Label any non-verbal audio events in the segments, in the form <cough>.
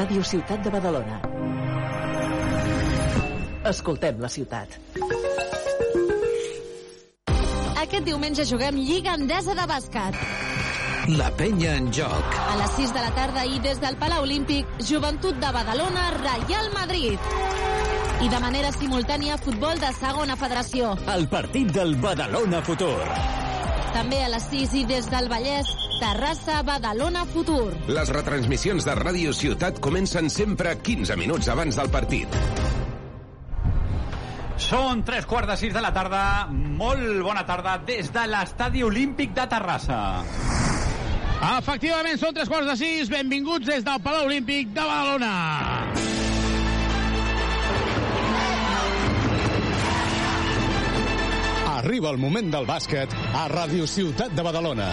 Ràdio Ciutat de Badalona. Escoltem la ciutat. Aquest diumenge juguem Lliga Endesa de Bàsquet. La penya en joc. A les 6 de la tarda i des del Palau Olímpic, Joventut de Badalona, Real Madrid. I de manera simultània, futbol de segona federació. El partit del Badalona Futur. També a les 6 i des del Vallès, Terrassa, Badalona, Futur. Les retransmissions de Ràdio Ciutat comencen sempre 15 minuts abans del partit. Són tres quarts de sis de la tarda. Molt bona tarda des de l'Estadi Olímpic de Terrassa. Efectivament, són tres quarts de sis. Benvinguts des del Palau Olímpic de Badalona. Arriba el moment del bàsquet a Ràdio Ciutat de Badalona.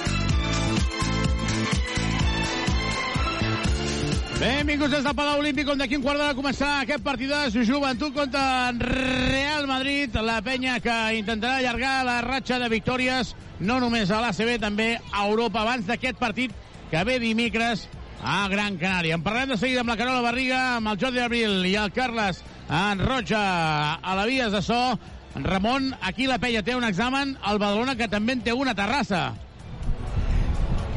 Benvinguts des del Palau Olímpic, on d'aquí un quart d'hora començarà aquest partidàs Joventut contra Real Madrid, la penya que intentarà allargar la ratxa de victòries, no només a l'ACB, també a Europa, abans d'aquest partit que ve dimecres a Gran Canària. En parlem de seguida amb la Carola Barriga, amb el Jordi Abril i el Carles en Roja a la Vies de So. Ramon, aquí la penya té un examen, el Badalona que també en té una terrassa.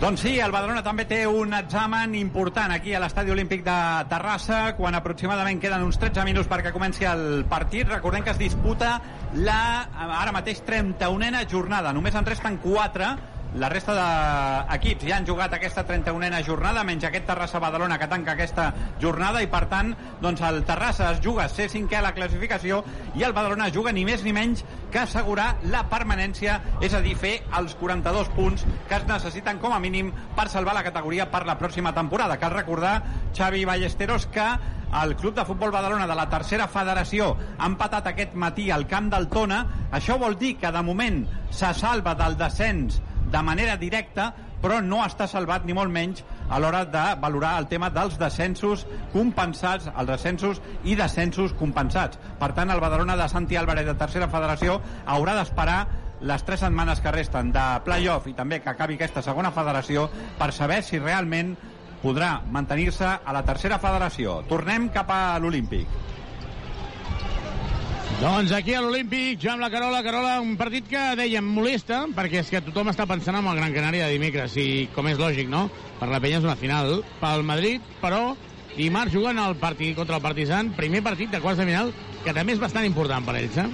Doncs sí, el Badalona també té un examen important aquí a l'Estadi Olímpic de Terrassa, quan aproximadament queden uns 13 minuts perquè comenci el partit. Recordem que es disputa la, ara mateix, 31a jornada. Només en resten 4 la resta d'equips ja han jugat aquesta 31a jornada, menys aquest Terrassa-Badalona que tanca aquesta jornada i per tant doncs el Terrassa es juga ser cinquè a la classificació i el Badalona juga ni més ni menys que assegurar la permanència, és a dir, fer els 42 punts que es necessiten com a mínim per salvar la categoria per la pròxima temporada. Cal recordar, Xavi Ballesteros, que el Club de Futbol Badalona de la tercera federació ha empatat aquest matí al camp del Tona. Això vol dir que de moment se salva del descens de manera directa, però no està salvat ni molt menys a l'hora de valorar el tema dels descensos compensats, els descensos i descensos compensats. Per tant, el Badalona de Santi Álvarez de tercera federació haurà d'esperar les tres setmanes que resten de play-off i també que acabi aquesta segona federació per saber si realment podrà mantenir-se a la tercera federació. Tornem cap a l'Olímpic. Doncs aquí a l'Olímpic, jo amb la Carola, Carola, un partit que dèiem molesta, perquè és que tothom està pensant en el Gran Canària de dimecres, i com és lògic, no? Per la penya és una final pel Madrid, però dimarts juguen el partit contra el Partizan, primer partit de quarts de final, que també és bastant important per ells, eh?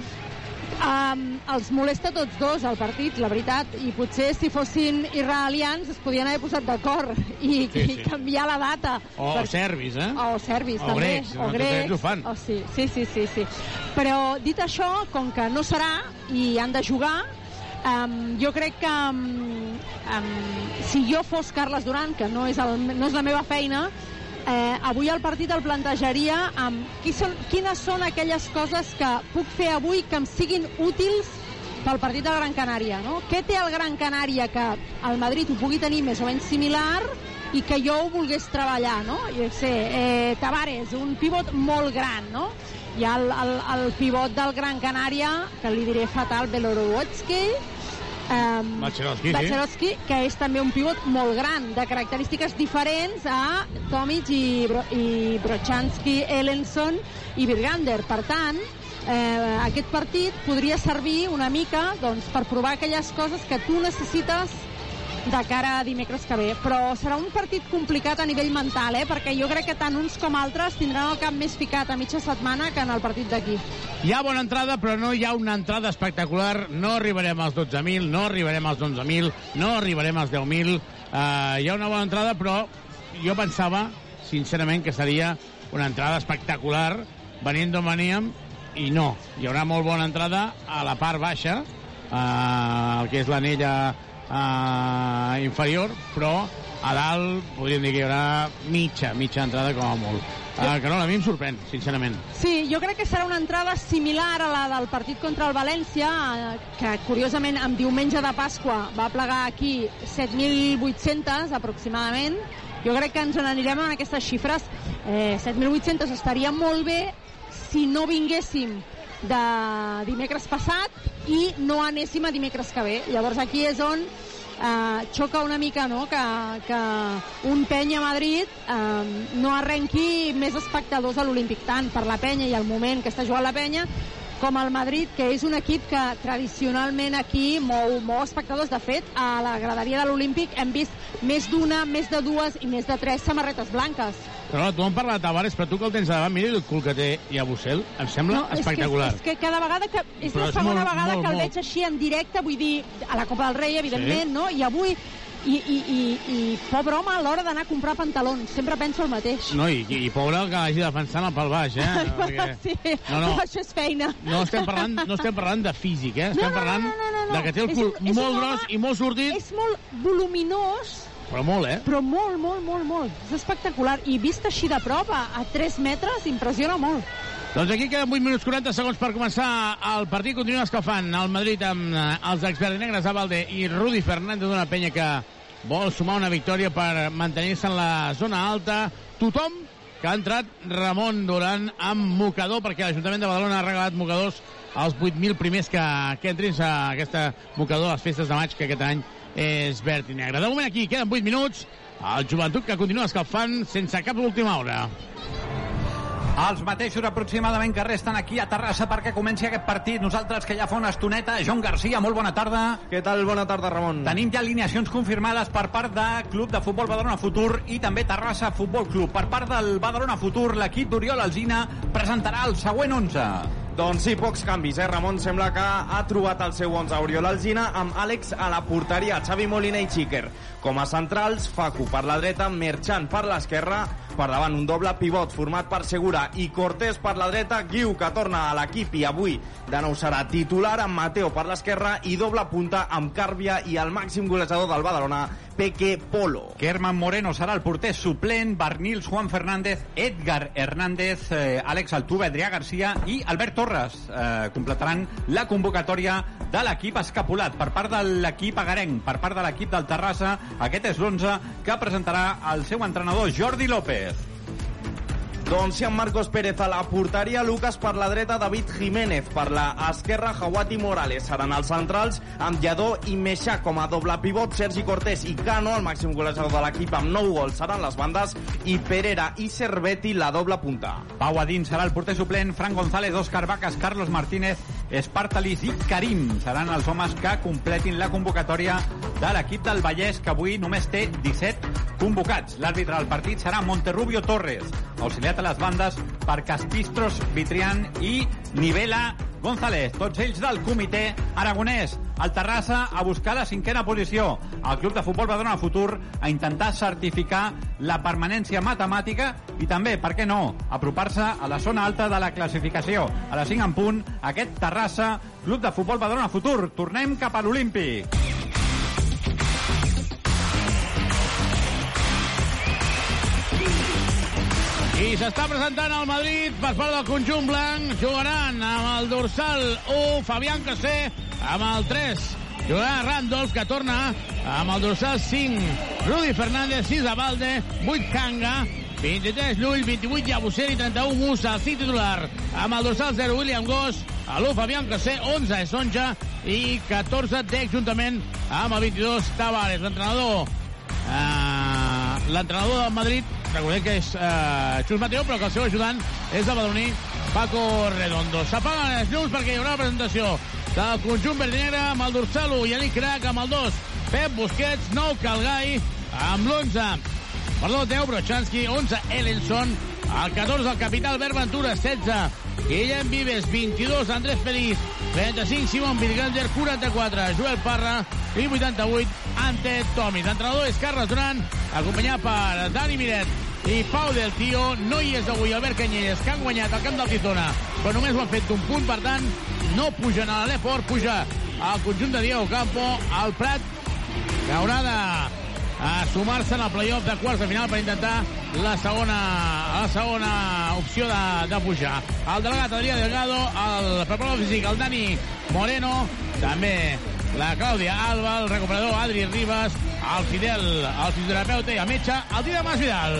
Um, els molesta tots dos el partit, la veritat, i potser si fossin israelians es podien haver posat d'acord i, Sí, i sí. canviar la data. O serbis, eh? O serbis, O també. grecs, o grecs. ho fan. O sí, sí, sí, sí, sí. Però dit això, com que no serà i han de jugar, um, jo crec que um, um, si jo fos Carles Duran, que no és, el, no és la meva feina, eh, avui el partit el plantejaria amb qui són, quines són aquelles coses que puc fer avui que em siguin útils pel partit del Gran Canària, no? Què té el Gran Canària que el Madrid ho pugui tenir més o menys similar i que jo ho volgués treballar, no? Jo sé, eh, Tavares, un pivot molt gran, no? Hi ha el, el, el pivot del Gran Canària, que li diré fatal, Belorowotsky, Um, Bacherovsky, sí. Que és també un pivot molt gran, de característiques diferents a Tomic i, Bro i Brochanski, Ellenson i Virgander. Per tant, eh, aquest partit podria servir una mica doncs, per provar aquelles coses que tu necessites de cara a dimecres que ve. Però serà un partit complicat a nivell mental, eh? perquè jo crec que tant uns com altres tindran el cap més ficat a mitja setmana que en el partit d'aquí. Hi ha bona entrada, però no hi ha una entrada espectacular. No arribarem als 12.000, no arribarem als 11.000, no arribarem als 10.000. Uh, hi ha una bona entrada, però jo pensava, sincerament, que seria una entrada espectacular venint d'on veníem, i no. Hi haurà molt bona entrada a la part baixa, uh, el que és l'anella uh, inferior, però a dalt podríem dir que hi haurà mitja, mitja entrada com a molt. Uh, que no, a mi em sorprèn, sincerament. Sí, jo crec que serà una entrada similar a la del partit contra el València, eh, que curiosament amb diumenge de Pasqua va plegar aquí 7.800 aproximadament. Jo crec que ens n'anirem amb aquestes xifres. Eh, 7.800 estaria molt bé si no vinguéssim de dimecres passat i no anéssim a dimecres que ve. Llavors aquí és on eh, xoca una mica no? que, que un penya a Madrid eh, no arrenqui més espectadors a l'Olímpic, tant per la penya i el moment que està jugant la penya, com el Madrid, que és un equip que tradicionalment aquí mou, mou espectadors. De fet, a la graderia de l'Olímpic hem vist més d'una, més de dues i més de tres samarretes blanques. Però no, tu em parla de Tavares, però tu que el tens davant, mira el cul que té i a Bussel, em sembla No, és que, espectacular. és que cada vegada que... És Però la és segona molt, vegada molt, que el molt. veig així en directe, vull dir, a la Copa del Rei, evidentment, Sí. no? I avui... I, i, i, i pobre home a l'hora d'anar a comprar pantalons, sempre penso el mateix. No, i, i pobre el que vagi defensant el pel baix, eh? <laughs> Perquè... sí, No, no. això és feina. No estem parlant, no estem parlant de físic, eh? Estem No, no, no, parlant no, no, no. de que té el És cul un- és molt home- gros i molt sortit, És molt voluminós, però molt, eh? però molt, molt, molt, molt. És espectacular. I vist així de prop, a, a 3 metres, impressiona molt. Doncs aquí queden 8 minuts 40 segons per començar el partit. Continua escalfant el Madrid amb eh, els experts negres a Valde i Rudi Fernández d'una penya que vol sumar una victòria per mantenir-se en la zona alta. Tothom que ha entrat Ramon Duran amb mocador, perquè l'Ajuntament de Badalona ha regalat mocadors als 8.000 primers que, que entrin a aquesta mocador a les festes de maig, que aquest any és verd i negre. De moment aquí queden 8 minuts. El joventut que continua escalfant sense cap última hora. Els mateixos aproximadament que resten aquí a Terrassa perquè comenci aquest partit. Nosaltres que ja fa una estoneta, Joan Garcia, molt bona tarda. Què tal? Bona tarda, Ramon. Tenim ja alineacions confirmades per part de Club de Futbol Badalona Futur i també Terrassa Futbol Club. Per part del Badalona Futur, l'equip d'Oriol Alzina presentarà el següent 11. Doncs sí, pocs canvis, eh? Ramon sembla que ha trobat el seu 11 Oriol Alzina amb Àlex a la porteria, Xavi Molina i Xiquer. Com a centrals, Facu per la dreta, Merchan per l'esquerra, per davant un doble pivot format per Segura i Cortés per la dreta, Guiu que torna a l'equip i avui de nou serà titular amb Mateo per l'esquerra i doble punta amb Càrbia i el màxim golejador del Badalona, Peque Polo. Kerman Moreno serà el porter suplent, Barnils, Juan Fernández, Edgar Hernández, eh, Àlex Altuve, Adrià Garcia i Albert Torres eh, completaran la convocatòria de l'equip escapulat per part de l'equip agarenc, per part de l'equip del Terrassa. Aquest és l'11 que presentarà el seu entrenador Jordi López. Goliath. Doncs amb Marcos Pérez a la porteria, Lucas per la dreta, David Jiménez per la esquerra, Jawati Morales seran els centrals, amb Lledó i Meixà com a doble pivot, Sergi Cortés i Cano, el màxim golejador de l'equip amb 9 gols seran les bandes, i Perera i Cerveti la doble punta. Pau Adín serà el porter suplent, Fran González, Òscar Vacas, Carlos Martínez, Espartalis i Karim seran els homes que completin la convocatòria de l'equip del Vallès, que avui només té 17 convocats. L'àrbitre del partit serà Monterrubio Torres, auxiliat a les bandes per Castistros, Vitrián i Nivela González. Tots ells del comitè aragonès. El Terrassa a buscar la cinquena posició. El Club de Futbol Badalona Futur a intentar certificar la permanència matemàtica i també, per què no, apropar-se a la zona alta de la classificació. A les 5 en punt, aquest Terrassa, Club de Futbol Badalona Futur. Tornem cap a l'Olímpic. I s'està presentant el Madrid per part del conjunt blanc. Jugaran amb el dorsal 1, Fabián Cassé, amb el 3. Jugarà Randolph, que torna amb el dorsal 5. Rudi Fernández, 6 de Valde, 8 Kanga, 23 Llull, 28 Llabusser i 31 Musa, el 5 titular. Amb el dorsal 0, William Goss, l'1 Fabián Cassé, 11 Sonja i 14 Dec, juntament amb el 22 Tavares. L'entrenador eh, l'entrenador del Madrid recordem que és eh, Xus Mateo però que el seu ajudant és el badaloní Paco Redondo. S'apaguen els llums perquè hi haurà la presentació del conjunt verd i negre amb el dorsal 1 Yannick Crac amb el 2 Pep Busquets 9 Calgai amb l'11 perdó 10 Brochanski 11 Ellenson el 14 el capità Albert Ventura 16 Guillem Vives 22 Andrés Feliz 35 Simon Vilgander 44 Joel Parra i 88 Ante Tomis l'entrenador és Carles Duran acompanyat per Dani Miret i Pau del Tio no hi és avui Albert Canyelles que han guanyat al camp del Tizona però només ho han fet d'un punt. Per tant no pugen a l'Alefort puja al conjunt de Diego Campo al Prat. Que haurà de a sumar-se en el playoff de quarts de final per intentar la segona, la segona opció de, de pujar. El delegat Adrià Delgado, el preparador físic, el Dani Moreno, també la Clàudia Alba, el recuperador Adri Ribas, el Fidel, el fisioterapeuta i el metge, el Dida Masvidal.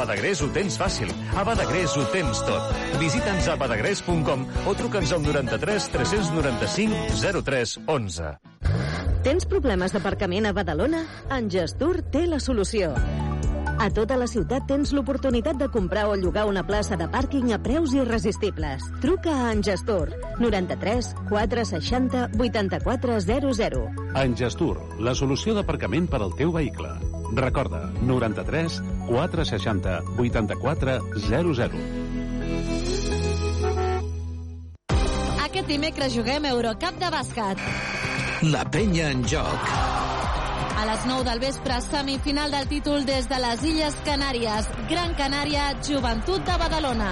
Badagrés. Ho tens fàcil. A Badagrés ho tens tot. Visita'ns a badagrés.com o truca'ns al 93 395 03 11. Tens problemes d'aparcament a Badalona? En Gestur té la solució. A tota la ciutat tens l'oportunitat de comprar o llogar una plaça de pàrquing a preus irresistibles. Truca a Engestur 93 460 8400. Engestur, la solució d'aparcament per al teu vehicle. Recorda, 93 460 84 00. Aquest dimecres juguem Eurocup de bàsquet. La penya en joc. A les 9 del vespre, semifinal del títol des de les Illes Canàries. Gran Canària, Joventut de Badalona.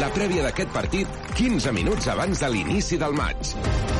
La prèvia d'aquest partit, 15 minuts abans de l'inici del maig.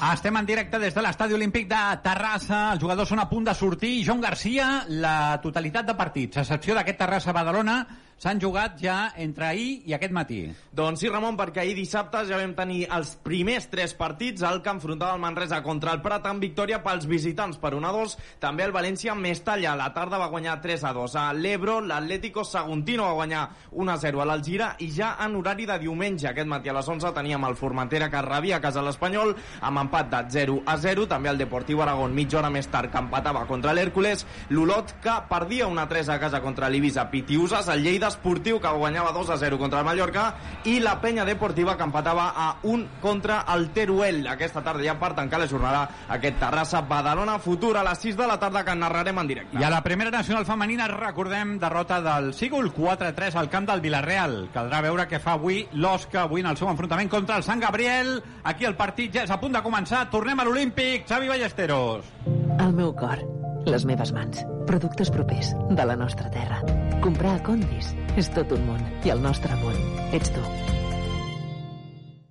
Estem en directe des de l'Estadi Olímpic de Terrassa. Els jugadors són a punt de sortir. Joan Garcia, la totalitat de partits, a excepció d'aquest Terrassa-Badalona, s'han jugat ja entre ahir i aquest matí. Doncs sí, Ramon, perquè ahir dissabte ja vam tenir els primers tres partits, el que enfrontava el Manresa contra el Prat amb victòria pels visitants per 1 a 2, també el València Mestalla, la tarda va guanyar 3 a 2. A l'Ebro, l'Atlético Saguntino va guanyar 1 a 0 a l'Algira i ja en horari de diumenge, aquest matí a les 11, teníem el Formentera que rebia a casa l'Espanyol amb empat de 0 a 0, també el Deportiu Aragón mitja hora més tard que empatava contra l'Hèrcules, l'Olot que perdia 1 a 3 a casa contra l'Ibisa Pitiusas, el Lleida Esportiu que guanyava 2 a 0 contra el Mallorca i la penya deportiva que empatava a 1 contra el Teruel. Aquesta tarda ja per tancar la jornada aquest Terrassa Badalona Futur a les 6 de la tarda que narrarem en directe. I a la primera nacional femenina recordem derrota del Sígul 4-3 al camp del Villarreal. Caldrà veure què fa avui l'Osca avui en el seu enfrontament contra el Sant Gabriel. Aquí el partit ja és a punt de començar. Tornem a l'Olímpic. Xavi Ballesteros. El meu cor, les meves mans, productes propers de la nostra terra. Comprar a Condis és tot un món i el nostre món ets tu.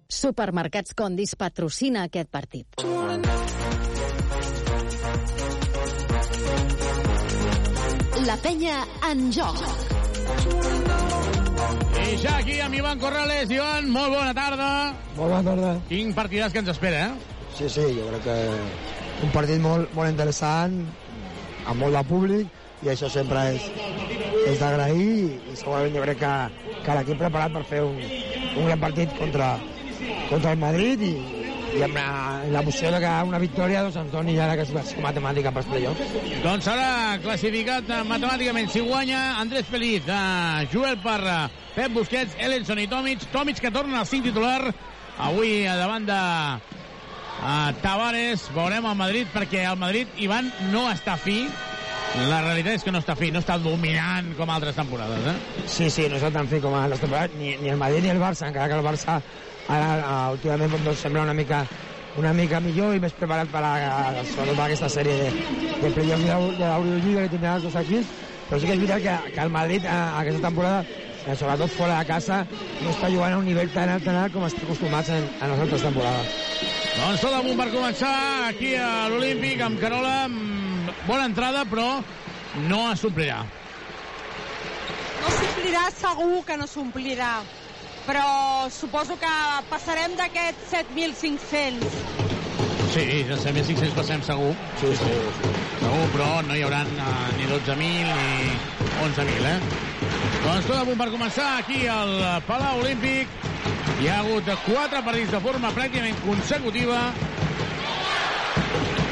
Supermercats Condis patrocina aquest partit. La penya en joc. I ja aquí amb Ivan Corrales. Ivan, molt bona tarda. Molt bona tarda. Quin partidàs que ens espera, eh? Sí, sí, jo crec que un partit molt, molt interessant, amb molt de públic, i això sempre és, és d'agrair, i segurament jo crec que, que l'equip preparat per fer un, un gran partit contra, contra el Madrid i, i amb l'emoció de que una victòria doncs, ens doni ja la classificació matemàtica pels playoffs. Doncs ara classificat eh, matemàticament. Si guanya Andrés Feliz, eh, Joel Parra, Pep Busquets, Ellenson i Tomic. Tomic que torna al 5 titular avui a davant de a Tavares. Veurem el Madrid, perquè el Madrid, Ivan, no està fi. La realitat és que no està fi, no està dominant com altres temporades, eh? Sí, sí, no està tan fi com a les temporades, ni, ni el Madrid ni el Barça, encara que el Barça ara, uh, últimament doncs, sembla una mica una mica millor i més preparat per, a, sobretot per aquesta sèrie de, de playoffs de, de l'Eurolliga que tindran els dos equips, però sí que és veritat que, que el Madrid a, aquesta temporada eh, sobretot fora de casa, no està jugant a un nivell tan alt, tan alt com estem acostumats en, en les altres temporades. Doncs tot a punt per començar aquí a l'Olímpic amb Carola. amb Bona entrada, però no es suplirà. No s'omplirà, segur que no s'omplirà. Però suposo que passarem d'aquests 7.500. Sí, de 7.500 passem segur. Sí, sí, sí. Segur, però no hi haurà ni 12.000 ni 11.000, eh? Doncs tot a punt per començar aquí al Palau Olímpic. Hi ha hagut quatre partits de forma pràcticament consecutiva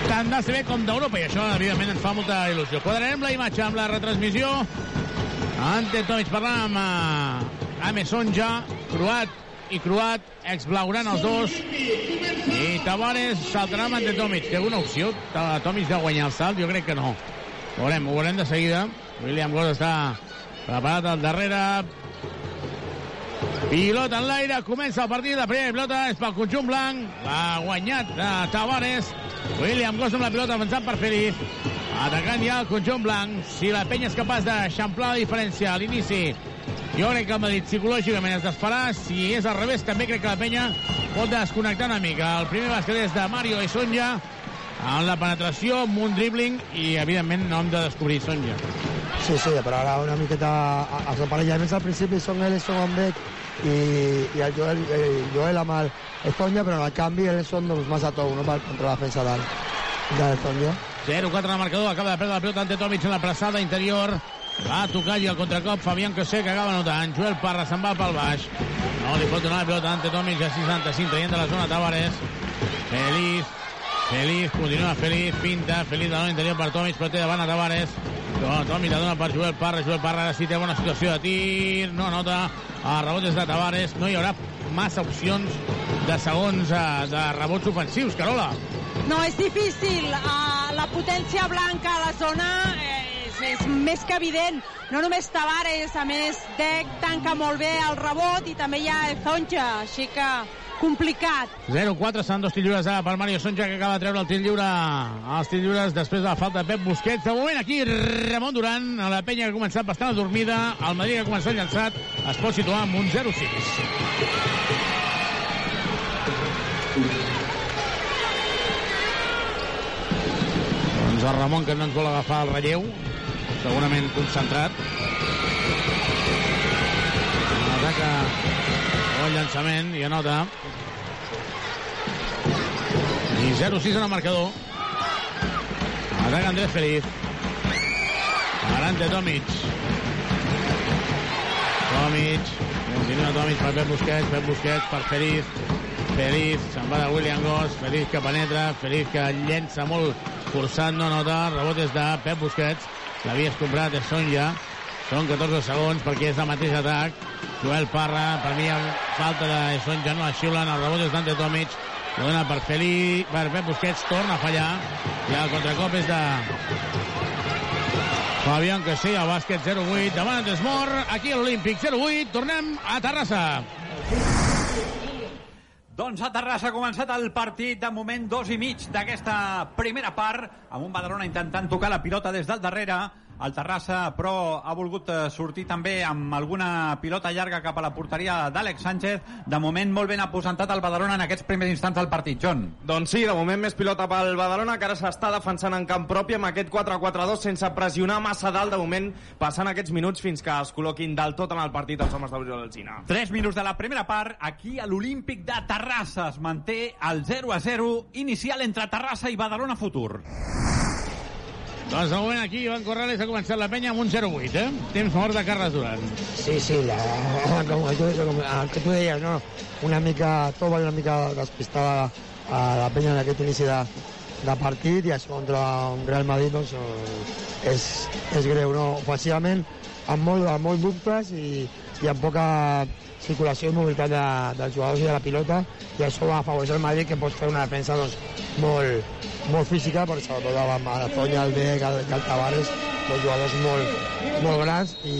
tant d'ACB com d'Europa, i això, evidentment, ens fa molta il·lusió. Quadrarem la imatge amb la retransmissió. Ante Tomic parlant amb uh, Ame Sonja, croat i croat, ex-blaugrana els dos. I Tavares saltarà amb Ante Tomic. Té alguna opció? Tomic de guanyar el salt? Jo crec que no. Ho veurem, ho veurem de seguida. William Goss està preparat al darrere. Pilota en l'aire, comença el partit, la primera pilota és pel conjunt blanc, l'ha guanyat uh, Tavares, William Goss amb la pilota avançant per Feliz, atacant ja el conjunt blanc, si la penya és capaç d'eixamplar la diferència a l'inici, jo crec que el Madrid psicològicament es desfarà, si és al revés també crec que la penya pot desconnectar una mica, el primer bàsquet és de Mario i Sonja, en la penetració, amb un dribbling i evidentment no hem de descobrir Sonja. Sí, sí, però ara una miqueta els aparellaments al principi són Ellison amb Beck i, i el Joel, el Joel amb el Estonja, però al canvi Ellison doncs, massa tou no, per contra la defensa del, de l'Estonja. 0-4 en el marcador, acaba de perdre la pilota ante Tomic en la pressada interior. Va tocar i el contracop Fabián Cosé que acaba notant. Joel Parra se'n va pel baix. No li pot donar la pilota ante Tomic a 65, traient de la zona Tavares. Feliz, Feliz, continua Feliz, pinta, Feliz de l'interior per Tomic, però té davant a Tavares. No, Tomic la dona per Joel Parra, Joel Parra ara sí té bona situació de tir, no nota, a rebotes de Tavares, no hi haurà massa opcions de segons eh, de rebots ofensius, Carola. No, és difícil. Uh, la potència blanca a la zona és, és més que evident. No només Tavares, a més, Dec tanca molt bé el rebot i també hi ha Zonja, així que complicat. 0-4 seran dos tir lliures ara per Mario Sonja que acaba de treure el tir lliure als tir lliures després de la falta de Pep Busquets. De moment aquí Ramon Duran a la penya que ha començat bastant adormida el Madrid que ha començat llançat es pot situar amb un 0-6 doncs el Ramon que no ens vol agafar el relleu segurament concentrat. Ataca el llançament i anota. I 0-6 en el marcador. Ataca Andrés Feliz. Arante Tomic. Tomic. Continua Tomic per Pep Busquets Pep Busquets per Feliz. Feliz se'n va de William Goss Feliz que penetra Feliz que llença molt forçant no nota rebotes de Pep Busquets. L'havia comprat és Sonja són 14 segons perquè és el mateix atac Joel Parra, per mi falta de Sonja no la xiulen, el rebot és d'Ante Tomic. La dona per Feli, per Pep Busquets torna a fallar. I el contracop és de Fabián que sí, bàsquet 0-8 davant d'Esmor, aquí a l'Olímpic 0-8, tornem a Terrassa. Doncs a Terrassa ha començat el partit de moment dos i mig d'aquesta primera part amb un Badalona intentant tocar la pilota des del darrere el Terrassa però ha volgut eh, sortir també amb alguna pilota llarga cap a la porteria d'Àlex Sánchez. De moment molt ben aposentat el Badalona en aquests primers instants del partit, John. Doncs sí, de moment més pilota pel Badalona que ara s'està defensant en camp propi amb aquest 4-4-2 sense pressionar massa dalt de moment passant aquests minuts fins que es col·loquin del tot en el partit els homes d'Oriol Alzina 3 minuts de la primera part aquí a l'Olímpic de Terrassa. Es manté el 0-0 inicial entre Terrassa i Badalona Futur doncs de moment aquí Ivan Corrales ha començat la penya amb un 0-8, eh? Temps mort de Carles Duran. Sí, sí, la, <laughs> com, tu, com el que tu deies, no? Una mica tova i una mica despistada a la penya en aquest inici de, de partit i això contra un Real Madrid doncs, és, és greu, no? Ofensivament amb molt, amb molt dubtes i hi ha poca circulació i mobilitat de, dels jugadors i de la pilota i això va afavorir el Madrid que pot fer una defensa doncs, molt, molt física perquè sobretot amb Arazoña, el Beck, el, el Tavares dos jugadors molt, molt grans i,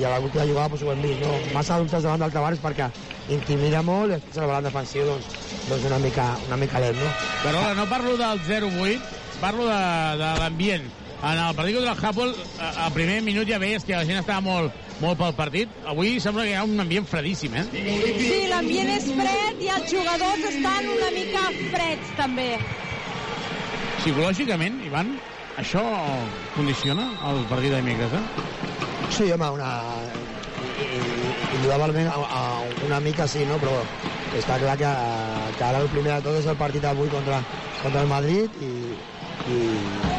i a l'última jugada doncs, ho hem vist no? massa dubtes davant del Tavares perquè intimida molt i després el balanç defensiu doncs, doncs una, mica, una mica lent no? Carola, no parlo del 0-8, parlo de, de l'ambient. En el partit contra el Hapoel, a- al primer minut ja veies que la gent estava molt, molt pel partit. Avui sembla que hi ha un ambient fredíssim, eh? Sí, l'ambient és fred i els jugadors estan una mica freds, també. Psicològicament, Ivan, això condiciona el partit de dimecres, eh? Sí, home, una... Indudablement, una mica sí, no? Però està clar que, que ara el primer de tot és el partit d'avui contra, contra el Madrid i, i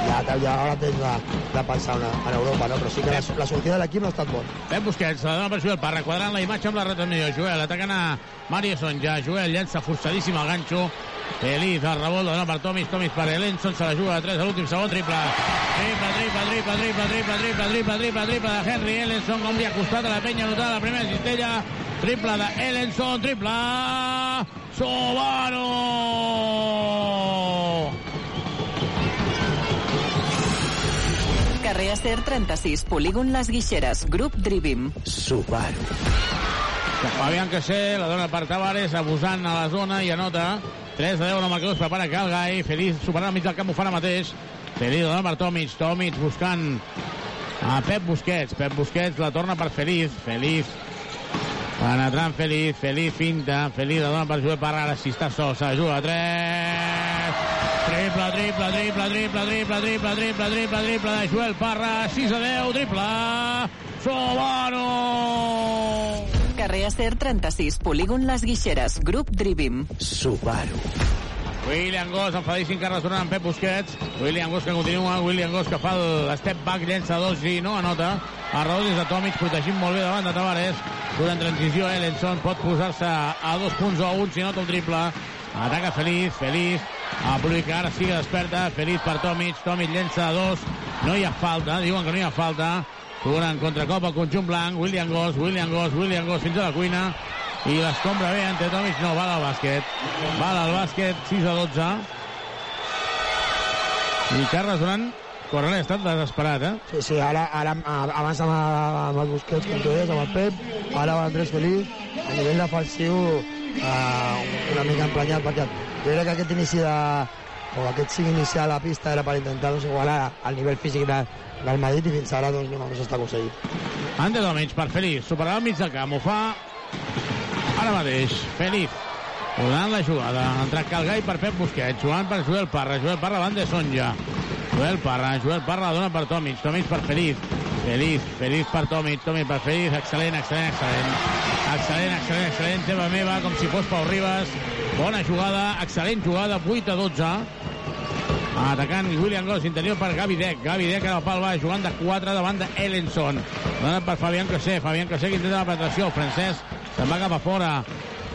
ja, ja ara tens de, de pensar una, en Europa, no? Però sí que la, la sortida de l'equip no ha estat bona. Pep Busquets, la dona per Joel Parra, quadrant la imatge amb la retransmissió. Joel, atacant a Mario Sonja. Joel llença forçadíssim el ganxo. Feliz, el revolt, la dona per Tomis, Tomis per Elenson, se la juga a 3 a l'últim segon, triple. Triple, triple, triple, triple, triple, triple, triple, triple, triple de Henry Ellenson, com li ha costat a la penya notar la primera cistella. Triple de Ellenson, triple... Sobano! Carrer Acer 36, polígon Les Guixeres, grup Drivim. Subaru. Fabián Cassé, la dona per Tavares, abusant a la zona i anota. 3 de 10 en el prepara Calgai. Feliz superant al mig del camp, ho fa ara mateix. Feliz, dona per Tomic. Tomic buscant a Pep Busquets. Pep Busquets la torna per Feliz. Feliz penetrant Feliz. Feliz finta. Feliz la dona per Joel Parra. Ara si està sol, se juga a 3. Triple, triple, triple, triple, triple, triple, triple, triple, triple de Joel Parra. 6 a 10, triple. Sobano! Carrer Acer 36, polígon Les Guixeres, grup Drivim. Subaru. William Goss, enfadíssim que retornant amb Pep Busquets. William Goss que continua, William Goss que fa el step back, llença dos i no anota. A raó des de Tomic, protegint molt bé davant de Tavares. Durant transició, Ellenson pot posar-se a dos punts o a un si nota un triple. Ataca Feliz, Feliz. A sí que desperta. Feliz per Tomic, Tomic llença dos. No hi ha falta, diuen que no hi ha falta. Durant contracop al conjunt blanc, William Goss, William Goss, William Goss fins a la cuina. I l'escombra bé ante Tomic, no, val al bàsquet. Val al bàsquet, 6 a 12. I Carles Durant, Corrent ha estat desesperat, eh? Sí, sí, ara, ara abans amb, amb el Busquets, com tu deies, amb el Pep, ara amb l'Andrés Feliz, a nivell defensiu, eh, una mica emprenyat, perquè jo crec que aquest inici de, o aquest cinc inicial a la pista era per intentar doncs, igualar el nivell físic de, del Madrid i fins ara doncs, no, no s'està aconseguint. Ante Tomic per Feliz, superarà el mig del camp, ho fa ara mateix, Feliz. Ordenant la jugada, entre Calgai per Pep Busquets, jugant per Joel Parra, Joel Parra davant de Sonja. Joel Parra, Joel Parra la dona per Tomic, Tomic per Feliz. Feliz, Feliz per Tomic, Tomic per Feliz, excel·lent, excel·lent, excel·lent. Excel·lent, excel·lent, excel·lent, teva meva, com si fos Pau Ribas. Bona jugada, excel·lent jugada, 8 a 12. Atacant William Goss, interior per Gavi Dec. Gavi Dec ara el pal va jugant de 4 davant de Ellenson. Dona per Fabián Cossé. Fabián Cossé que intenta la penetració. El francès se'n va cap a fora.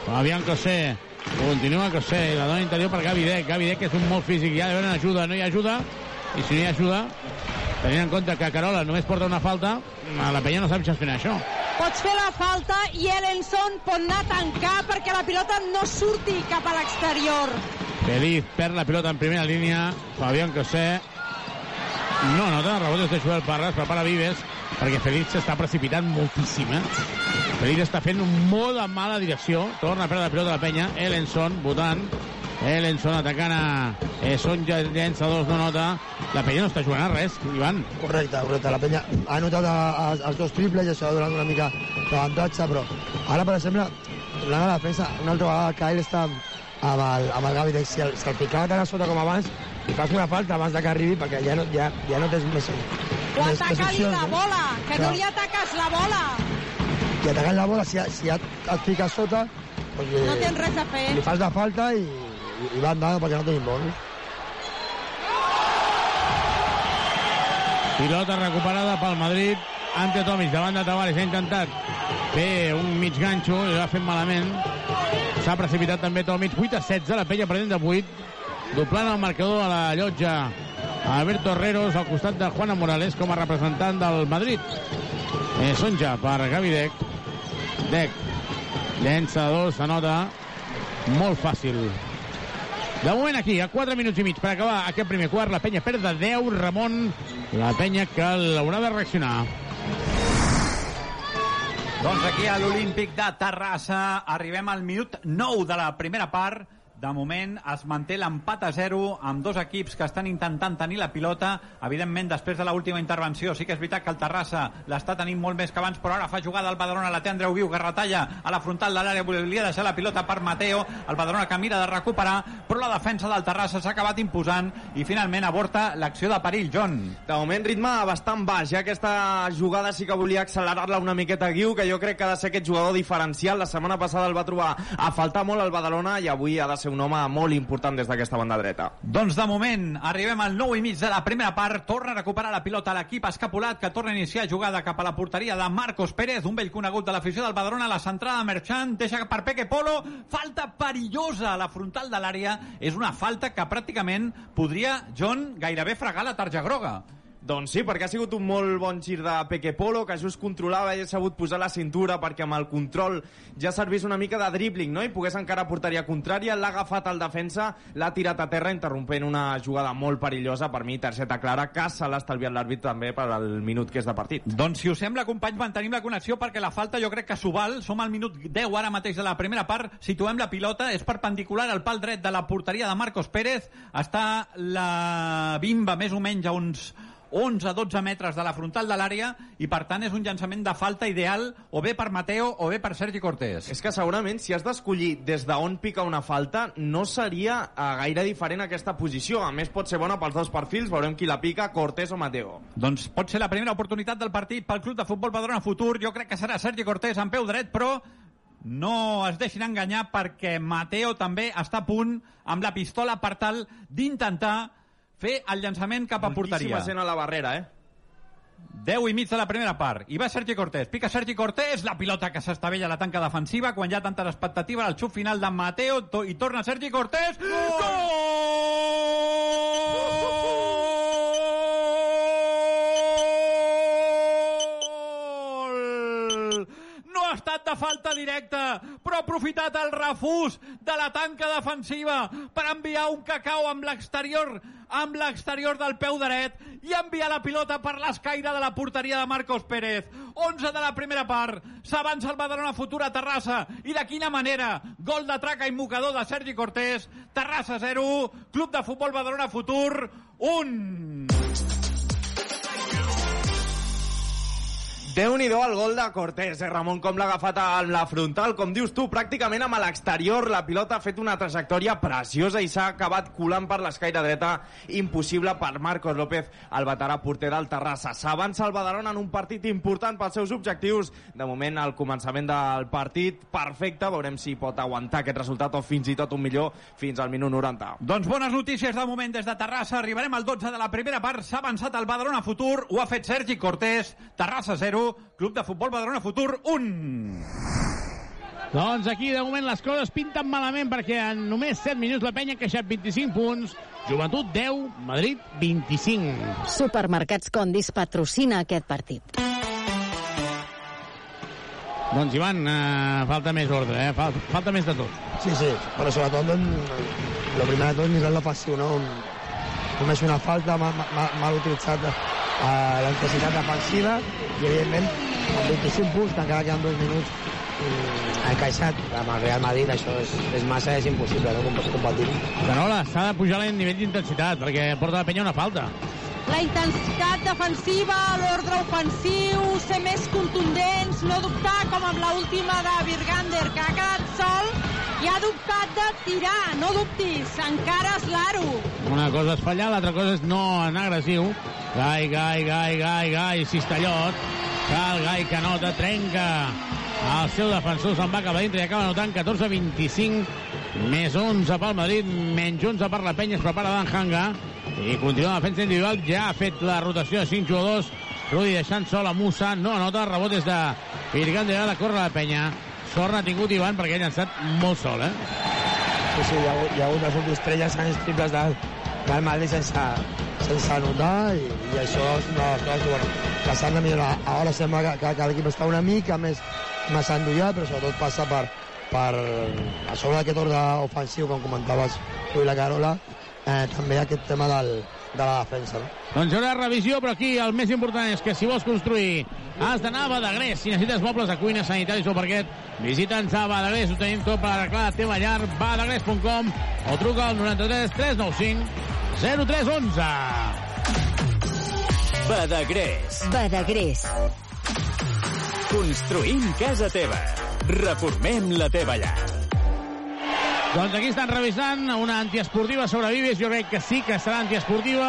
Fabián Cossé. Continua Cossé. La dona interior per Gavi Dec. Gavi Dec que és un molt físic. D'haver una ajuda. No hi ajuda. I si no hi ajuda, tenint en compte que Carola només porta una falta, la penya no sap gestionar això. Pots fer la falta i Ellenson pot anar a tancar perquè la pilota no surti cap a l'exterior. Feliz perd la pilota en primera línia. Fabián Cossé no nota, rebotes de Joel Parra, es prepara Vives, perquè Feliz s'està precipitant moltíssim, eh? Feliz està fent molt de mala direcció, torna a perdre la pilota la penya, Ellenson votant, Ellenson atacant a eh, Sonja, llença dos, no nota, la penya no està jugant a res, Ivan. Correcte, correcte. La penya ha notat a, a, els dos triples i això ha donat una mica d'avantatge, però ara, per exemple, tornant a la defensa, una altra vegada Kyle està amb el, amb el Gavi, Deck. si el, si el ficava tan a sota com abans, li fas una falta abans de que arribi, perquè ja no, ja, ja no tens més, O més, més ataca-li la no? bola, que no Clar. li ataques la bola. I atacant la bola, si, si et, et fiques sota, doncs, eh, No tens res a fer. li fas la falta i, i, va andant perquè no tenim bonus. Pilota recuperada pel Madrid. Ante Tomic davant de Tavares ha intentat fer un mig ganxo i l'ha fet malament. S'ha precipitat també Tomic. 8 a 16, la penya perdent de 8. Doblant el marcador a la llotja Alberto Herreros al costat de Juana Morales com a representant del Madrid. Eh, Sonja per Gavidec. Dec. Llença dos, s'anota. Molt fàcil. De moment aquí, a 4 minuts i mig per acabar aquest primer quart, la penya perd de 10, Ramon, la penya que l'haurà de reaccionar. Doncs aquí a l'Olímpic de Terrassa arribem al minut 9 de la primera part. De moment es manté l'empat a 0 amb dos equips que estan intentant tenir la pilota. Evidentment, després de l'última intervenció, sí que és veritat que el Terrassa l'està tenint molt més que abans, però ara fa jugada el Badalona, la té Andreu Viu, que retalla a la frontal de l'àrea, volia deixar la pilota per Mateo, el Badalona que mira de recuperar, però la defensa del Terrassa s'ha acabat imposant i finalment aborta l'acció de perill, John. De moment, ritme bastant baix. Ja aquesta jugada sí que volia accelerar-la una miqueta Guiu, que jo crec que ha de ser aquest jugador diferencial. La setmana passada el va trobar a faltar molt el Badalona i avui ha de ser un home molt important des d'aquesta banda dreta. Doncs de moment arribem al 9 i mig de la primera part. Torna a recuperar la pilota l'equip escapulat que torna a iniciar jugada cap a la porteria de Marcos Pérez, un vell conegut de l'afició del Badalona, la centrada Merchant, deixa per Peque Polo, falta perillosa a la frontal de l'àrea. És una falta que pràcticament podria, John, gairebé fregar la tarja groga. Doncs sí, perquè ha sigut un molt bon gir de Peque Polo, que just controlava i ha sabut posar la cintura perquè amb el control ja servís una mica de dribbling, no? I pogués encara a porteria contrària, l'ha agafat al defensa, l'ha tirat a terra, interrompent una jugada molt perillosa, per mi, targeta clara, que se l'ha estalviat l'àrbit també per al minut que és de partit. Doncs si us sembla, companys, mantenim la connexió perquè la falta jo crec que s'ho val. Som al minut 10 ara mateix de la primera part. Situem la pilota, és perpendicular al pal dret de la porteria de Marcos Pérez. Està la bimba més o menys a uns 11-12 metres de la frontal de l'àrea i per tant és un llançament de falta ideal o bé per Mateo o bé per Sergi Cortés. És que segurament si has d'escollir des d'on pica una falta no seria eh, gaire diferent aquesta posició. A més pot ser bona pels dos perfils, veurem qui la pica, Cortés o Mateo. Doncs pot ser la primera oportunitat del partit pel Club de Futbol Badalona Futur. Jo crec que serà Sergi Cortés en peu dret, però no es deixin enganyar perquè Mateo també està a punt amb la pistola per tal d'intentar fer el llançament cap a porteria. Moltíssima gent a la barrera, eh? 10 i mig de la primera part. I va Sergi Cortés. Pica Sergi Cortés, la pilota que s'estavella a la tanca defensiva quan hi ha tanta expectativa al xup final de Mateo to i torna Sergi Cortés. Gol! Gol! No ha estat de falta directa, però ha aprofitat el refús de la tanca defensiva per enviar un cacau amb l'exterior amb l'exterior del peu dret i enviar la pilota per l'escaire de la porteria de Marcos Pérez. 11 de la primera part. S'avança el Badalona Futur a Terrassa. I de quina manera? Gol de traca i mocador de Sergi Cortés. Terrassa 0. Club de Futbol Badalona Futur 1. Déu-n'hi-do el gol de Cortés, eh, Ramon, com l'ha agafat a la frontal, com dius tu, pràcticament amb l'exterior, la pilota ha fet una trajectòria preciosa i s'ha acabat colant per l'escaire dreta, impossible per Marcos López, el veterà porter del Terrassa. S'avança el Badalona en un partit important pels seus objectius. De moment, al començament del partit, perfecte, veurem si pot aguantar aquest resultat o fins i tot un millor fins al minut 90. Doncs bones notícies de moment des de Terrassa. Arribarem al 12 de la primera part. S'ha avançat el Badalona Futur. Ho ha fet Sergi Cortés. Terrassa 0. Club de Futbol Badalona Futur 1. Doncs aquí, de moment, les coses pinten malament perquè en només 7 minuts la penya ha queixat 25 punts, Joventut 10, Madrid 25. Supermercats Condis patrocina aquest partit. Doncs, Ivan, eh, falta més ordre, eh? Falta, falta més de tot. Sí, sí, però sobretot doncs, lo primer de tot nivell defensiu, no? Només una falta mal, mal, mal utilitzat a la intensitat defensiva i evidentment amb 25 punts que encara queden dos minuts mm, encaixat. Amb el Real Madrid això és, és massa, és impossible no? Competir Canola, s'ha de pujar el nivell d'intensitat perquè porta la penya una falta. La intensitat defensiva, l'ordre ofensiu, ser més contundents, no dubtar com amb l'última de Virgander, que ha quedat sol ha dubtat de tirar. No dubtis, encara és l'aro. una cosa és fallar, l'altra cosa és no anar agressiu. Gai, Gai, Gai, Gai, Gai, Cistellot. El Gai que nota, trenca. El seu defensor, se'n va cap a dintre i acaba notant 14-25 més 11 pel Madrid, menys 11 per la penya, es prepara d'Anhanga i continua la defensa individual, ja ha fet la rotació de 5 jugadors, Rudi deixant sol a Musa, no anota, rebot des de Virgan de la corre la penya, sort n'ha tingut Ivan perquè ha llançat molt sol, eh? sí, sí, hi ha, hi ha hagut últimes estrelles anys triples del, del Madrid sense, sense anotar i, i això és una de les coses que, bueno, que s'han de millorar. Ara sembla que, que, que l'equip està una mica més massa endollat, però sobretot passa per, per a sobre d'aquest ordre ofensiu, com comentaves tu i la Carola, eh, també aquest tema del, de la defensa. No? Doncs hi haurà revisió, però aquí el més important és que si vols construir has d'anar a Badagrés. Si necessites mobles de cuina, sanitaris o parquet, visita'ns a Badagrés. Ho tenim tot per arreglar la teva llar. badagrés.com o truca al 93 395 0311. Badagrés. Badagrés. Construïm casa teva. Reformem la teva llar. Doncs aquí estan revisant una antiesportiva sobre Vives. Jo crec que sí que serà antiesportiva.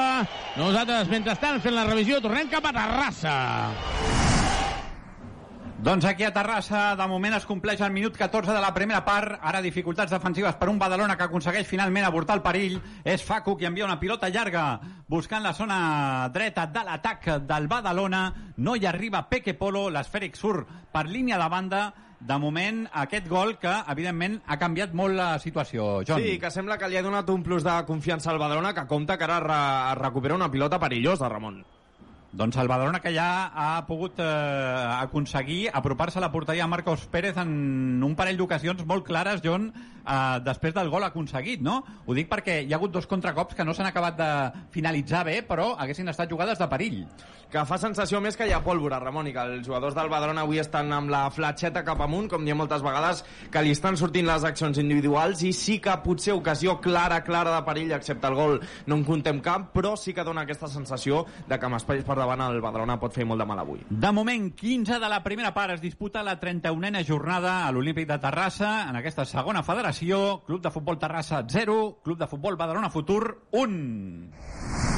Nosaltres, mentrestant, fent la revisió, tornem cap a Terrassa. Doncs aquí a Terrassa, de moment es compleix el minut 14 de la primera part. Ara dificultats defensives per un Badalona que aconsegueix finalment avortar el perill. És Facu qui envia una pilota llarga buscant la zona dreta de l'atac del Badalona. No hi arriba Peque Polo, l'esfèric surt per línia de banda. De moment, aquest gol que, evidentment, ha canviat molt la situació. John. Sí, que sembla que li ha donat un plus de confiança al Badalona, que compta que ara re recupera una pilota perillosa, Ramon. Doncs el Badalona que ja ha pogut eh, aconseguir apropar-se a la porteria de Marcos Pérez en un parell d'ocasions molt clares, John, eh, després del gol aconseguit, no? Ho dic perquè hi ha hagut dos contracops que no s'han acabat de finalitzar bé, però haguessin estat jugades de perill. Que fa sensació més que hi ha pólvora, Ramon, i que els jugadors del Badalona avui estan amb la fletxeta cap amunt, com diem moltes vegades, que li estan sortint les accions individuals i sí que potser ocasió clara, clara de perill, excepte el gol, no en contem cap, però sí que dona aquesta sensació de que amb espais per davant el Badalona pot fer molt de mal avui. De moment, 15 de la primera part es disputa la 31a jornada a l'Olímpic de Terrassa, en aquesta segona federació, Club de Futbol Terrassa 0, Club de Futbol Badalona Futur 1.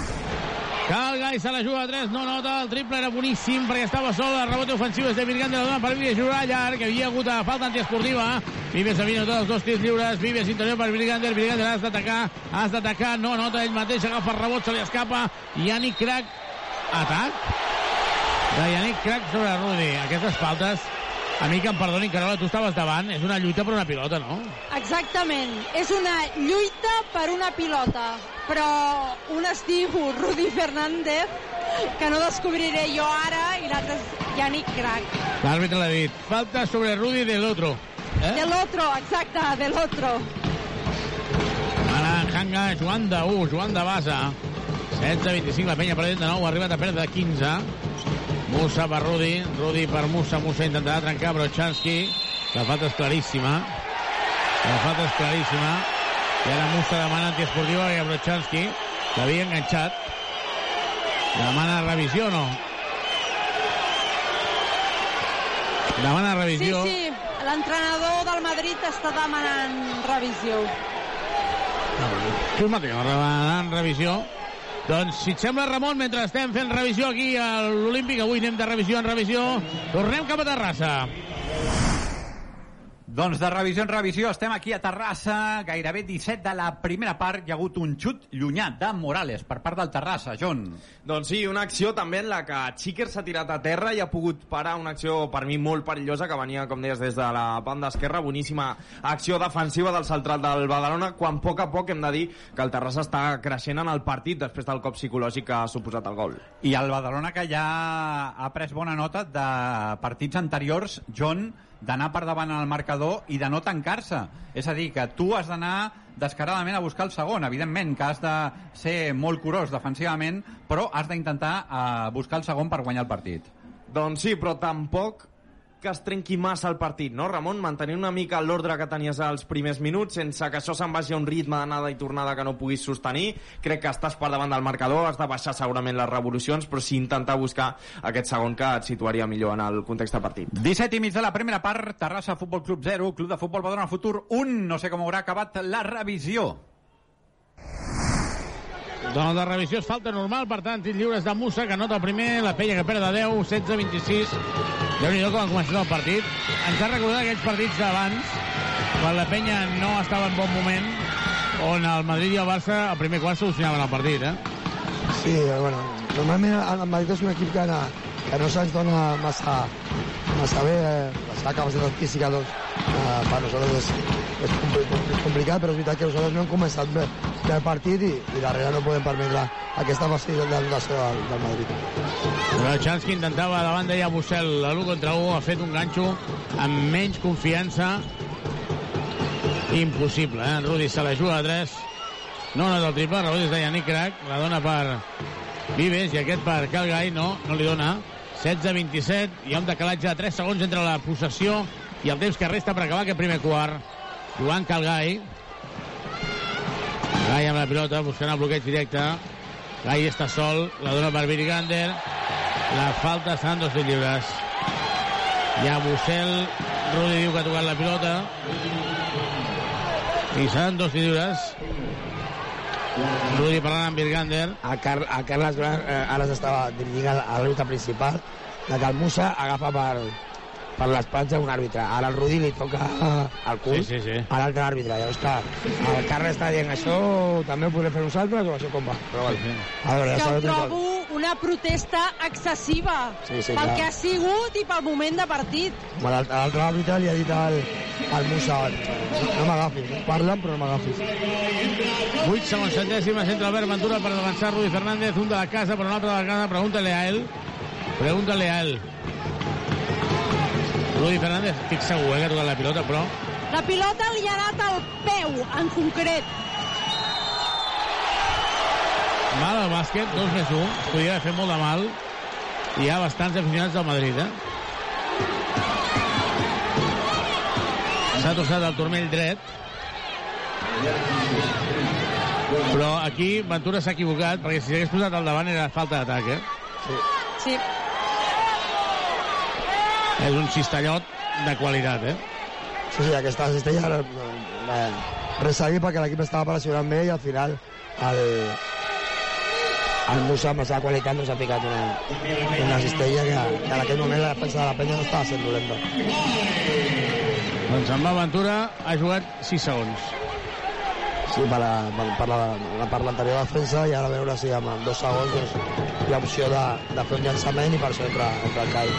Calgai se la juga a 3, no nota, el triple era boníssim perquè estava sol, el rebot ofensiu és de Virgant de la dona per Vives, jugarà llarg, havia hagut a falta antiesportiva, Vives havia notat els dos tirs lliures, Vives interior per Virgander, Virgander has d'atacar, has d'atacar, no nota ell mateix, agafa el rebot, se li escapa, Yannick Crac, atac de Yannick Crac sobre Rudi, aquestes faltes a mi que em perdoni, Carola, tu estaves davant, és una lluita per una pilota, no? Exactament, és una lluita per una pilota, però un estiu Rudi Fernández que no descobriré jo ara i l'altre és Yannick Crac. L'àrbitre l'ha dit, falta sobre Rudi del otro. Eh? De l'otro, exacte, de l'otro. Ara Hanga, Joan de 1, Joan de Basa. 16-25, la penya perdent de nou, arribat a perdre de 15. Musa per Rudi, Rudi per Musa, Musa intentarà trencar Brochanski, la falta és claríssima, la falta és claríssima, i ara Musa demana antiesportiva a Brochanski, l'havia enganxat, demana revisió o no? Demana revisió. Sí, sí, l'entrenador del Madrid està demanant revisió. Tu mateix, demanant revisió. Doncs, si et sembla, Ramon, mentre estem fent revisió aquí a l'Olímpic, avui anem de revisió en revisió, tornem cap a Terrassa. Doncs de revisió en revisió estem aquí a Terrassa, gairebé 17 de la primera part. Hi ha hagut un xut llunyà de Morales per part del Terrassa, John. Doncs sí, una acció també en la que Xiquer s'ha tirat a terra i ha pogut parar una acció per mi molt perillosa que venia, com deies, des de la banda esquerra. Boníssima acció defensiva del central del Badalona, quan a poc a poc hem de dir que el Terrassa està creixent en el partit després del cop psicològic que ha suposat el gol. I el Badalona que ja ha pres bona nota de partits anteriors, John, d'anar per davant al marcador i de no tancar-se. És a dir, que tu has d'anar descaradament a buscar el segon. Evidentment que has de ser molt curós defensivament, però has d'intentar eh, buscar el segon per guanyar el partit. Doncs sí, però tampoc que es trenqui massa el partit, no, Ramon? Mantenir una mica l'ordre que tenies als primers minuts, sense que això se'n vagi a un ritme d'anada i tornada que no puguis sostenir. Crec que estàs per davant del marcador, has de baixar segurament les revolucions, però sí intentar buscar aquest segon que et situaria millor en el context de partit. 17 i mig de la primera part, Terrassa Futbol Club 0, Club de Futbol Badalona Futur 1. No sé com haurà acabat la revisió. Doncs la revisió és falta normal, per tant, tirs lliures de Musa, que nota el primer, la penya que perd de 10, 16-26. Déu-n'hi-do com ha començat el partit. Ens ha recordat aquells partits d'abans, quan la penya no estava en bon moment, on el Madrid i el Barça al primer quart solucionaven el partit, eh? Sí, bueno, normalment el Madrid és un equip que, que no se'ns dona massa, massa bé, eh, la capacitat física doncs, eh, per nosaltres és, és, compli- és complicat, però és veritat que nosaltres no hem començat bé, del partit i, i darrere no podem permetre aquesta facilitat d'anotació del, del Madrid. Brochanski intentava davant de Bussel l'1 contra 1, ha fet un ganxo amb menys confiança. Impossible, eh? Rudi se la juga a 3. No, no és el triple, rebot és de Yannick Crac, la dona per Vives i aquest per Calgai, no, no li dona. 16-27, hi ha un decalatge de 3 segons entre la possessió i el temps que resta per acabar aquest primer quart. Joan Calgai. Gai amb la pilota, buscant el bloqueig directe. Gai està sol, la dona per Viri Gander. La falta seran dos lliures. Hi ha Bussel, Rudi diu que ha tocat la pilota. I seran dos lliures. Rudi parlant amb Virgander. A, Car a Carles Gran eh, ara s'estava dirigint a la- a la ruta principal, la que el Musa agafa per, per l'espatlla un àrbitre. Ara el Rudi li toca al cul Sí, sí, sí. a l'altre àrbitre. Llavors que el Carles està dient això també ho podrem fer nosaltres o això com va? Però, bueno, a veure, ja que ho trobo una protesta excessiva Sí, sí, pel clar. que ha sigut i pel moment de partit. Bueno, l'altre àrbitre li ha dit al, al Musa no, m'agafis, no parlen però no m'agafis. 8 segons centèsimes entre Albert Ventura per avançar Rudi Fernández, un de la casa per un altre de la casa, pregúntale a él pregúntale a él Rudi Fernández, estic segur eh, que ha tocat la pilota, però La pilota li ha anat al peu, en concret. mal al bàsquet, 2 més 1 es podia haver fet molt de mal hi ha bastants aficionats del Madrid eh? s'ha torçat el turmell dret però aquí Ventura s'ha equivocat perquè si s'hagués posat al davant era falta d'atac eh? Sí. És un cistellot de qualitat eh? Sí, sí, aquesta cistella la, la, resseguir perquè l'equip estava pressionant bé i al final el, el Musa amb la seva qualitat no s'ha picat una, una cistella que, que en aquell moment la defensa de la penya no estava sent dolenta. doncs en va Ventura ha jugat 6 segons Sí, per la, per, la, per l'anterior defensa i ara a veure si amb dos segons doncs, hi ha opció de, de fer un llançament i per això entra, entra el Cai.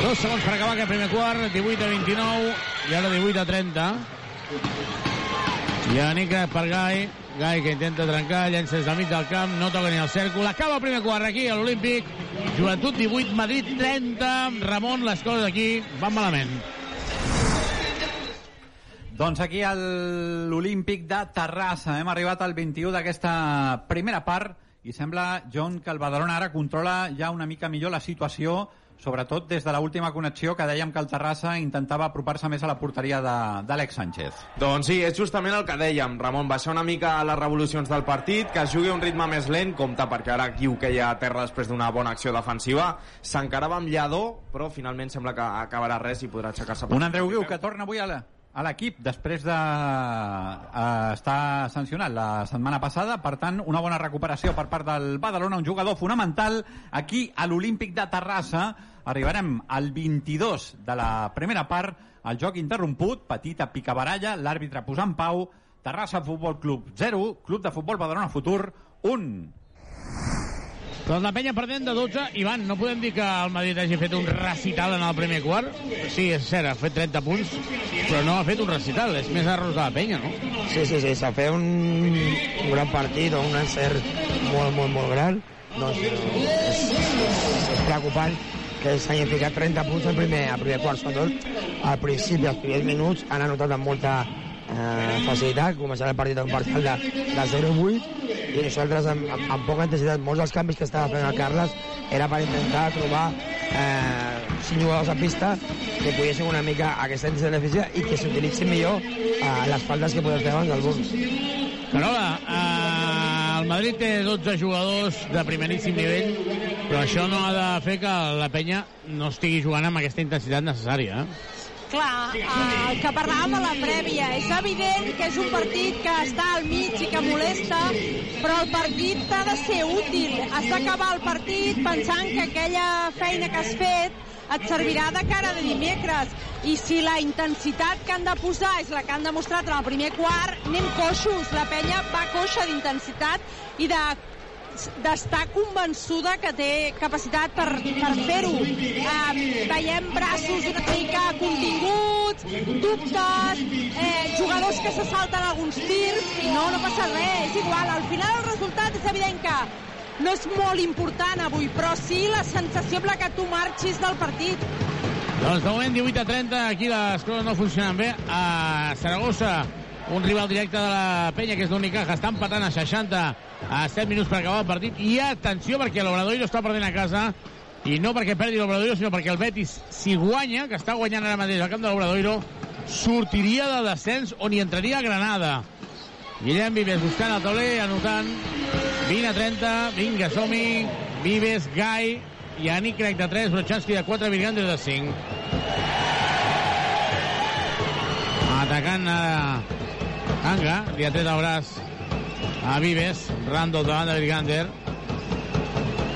Dos segons per acabar aquest primer quart, 18 a 29 i ara 18 a 30. I a Nica per Gai, Gai que intenta trencar, llença des del mig del camp, no toca ni el cèrcol. Acaba el primer quart aquí a l'Olímpic. Joventut 18, Madrid 30. Ramon, les coses aquí van malament. Doncs aquí a l'Olímpic de Terrassa hem arribat al 21 d'aquesta primera part i sembla, John, que el Badalona ara controla ja una mica millor la situació, sobretot des de l'última connexió que dèiem que el Terrassa intentava apropar-se més a la porteria de- d'Àlex Sánchez. Doncs sí, és justament el que dèiem, Ramon, baixar una mica les revolucions del partit, que es jugui a un ritme més lent, compte perquè ara Guiu queia a terra després d'una bona acció defensiva, s'encarava amb Lladó, però finalment sembla que acabarà res i podrà aixecar-se. Un Andreu Guiu que torna avui a la, a l'equip després de eh, estar sancionat la setmana passada. Per tant, una bona recuperació per part del Badalona, un jugador fonamental aquí a l'Olímpic de Terrassa. Arribarem al 22 de la primera part, el joc interromput, petita picabaralla, l'àrbitre posant pau, Terrassa Futbol Club 0, Club de Futbol Badalona Futur 1. Doncs la penya perdent de 12. Ivan, no podem dir que el Madrid hagi fet un recital en el primer quart? Sí, és cert, ha fet 30 punts, però no ha fet un recital, és més errors de la penya, no? Sí, sí, sí, s'ha fet un, un gran partit un encert molt, molt, molt gran. Doncs és, és preocupant que s'hagin ficat 30 punts al primer, al primer quart, sobretot al principi, als primers minuts, han anotat amb molta eh, facilitat, començant el partit amb parcial de, de 0-8 i nosaltres amb, amb, amb poca intensitat, molts dels canvis que estava fent el Carles era per intentar trobar eh, cinc jugadors a pista que poguessin una mica aquesta intensitat d'eficiència i que s'utilitzin millor eh, les faltes que podem fer abans del Burns. Carola, eh, el Madrid té 12 jugadors de primeríssim nivell, però això no ha de fer que la penya no estigui jugant amb aquesta intensitat necessària. Eh? Clar, eh, que parlàvem a la prèvia, és evident que és un partit que està al mig i que molesta, però el partit ha de ser útil. Has d'acabar el partit pensant que aquella feina que has fet et servirà de cara de dimecres. I si la intensitat que han de posar és la que han demostrat en el primer quart, anem coixos. La penya va coixa d'intensitat i de d'estar convençuda que té capacitat per, per fer-ho. Um, veiem braços una mica continguts, dubtes, eh, jugadors que se salten alguns tirs, i no, no passa res, és igual. Al final el resultat és evident que no és molt important avui, però sí la sensació amb la que tu marxis del partit. Doncs de moment 18 a 30, aquí les coses no funcionen bé. A Saragossa, un rival directe de la penya, que és l'Unicaja, està empatant a 60 a 7 minuts per acabar el partit. I atenció, perquè l'Obradoiro està perdent a casa, i no perquè perdi l'Obradoiro, sinó perquè el Betis, si guanya, que està guanyant ara mateix al camp de l'Obradoiro, sortiria de descens on hi entraria Granada. Guillem Vives buscant el tauler, anotant 20 a 30, vinga, som-hi, Vives, Gai, Yannick Crec de 3, Brochanski de 4, Virgander de 5. Atacant a Anga, li ha tret el braç a Vives, Randall davant de Virgander.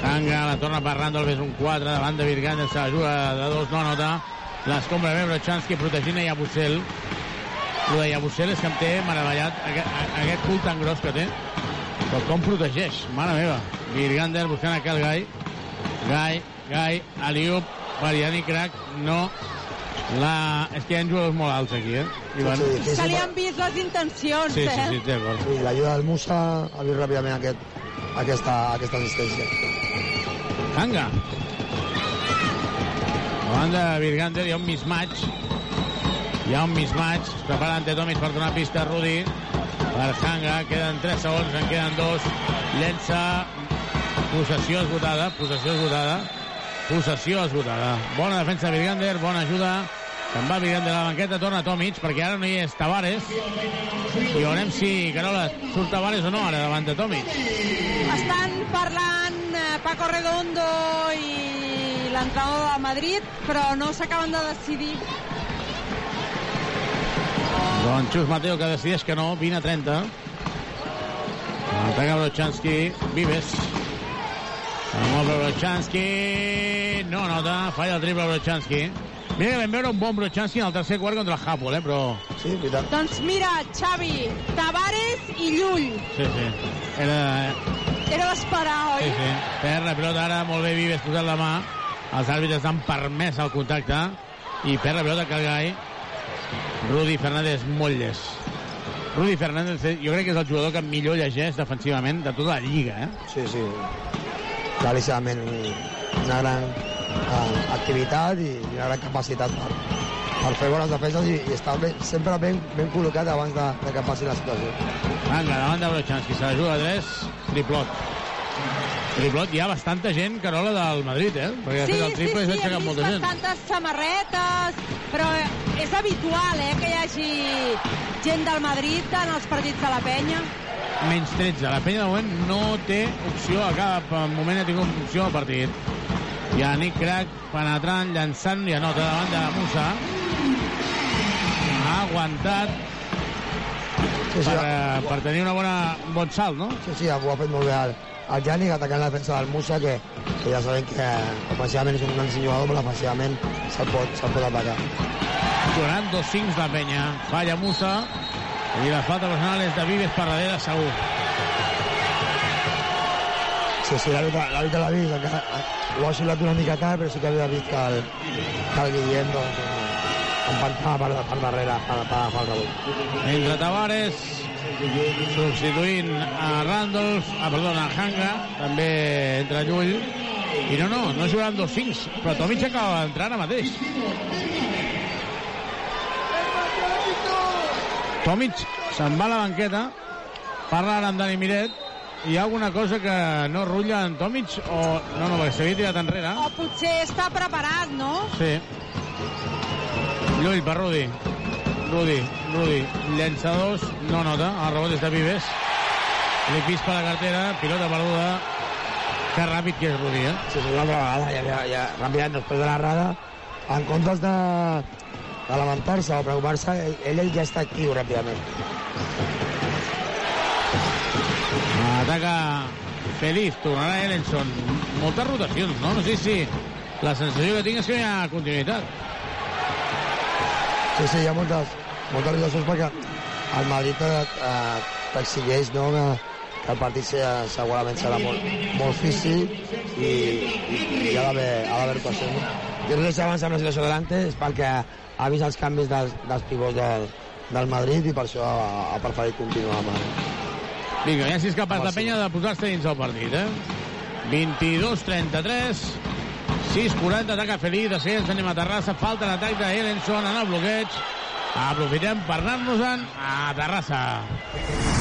Anga la torna per Randall, és un 4 davant de Virgander, se la juga de 2, no nota. L'escombra bé Brochanski protegint a Yabusel. El de Yabusel és que em té meravellat aquest, aquest cul tan gros que té. Però com protegeix, mare meva. Virgander buscant el Gai. Gai, Gai, Aliup, Yannick Crac, no. La... És que hi ha jugadors molt alts aquí, eh? I van... Sí, sí, Se li han vist les intencions, Sí, sí, eh? sí, d'acord. Sí, l'ajuda del Musa ha vist ràpidament aquest, aquesta, aquesta assistència. Hanga. Davant de Virgander hi ha un mismatch. Hi ha un mismatch. Es prepara ante Tomis per donar pista a Rudi. Per Hanga. Queden 3 segons, en queden 2. Llença. Possessió esgotada. Possessió esgotada. Possessió esgotada. Bona defensa de Virgander. Bona ajuda. Se'n va Virgander a la banqueta. Torna Tomic perquè ara no hi és Tavares. I veurem si, Carola, surt Tavares o no ara davant de Tomic. Estan parlant eh, Paco Redondo i l'entrenador de Madrid, però no s'acaben de decidir. Doncs Xus Mateo que decideix que no, 20 a 30. Ataca Brochanski, Vives. Amb el Brochanski, no nota, falla el triple Brochanski. Mira que vam veure un bon Brochanski en el tercer quart contra el Hapoel, eh, però... Sí, veritat. Doncs mira, Xavi, Tavares i Llull. Sí, sí. Era... Era d'esperar, oi? Sí, sí. Perd la pilota ara, molt bé Vives posant la mà. Els àrbitres han permès el contacte. I perd la pilota Calgai. Rudi Fernández molt llest. Rudi Fernández, eh, jo crec que és el jugador que millor llegeix defensivament de tota la lliga, eh? Sí, sí. Claríssimament una gran uh, activitat i una gran capacitat per, per fer bones defenses i, i estar ben, sempre ben, ben col·locat abans de, de que passi la situació. Vinga, davant de Brochanski, se la juga a 3, triplot. Triplot, hi ha bastanta gent, Carola, del Madrid, eh? Perquè ha Sí, fet el sí, triple i sí, s'ha he aixecat vist molta gent. bastantes samarretes, però és habitual, eh, que hi hagi gent del Madrid en els partits de la penya. Menys 13. La penya de moment no té opció, a cap moment ha tingut opció al partit. Yannick Crac penetrant, llançant i anota davant de Musa. Ha aguantat Sí, sí, per, eh, per tenir una bona, un bon salt, no? Sí, sí, ho ha fet molt bé el, el Yannick atacant la defensa del Musa, que, que ja sabem que ofensivament és un gran jugador, però defensivament se'l pot, se pot atacar. Donant dos cincs la penya. Falla Musa. I la falta personal és de Vives per darrere, segur. Sí, sí, l'àrbitre l'ha vist, encara, ho ha xiulat una mica tard, però sí que havia vist que el, que el Guillem doncs, empantava per, per darrere per, per agafar el rebot. Entre Tavares, substituint a Randolph, ah, perdona, a Hanga, també entre Llull, i no, no, no jugaran dos cincs, però Tomic acaba d'entrar ara mateix. Tomic se'n va a la banqueta, parla ara amb Dani Miret, hi ha alguna cosa que no rutlla en Tomic o... No, no, perquè s'havia tirat enrere. O potser està preparat, no? Sí. Llull per Rudi. Rudi, Rudi, llançadors, no nota, el rebot és de Vives. Li pispa la cartera, pilota perduda. Que ràpid que és Rudi, eh? Sí, sí, una altra vegada, ja, ja, ja, ràpidament, després de l'errada, en comptes de, de lamentar-se o preocupar-se, ell, ell ja està actiu ràpidament. Ataca Feliz, tornarà Ellenson. Moltes rotacions, no? No sé si la sensació que tinc és que hi ha continuïtat. Sí, sí, hi ha moltes, moltes rotacions perquè el Madrid eh, eh, t'exigeix no, que, que el partit serà, segurament serà molt, molt físic i, i, i ha d'haver ha d'haver rotacions. No? jo li deixava avançar amb la situació delante és perquè ha vist els canvis dels, dels pivots del, del Madrid i per això ha, ha preferit continuar amb el... Vinga, ja si és capaç la penya de posar-se dins el partit, eh? 22-33, 6-40, ataca Felí, ens anem a Terrassa, falta l'atac de Ellenson en el bloqueig. Aprofitem per anar-nos-en a Terrassa.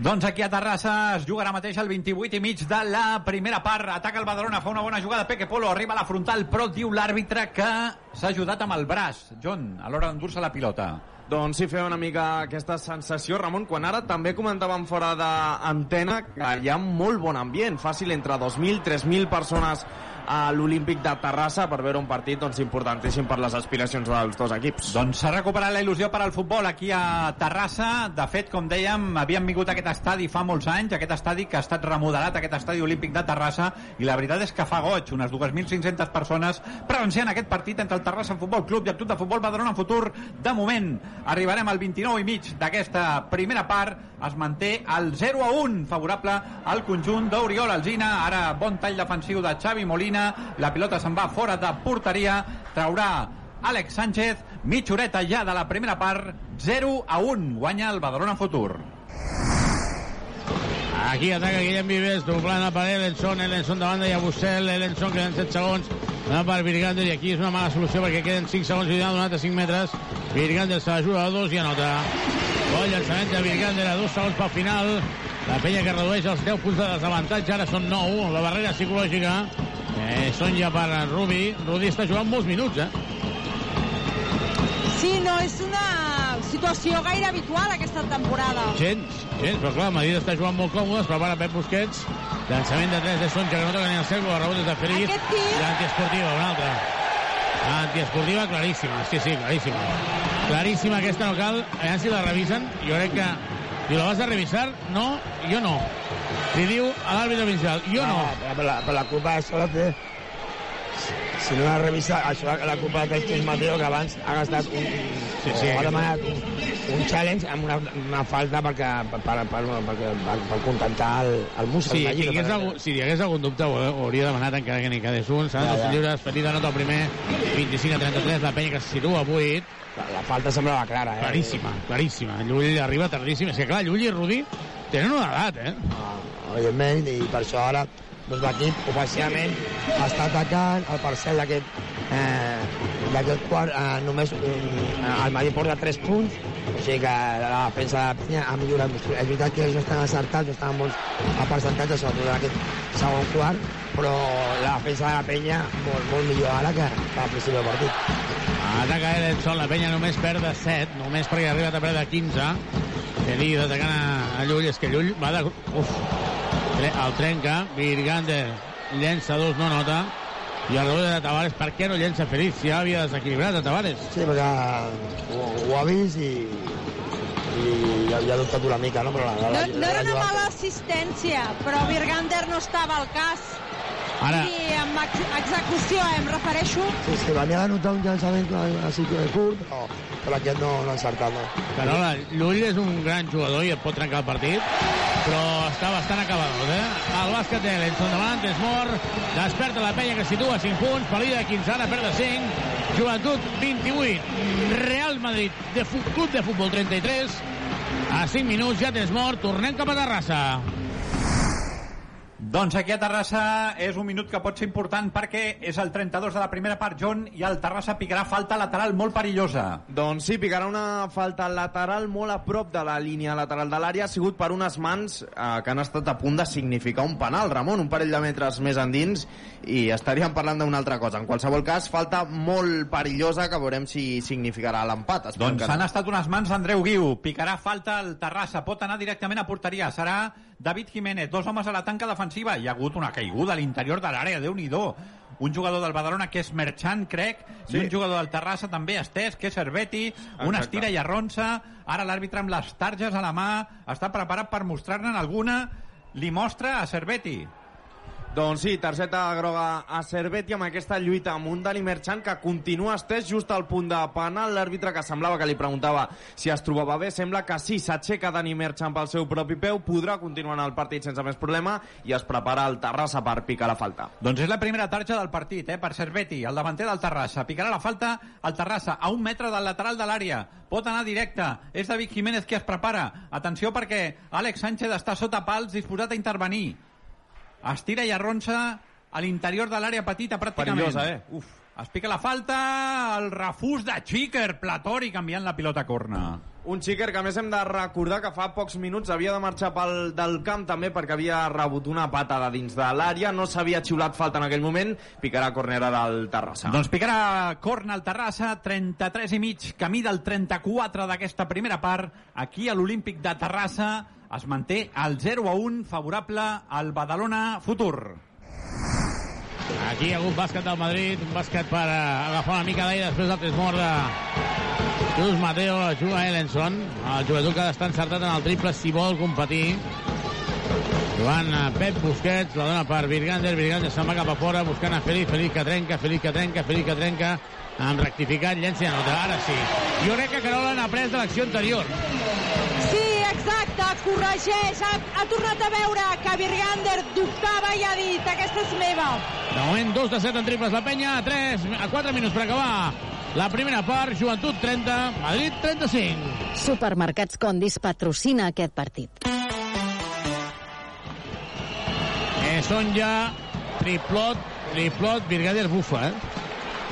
Doncs aquí a Terrassa es juga ara mateix el 28 i mig de la primera part. Ataca el Badalona, fa una bona jugada. Peque Polo arriba a la frontal, però diu l'àrbitre que s'ha ajudat amb el braç. John, a l'hora d'endur-se la pilota. Doncs sí, feia una mica aquesta sensació, Ramon, quan ara també comentàvem fora d'antena que hi ha molt bon ambient, fàcil entre 2.000, 3.000 persones a l'Olímpic de Terrassa per veure un partit doncs, importantíssim per les aspiracions dels dos equips. Doncs s'ha recuperat la il·lusió per al futbol aquí a Terrassa. De fet, com dèiem, havíem vingut a aquest estadi fa molts anys, aquest estadi que ha estat remodelat, aquest estadi olímpic de Terrassa, i la veritat és que fa goig, unes 2.500 persones presenciant aquest partit entre el Terrassa Futbol Club i el Club de Futbol Badalona Futur. De moment, arribarem al 29 i mig d'aquesta primera part. Es manté el 0 a 1, favorable al conjunt d'Oriol Alzina. Ara, bon tall defensiu de Xavi Molina. La pilota se'n va fora de porteria. Traurà Àlex Sánchez. Mitja horeta ja de la primera part. 0 a 1. Guanya el Badalona Futur. Aquí ataca Guillem Vives, doblant a per Ellenson, Ellenson de banda i a Bussel, Ellenson queden 7 segons, va per Virgander i aquí és una mala solució perquè queden 5 segons i ha donat a 5 metres. Virgander se la juga a 2 i anota. Bon llançament de Virgander a 2 segons pel final. La penya que redueix els 10 punts de desavantatge, ara són 9, la barrera psicològica. Eh, són ja per Rubi. Rubi està jugant molts minuts, eh? Sí, no és una situació gaire habitual aquesta temporada. Gens, gens, però clar, Madrid està jugant molt còmode, es prepara Pep Busquets, llançament de 3 de Sonja, que no toca ni el cercle, el rebot és de Feliz, Aquest tir- i antiesportiva, una altra. Antiesportiva claríssima, sí, sí, claríssima. Claríssima aquesta no cal, a si la revisen, jo crec que... Si la vas a revisar, no, jo no. Li diu a l'àrbitre principal, jo no. Ah, per, la, per la culpa això la té... Si no la revisa, això la culpa que és Mateo, que abans ha gastat un... Sí, sí, ha demanat un, un challenge amb una, una falta perquè, per, per, per, per, per, per contentar el, el Musa. Sí, si hi, hagués algun, si hi hagués algun dubte ho, ho hauria demanat encara que n'hi quedés un. S'han Ja, ja. lliures, Felip anota el primer, 25 a 33, la penya que se situa a 8. La, la falta semblava clara, eh? Claríssima, claríssima. Llull arriba tardíssim. És que clar, Llull i Rudi tenen una edat, eh? evidentment, i per això ara doncs, l'equip ofensivament està atacant el parcel d'aquest eh, d'aquest quart eh, només eh, el Madrid porta 3 punts o sigui que la defensa de la Penya ha millorat és veritat que ells estan acertats no estan bons a percentatge sobretot en aquest segon quart però la defensa de la Penya molt, molt millor ara que, que al principi del partit. Ataca Edson, la penya només perd de 7, només perquè ha arribat a perdre 15. Felip atacant a, a Llull, és que Llull va de... Uf, el trenca, Virgander llença dos, no nota, i el rebot de Tavares, per què no llença Felip si ja havia desequilibrat a Tavares? Sí, perquè ho, ho ha vist i, i ja, ja ha dubtat una mica, no? Però la, la, No, la, no la, era una la, mala assistència, però Virgander no estava al cas. Ara- I amb ex execució, eh, em refereixo. Sí, sí, venia a notar un llançament així que curt, però, però aquest no, no ha encertat. No. Carola, Llull és un gran jugador i et pot trencar el partit, però està bastant acabat, eh? El bàsquet de l'Enson davant, és mort, desperta la penya que situa 5 punts, Pelí de 15, ara perd de 5, Joventut 28, Real Madrid de Club de Futbol 33, a 5 minuts ja tens mort, tornem cap a Terrassa. Doncs aquí a Terrassa és un minut que pot ser important perquè és el 32 de la primera part, John, i el Terrassa picarà falta lateral molt perillosa. Doncs sí, picarà una falta lateral molt a prop de la línia lateral de l'àrea. Ha sigut per unes mans eh, que han estat a punt de significar un penal, Ramon, un parell de metres més endins, i estaríem parlant d'una altra cosa. En qualsevol cas, falta molt perillosa que veurem si significarà l'empat. Doncs que no. han estat unes mans d'Andreu Guiu. Picarà falta el Terrassa. Pot anar directament a porteria. Serà David Jiménez. Dos homes a la tanca defensiva. Hi ha hagut una caiguda a l'interior de l'àrea. déu nhi un jugador del Badalona que és Merchant, crec, sí. I un jugador del Terrassa també estès, que és Cerveti, un Exacte. estira i arronsa, ara l'àrbitre amb les targes a la mà està preparat per mostrar-ne alguna, li mostra a Cerveti. Doncs sí, targeta groga a Servet i amb aquesta lluita amb un Dani Merchant que continua estès just al punt de penal. L'àrbitre que semblava que li preguntava si es trobava bé, sembla que sí, s'aixeca Dani Merchant pel seu propi peu, podrà continuar en el partit sense més problema i es prepara el Terrassa per picar la falta. Doncs és la primera tarja del partit, eh, per Serveti, el davanter del Terrassa. Picarà la falta al Terrassa, a un metre del lateral de l'àrea. Pot anar directe. És David Jiménez qui es prepara. Atenció perquè Àlex Sánchez està sota pals disposat a intervenir. Estira i arronsa a l'interior de l'àrea petita pràcticament. Perillosa, eh? Uf, es pica la falta, el refús de Xiquer, Platori canviant la pilota a corna. Un xiquer que a més hem de recordar que fa pocs minuts havia de marxar pel, del camp també perquè havia rebut una patada dins de l'àrea, no s'havia xiulat falta en aquell moment, picarà cornera del Terrassa. Doncs picarà corna al Terrassa, 33 i mig, camí del 34 d'aquesta primera part. Aquí a l'Olímpic de Terrassa es manté el 0 a 1 favorable al Badalona Futur. Aquí hi ha hagut bàsquet del Madrid, un bàsquet per eh, agafar una mica d'aire després del tres mort de Cruz Mateo, juga Ellenson, el jugador que d'estar encertat en el triple si vol competir. Jugant a Pep Busquets, la dona per Virgander, Virgander se'n va cap a fora, buscant a Feliz, Feliz que trenca, Feliz que trenca, Feliz que trenca, amb rectificat, llença i anota. Ara sí. Jo crec que Carola n'ha pres de l'acció anterior. Corregeix. Ha, ha tornat a veure que Virgander dubtava i ha dit aquesta és meva. De moment, 2 de 7 en triples la penya, a 3, a 4 minuts per acabar la primera part, Joventut 30, Madrid 35. Supermercats Condis patrocina aquest partit. Eh, són ja triplot, triplot, Virgander bufa, eh?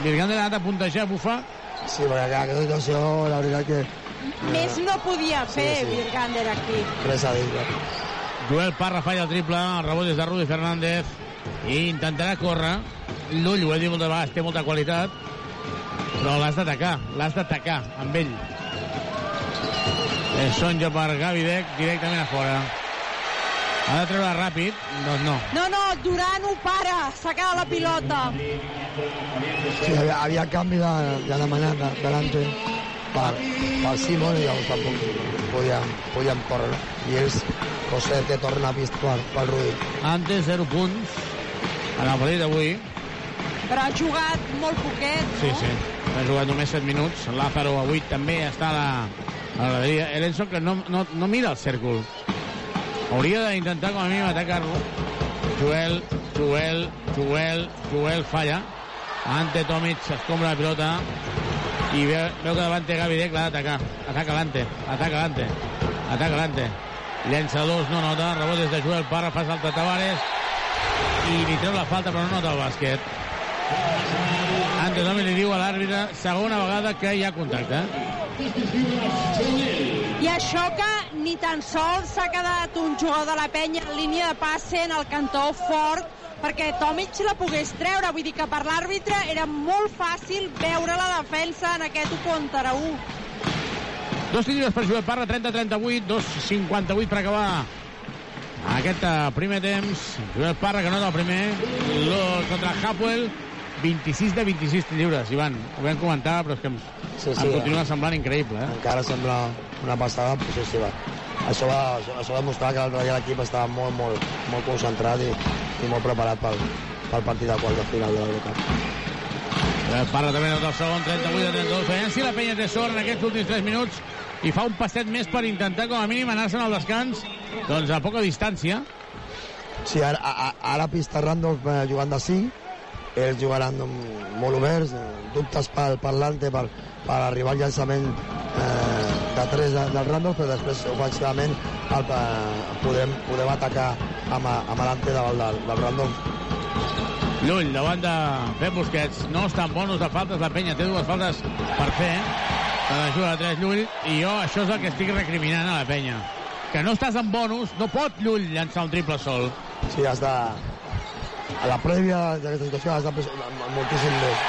Virgander ha anat a puntejar, bufa. Sí, perquè aquesta situació, la veritat que Més no podia fer sí. Virgander aquí. res a dir. eh? Joel Parra falla el triple, el rebot és de Rudi Fernández i intentarà córrer. L'ull, ho he dit moltes vegades, té molta qualitat, però l'has d'atacar, l'has d'atacar amb ell. És sonja per Gavidec, directament a fora. Ha de treure ràpid? Doncs no. No, no, Duran ho para, s'ha quedat la pilota. Sí, havia, havia canvi de, de demanat de, delante per, per Simon i llavors tampoc podíem, podíem córrer. I ells, José, que torna a pista per, pel Rudi. Antes, 0 punts en el partit d'avui. Però ha jugat molt poquet, Sí, no? sí. Ha jugat només 7 minuts. Lázaro avui també està a la, a la graderia. Ellenson que no, no, no mira el cèrcol. Hauria d'intentar com a mínim atacar-lo. Joel, Joel, Joel, Joel falla. Ante Tomic s'escombra la pilota i veu, veu que davant té Gavidec, l'ha d'atacar. Ataca l'Ante, ataca l'Ante, ataca l'Ante. Llença dos, no nota, rebot des de Joel Parra, fa salta Tavares i li treu la falta però no nota el bàsquet. Ante li diu a l'àrbitre segona vegada que hi ha contacte. I això que ni tan sols s'ha quedat un jugador de la penya en línia de passe en el cantó fort perquè Tomic la pogués treure. Vull dir que per l'àrbitre era molt fàcil veure la defensa en aquest 1 contra 1. Dos tiros per Joel Parra, 30-38, 2-58 per acabar aquest eh, primer temps. Joel Parra que nota el primer, lo, contra Hapwell, 26 de 26 lliures, Ivan. Ho vam comentar, però és que em, Sí, sí, em continua eh? semblant increïble. Eh? Encara sembla una passada possessiva. Això va, això, va demostrar que l'altre dia l'equip estava molt, molt, molt concentrat i, i molt preparat pel, pel partit de quart de final de l'Eurocup. Joel Parra també nota el segon, 38 de 32. Veiem si la penya té sort en aquests últims 3 minuts i fa un passet més per intentar com a mínim anar-se'n al descans doncs a poca distància. Sí, ara, a, ara pista Randolph eh, jugant de 5, ells jugaran molt oberts, eh, dubtes pel, per l'Ante per, per arribar al llançament eh, de 3 de, del Randolph, però després ofensivament el, eh, podem, podem atacar amb, amb l'Ante davant del, del Randolph. Llull, davant de Pep Busquets. No està en bonus de faltes, la penya té dues faltes per fer. Se la juga de 3 Llull, i jo això és el que estic recriminant a la penya. Que no estàs en bonus, no pot Llull llançar un triple sol. Sí, has de... A la prèvia d'aquesta situació has de moltíssim més.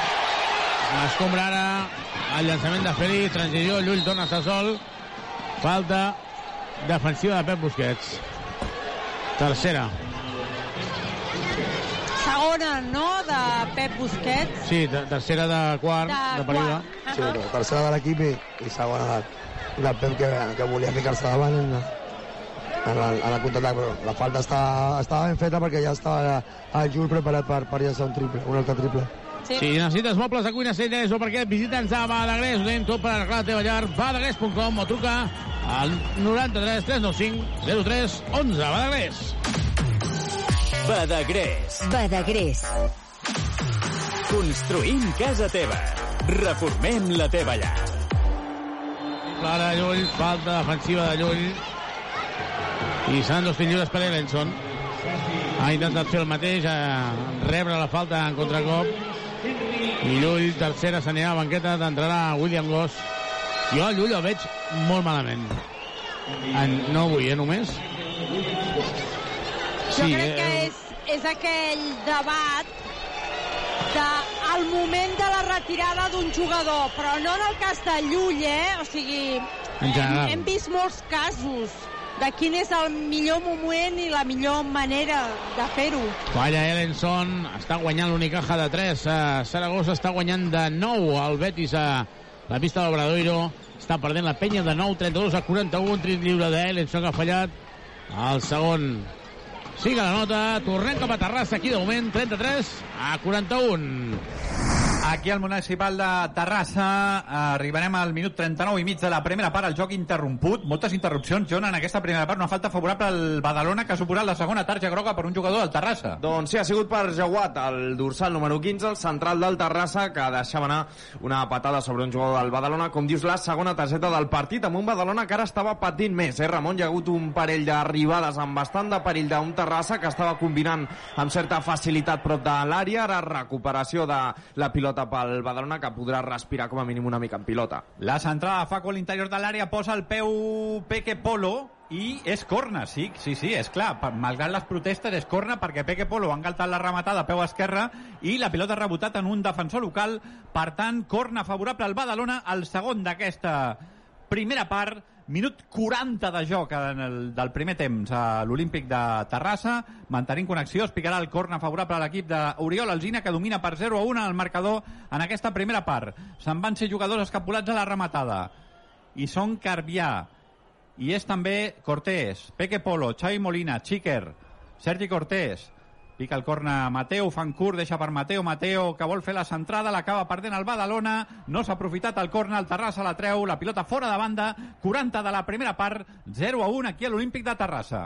Escombra ara el llançament de Feli, transició, Llull torna a sol. Falta defensiva de Pep Busquets. Tercera. Segona, no?, de Pep Busquets. Sí, de, tercera de quart, De de, període. quart. Sí, no, tercera de l'equip i, i segona de, del Pep que, que volia ficar-se davant. En, en el, en el contraatac, però la falta està, estava ben feta perquè ja estava el Jul preparat per, per llançar un triple, un altre triple. Sí. Si necessites mobles de cuina, celles o perquè visita'ns a Badagrés, ho tot per arreglar la teva llar, badagrés.com o truca al 93 395 03 11. Badagrés. Badagrés. Badagrés. Construïm casa teva. Reformem la teva llar. Clara Llull, falta defensiva de Llull. I seran dos tirs lliures per Ellenson. Ha intentat fer el mateix, a rebre la falta en contracop. I Llull, tercera, a la banqueta, d'entrarà William Goss. Jo a Llull el veig molt malament. En, no avui, eh, només? Jo crec que és, és aquell debat de al moment de la retirada d'un jugador, però no en el cas de Llull, eh? O sigui, hem, hem vist molts casos de quin és el millor moment i la millor manera de fer-ho. Falla Ellenson, està guanyant l'Unicaja de 3. Uh, Saragossa està guanyant de 9 el Betis a la pista d'Obradoiro. Està perdent la penya de 9, 32 a 41. Un trit lliure d'Ellenson que ha fallat. El segon sigue la nota. Tornem cap a Terrassa aquí de moment. 33 a 41. Aquí al Municipal de Terrassa arribarem al minut 39 i mig de la primera part, el joc interromput, moltes interrupcions, John, en aquesta primera part, una falta favorable al Badalona que ha suposat la segona tarja groga per un jugador del Terrassa. Doncs sí, ha sigut per Jauat, el dorsal número 15, el central del Terrassa, que deixava anar una patada sobre un jugador del Badalona, com dius, la segona targeta del partit, amb un Badalona que ara estava patint més, eh, Ramon? Hi ha hagut un parell d'arribades amb bastant de perill d'un Terrassa que estava combinant amb certa facilitat prop de l'àrea, ara recuperació de la pilota pel Badalona, que podrà respirar com a mínim una mica en pilota. La centrada fa a l'interior de l'àrea, posa el peu Peque Polo i és corna, sí, sí, sí, és clar. Malgrat les protestes és corna perquè Peque Polo ha engaltat la rematada a peu esquerre i la pilota ha rebotat en un defensor local. Per tant, corna favorable al Badalona, el segon d'aquesta primera part, minut 40 de joc en el, del primer temps a l'Olímpic de Terrassa, mantenint connexió, es picarà el corna favorable a l'equip d'Oriol Alzina, que domina per 0 a 1 el marcador en aquesta primera part. Se'n van ser jugadors escapulats a la rematada. I són Carbià, i és també Cortés, Peque Polo, Xavi Molina, Chiker, Sergi Cortés, pica el corna Mateu, Fancur, deixa per Mateu, Mateu que vol fer la centrada, l'acaba perdent el Badalona, no s'ha aprofitat el corna, el Terrassa la treu, la pilota fora de banda, 40 de la primera part, 0 a 1 aquí a l'Olímpic de Terrassa.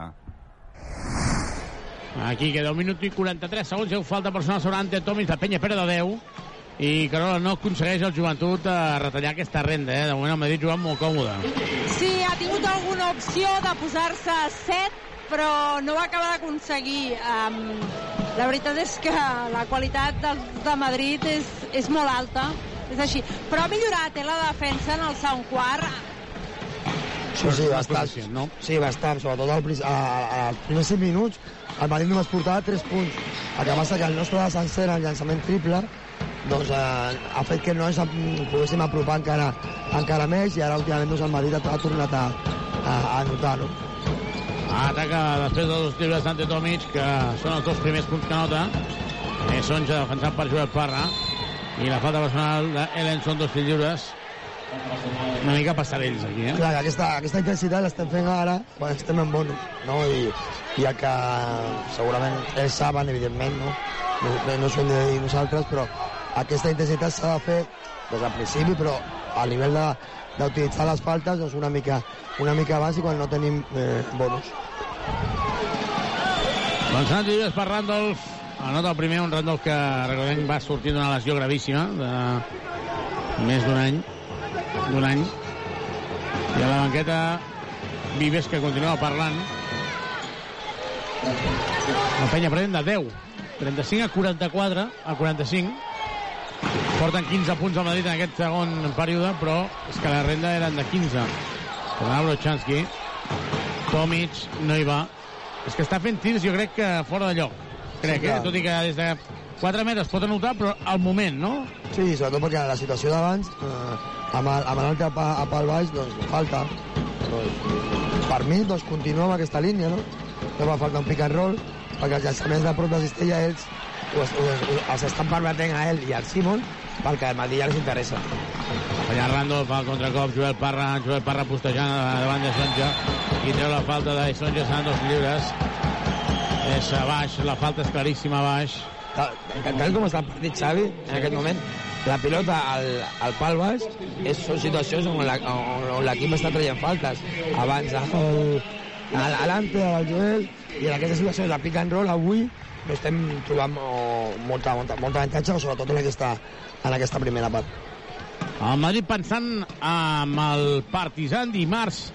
Aquí queda un minut i 43 segons. Heu falta personal sobre Ante Tomis de Penya Pere de 10. I Carola no aconsegueix el joventut a retallar aquesta renda. Eh? De moment el Madrid jugant molt còmode. Sí, ha tingut alguna opció de posar-se a 7, però no va acabar d'aconseguir. Um, la veritat és que la qualitat del, de Madrid és, és molt alta, és així. Però ha millorat eh, la defensa en el segon quart. Sí, sí, bastant. No? Sí, bastant, sobretot al, prin- a, a, als primers 5 minuts el Madrid només portava 3 punts. El que passa que el nostre descenser en llançament triple doncs, eh, ha fet que no ens poguéssim apropar encara, encara més i ara últimament doncs, el Madrid ha, ha tornat a, a, a anotar. No? Ataca després dels dos tirs d'Ante Tomic, que són els dos primers punts que nota. Eh, Sonja defensat per Joel Parra. I la falta personal d'Ellen són dos lliures. Una mica passarells aquí, eh? Clar, que aquesta, aquesta intensitat l'estem fent ara quan estem en bonus, no? I, i el que segurament ells saben, evidentment? No, no, no s'ho hem de dir nosaltres, però aquesta intensitat s'ha de fer des del principi, però a nivell de- d'utilitzar les faltes doncs una mica, una mica i quan no tenim eh, bonus. Santi lliures per Randolph. Anota el primer, un Randolph que recordem va sortir d'una lesió gravíssima de més d'un any. D'un any. I a la banqueta Vives que continua parlant. La penya pren de 10. 35 a 44 a 45. Porten 15 punts al Madrid en aquest segon període, però és que la renda eren de 15. Tornava Brochanski. Tomic no hi va. És que està fent tirs, jo crec que fora de lloc. Crec, Sí, eh? Tot i que des de 4 metres pot anotar, però al moment, no? Sí, sobretot perquè la situació d'abans, eh, amb, el, amb l'altre pa, a pal baix, doncs falta. Doncs, per mi, doncs, continua amb aquesta línia, no? No fa falta un pick and roll, perquè els llançaments de prop de cistella ells ho, ho, ho, els estan permetent a ell i al Simon perquè al Madrid ja els interessa. Allà Randolph fa el contracop, Joel Parra, Joel Parra postejant davant de Sonja i treu la falta de Sonja seran dos lliures. És a baix, la falta és claríssima a baix. Tal, tal com està el partit, Xavi, en aquest moment, la pilota al, al pal baix és, són situacions on l'equip està traient faltes. Abans el, el, l'Ante, el Joel, i en aquestes situacions de pick and roll avui no estem trobant oh, molta, molta, molta avantatge, sobretot en aquesta, en aquesta primera part. El Madrid pensant amb el Partizan dimarts.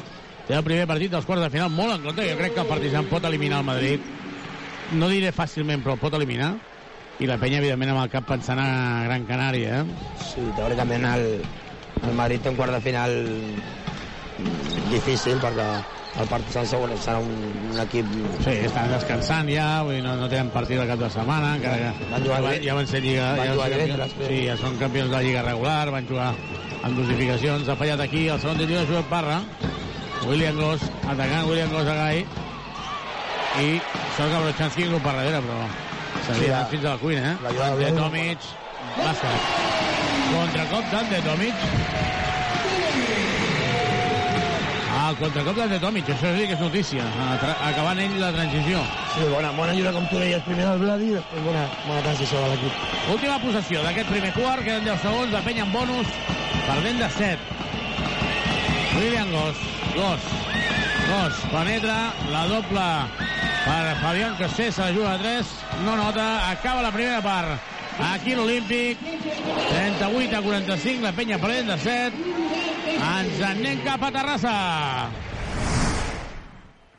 Té el primer partit dels quarts de final molt en compte. Jo crec que el Partizan pot eliminar el Madrid. No diré fàcilment, però pot eliminar. I la penya, evidentment, amb el cap pensant a Gran Canària. Eh? Sí, teòricament el, el Madrid té un quart de final difícil perquè el Partizan segon serà un, un equip... Sí, estan descansant ja, vull dir, no, no tenen partit el cap de setmana, encara que Van jugar ja, bé. ja van ser lliga, Van ja jugar divendres, sí, ja són campions de la lliga regular, van jugar amb dosificacions, ha fallat aquí el segon títol de Joel Parra, William Goss, atacant William Goss a Gai, i sort que Brochanski inclou per darrere, però s'havia Sí, anat fins a la cuina, eh? la De de- Tomic, bàsquet. Contracop d'Ante Tomic. El contracop d'Ante Tomic, això sí que és notícia, acabant ell la transició. Sí, bona, bona ajuda, com tu deies, primer del Vladi i després bona, bona transició de l'equip. Última possessió d'aquest primer quart, queden 10 segons, la penya en bonus, perdent de 7. William Goss, Goss, Goss, penetra, la doble per Fabián Cassés, se la juga a 3, no nota, acaba la primera part. Aquí l'Olímpic, 38 a 45, la penya perdent de 7, ens en anem cap a Terrassa.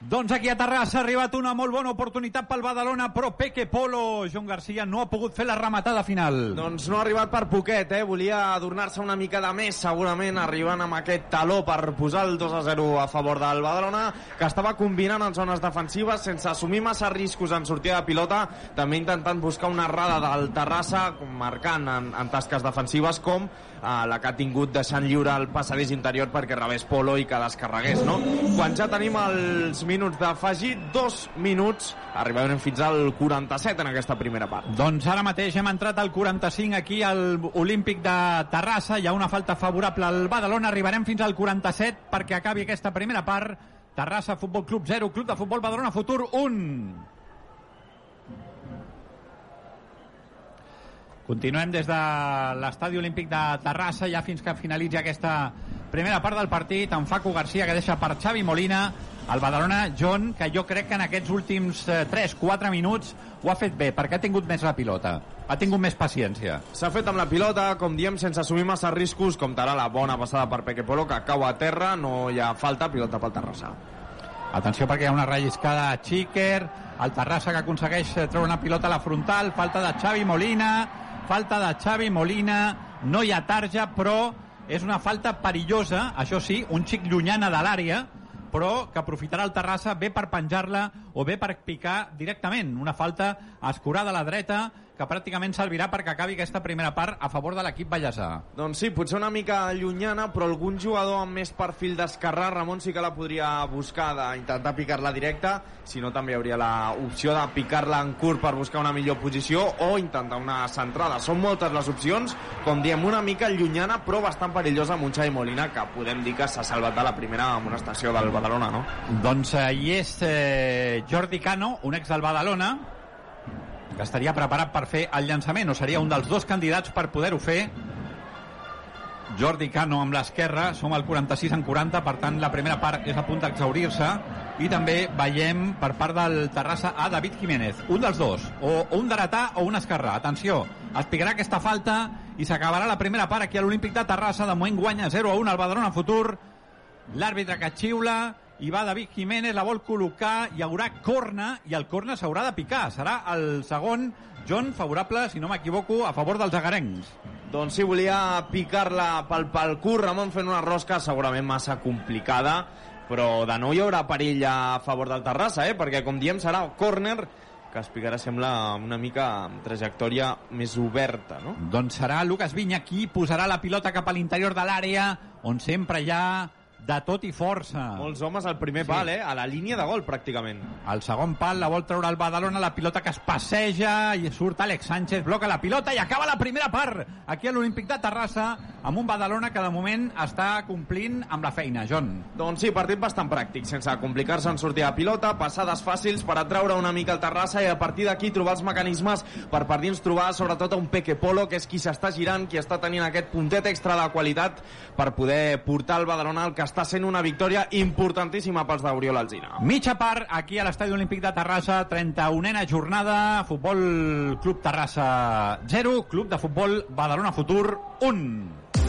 Doncs aquí a Terrassa ha arribat una molt bona oportunitat pel Badalona, però Peque Polo, Joan Garcia, no ha pogut fer la rematada final. Doncs no ha arribat per poquet, eh? Volia adornar-se una mica de més, segurament, arribant amb aquest taló per posar el 2 a 0 a favor del Badalona, que estava combinant en zones defensives sense assumir massa riscos en sortida de pilota, també intentant buscar una errada del Terrassa, marcant en, en tasques defensives com eh, la que ha tingut deixant lliure el passadís interior perquè rebés Polo i que descarregués, no? Quan ja tenim els minuts d'afegir, dos minuts, arribarem fins al 47 en aquesta primera part. Doncs ara mateix hem entrat al 45 aquí al Olímpic de Terrassa. Hi ha una falta favorable al Badalona. Arribarem fins al 47 perquè acabi aquesta primera part. Terrassa, Futbol Club 0, Club de Futbol Badalona, Futur 1. Continuem des de l'Estadi Olímpic de Terrassa ja fins que finalitzi aquesta primera part del partit. En Facu Garcia que deixa per Xavi Molina. El Badalona, John, que jo crec que en aquests últims eh, 3-4 minuts ho ha fet bé, perquè ha tingut més la pilota. Ha tingut més paciència. S'ha fet amb la pilota, com diem, sense assumir massa riscos, com ara la bona passada per Peque Polo, que cau a terra, no hi ha falta, pilota pel Terrassa. Atenció perquè hi ha una relliscada a Xiquer, el Terrassa que aconsegueix eh, treure una pilota a la frontal, falta de Xavi Molina, falta de Xavi Molina, no hi ha tarja, però és una falta perillosa, això sí, un xic llunyana de l'àrea, però que aprofitarà el Terrassa bé per penjar-la o bé per picar directament. Una falta escurada a la dreta que pràcticament servirà perquè acabi aquesta primera part a favor de l'equip ballesà. Doncs sí, potser una mica llunyana, però algun jugador amb més perfil d'esquerrà, Ramon sí que la podria buscar d'intentar picar-la directa, si no també hi hauria l'opció de picar-la en curt per buscar una millor posició o intentar una centrada. Són moltes les opcions, com diem, una mica llunyana, però bastant perillosa amb un Xavi Molina, que podem dir que s'ha salvat de la primera amonestació del Badalona, no? Doncs eh, hi és eh, Jordi Cano, un ex del Badalona, que estaria preparat per fer el llançament, o seria un dels dos candidats per poder-ho fer. Jordi Cano amb l'esquerra, som al 46 en 40, per tant la primera part és a punt d'exaurir-se i també veiem per part del Terrassa a David Jiménez, un dels dos, o, un dretà o un esquerrà. Atenció, es picarà aquesta falta i s'acabarà la primera part aquí a l'Olímpic de Terrassa, de moment guanya 0 a 1 al Badalona Futur, l'àrbitre que xiula i va David Jiménez, la vol col·locar, hi haurà corna, i el corna s'haurà de picar. Serà el segon, John, favorable, si no m'equivoco, a favor dels agarencs. Doncs sí, volia picar-la pel, pel curt, Ramon fent una rosca segurament massa complicada, però de nou hi haurà perill a favor del Terrassa, eh? perquè com diem serà córner que es picarà sembla una mica amb trajectòria més oberta, no? Doncs serà Lucas Vinya qui posarà la pilota cap a l'interior de l'àrea, on sempre hi ha de tot i força. Molts homes al primer Sí. pal, eh? A la línia de gol, pràcticament. Al segon pal la vol treure el Badalona, la pilota que es passeja i surt Àlex Sánchez, bloca la pilota i acaba la primera part aquí a l'Olímpic de Terrassa amb un Badalona que de moment està complint amb la feina, John. Doncs sí, partit bastant pràctic, sense complicar-se en sortir a pilota, passades fàcils per atraure una mica el Terrassa i a partir d'aquí trobar els mecanismes per per dins trobar sobretot un Peque Polo, que és qui s'està girant, qui està tenint aquest puntet extra de qualitat per poder portar el Badalona al que està sent una victòria importantíssima pels d'Oriol Alzina. Mitja part aquí a l'Estadi Olímpic de Terrassa, 31a jornada, Futbol Club Terrassa 0, Club de Futbol Badalona Futur 1.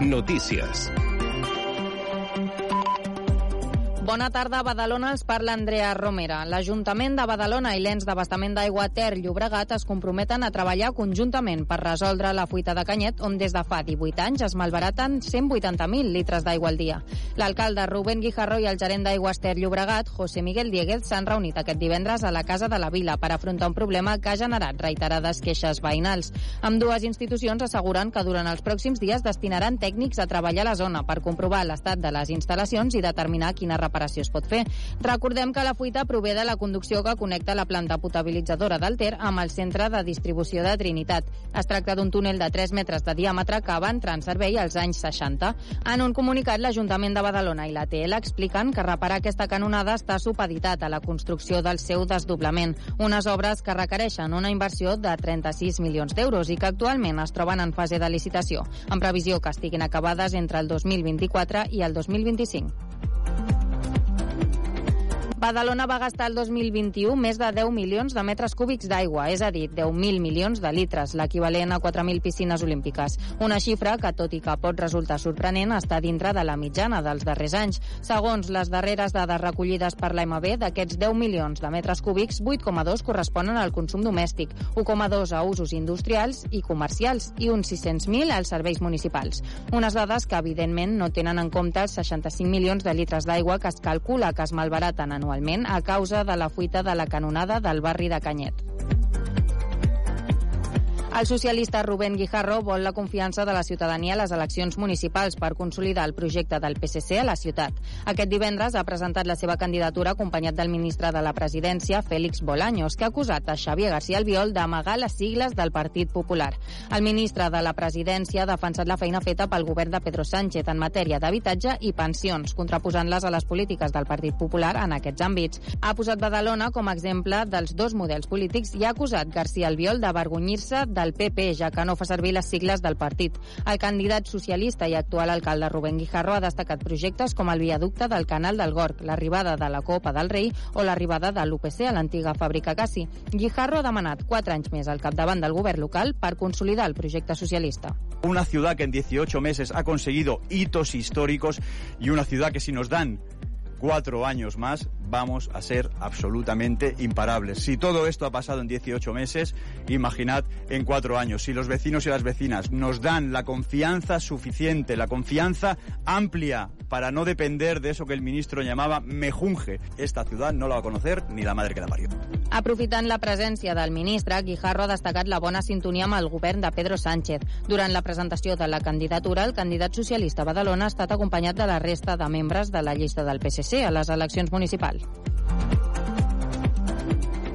Notícies. Bona tarda, Badalona els parla Andrea Romera. L'Ajuntament de Badalona i l'ens d'abastament d'aigua Ter Llobregat es comprometen a treballar conjuntament per resoldre la fuita de Canyet, on des de fa 18 anys es malbaraten 180.000 litres d'aigua al dia. L'alcalde Rubén Guijarro i el gerent d'aigües Ter Llobregat, José Miguel Dieguez, s'han reunit aquest divendres a la Casa de la Vila per afrontar un problema que ha generat reiterades queixes veïnals. Amb dues institucions asseguren que durant els pròxims dies destinaran tècnics a treballar a la zona per comprovar l'estat de les instal·lacions i determinar quina reparació es pot fer. Recordem que la fuita prové de la conducció que connecta la planta potabilitzadora del Ter amb el centre de distribució de Trinitat. Es tracta d'un túnel de 3 metres de diàmetre que va entrar en servei als anys 60. En un comunicat, l'Ajuntament de Badalona i la TL expliquen que reparar aquesta canonada està supeditat a la construcció del seu desdoblament, unes obres que requereixen una inversió de 36 milions d'euros i que actualment es troben en fase de licitació, amb previsió que estiguin acabades entre el 2024 i el 2025. Badalona va gastar el 2021 més de 10 milions de metres cúbics d'aigua, és a dir, 10.000 milions de litres, l'equivalent a 4.000 piscines olímpiques. Una xifra que, tot i que pot resultar sorprenent, està dintre de la mitjana dels darrers anys. Segons les darreres dades recollides per l'AMB, d'aquests 10 milions de metres cúbics, 8,2 corresponen al consum domèstic, 1,2 a usos industrials i comercials i uns 600.000 als serveis municipals. Unes dades que, evidentment, no tenen en compte els 65 milions de litres d'aigua que es calcula que es malbaraten anualment anualment a causa de la fuita de la canonada del barri de Canyet. El socialista Rubén Guijarro vol la confiança de la ciutadania a les eleccions municipals per consolidar el projecte del PSC a la ciutat. Aquest divendres ha presentat la seva candidatura acompanyat del ministre de la Presidència, Félix Bolaños, que ha acusat a Xavier García Albiol d'amagar les sigles del Partit Popular. El ministre de la Presidència ha defensat la feina feta pel govern de Pedro Sánchez en matèria d'habitatge i pensions, contraposant-les a les polítiques del Partit Popular en aquests àmbits. Ha posat Badalona com a exemple dels dos models polítics i ha acusat García Albiol d'avergonyir-se del PP, ja que no fa servir les sigles del partit. El candidat socialista i actual alcalde Rubén Guijarro ha destacat projectes com el viaducte del Canal del Gorg, l'arribada de la Copa del Rei o l'arribada de l'UPC a l'antiga fàbrica Cassi. Guijarro ha demanat 4 anys més al capdavant del govern local per consolidar el projecte socialista. Una ciudad que en 18 meses ha conseguido hitos históricos y una ciudad que si nos dan cuatro años más vamos a ser absolutamente imparables. Si todo esto ha pasado en 18 meses, imaginad en cuatro años. Si los vecinos y las vecinas nos dan la confianza suficiente, la confianza amplia para no depender de eso que el ministro llamaba mejunje, esta ciudad no la va a conocer ni la madre que la parió. Aprofitant la presència del ministre, Guijarro ha destacat la bona sintonia amb el govern de Pedro Sánchez. Durant la presentació de la candidatura, el candidat socialista a Badalona ha estat acompanyat de la resta de membres de la llista del PSC a les eleccions municipals. Digital.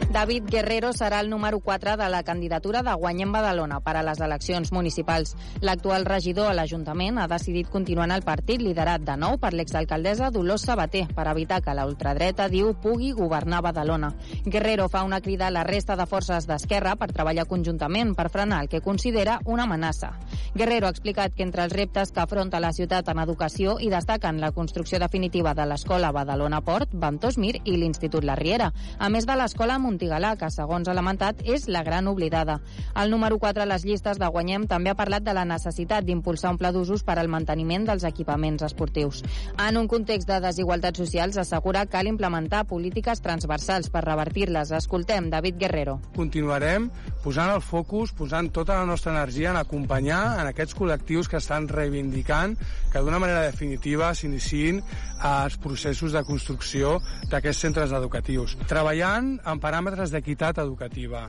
David Guerrero serà el número 4 de la candidatura de Guanyem Badalona per a les eleccions municipals. L'actual regidor a l'Ajuntament ha decidit continuar en el partit liderat de nou per l'exalcaldessa Dolors Sabater per evitar que la ultradreta, diu, pugui governar Badalona. Guerrero fa una crida a la resta de forces d'esquerra per treballar conjuntament per frenar el que considera una amenaça. Guerrero ha explicat que entre els reptes que afronta la ciutat en educació hi destaquen la construcció definitiva de l'escola Badalona Port, Ventós Mir i l'Institut La Riera, a més de l'escola Muntanya Montigalà, que, segons ha lamentat, és la gran oblidada. El número 4 a les llistes de Guanyem també ha parlat de la necessitat d'impulsar un pla d'usos per al manteniment dels equipaments esportius. En un context de desigualtats socials, assegura cal implementar polítiques transversals per revertir-les. Escoltem David Guerrero. continuarem posant el focus, posant tota la nostra energia en acompanyar en aquests col·lectius que estan reivindicant que d'una manera definitiva s'iniciïn eh, els processos de construcció d'aquests centres educatius. Treballant en paràmetres d'equitat educativa,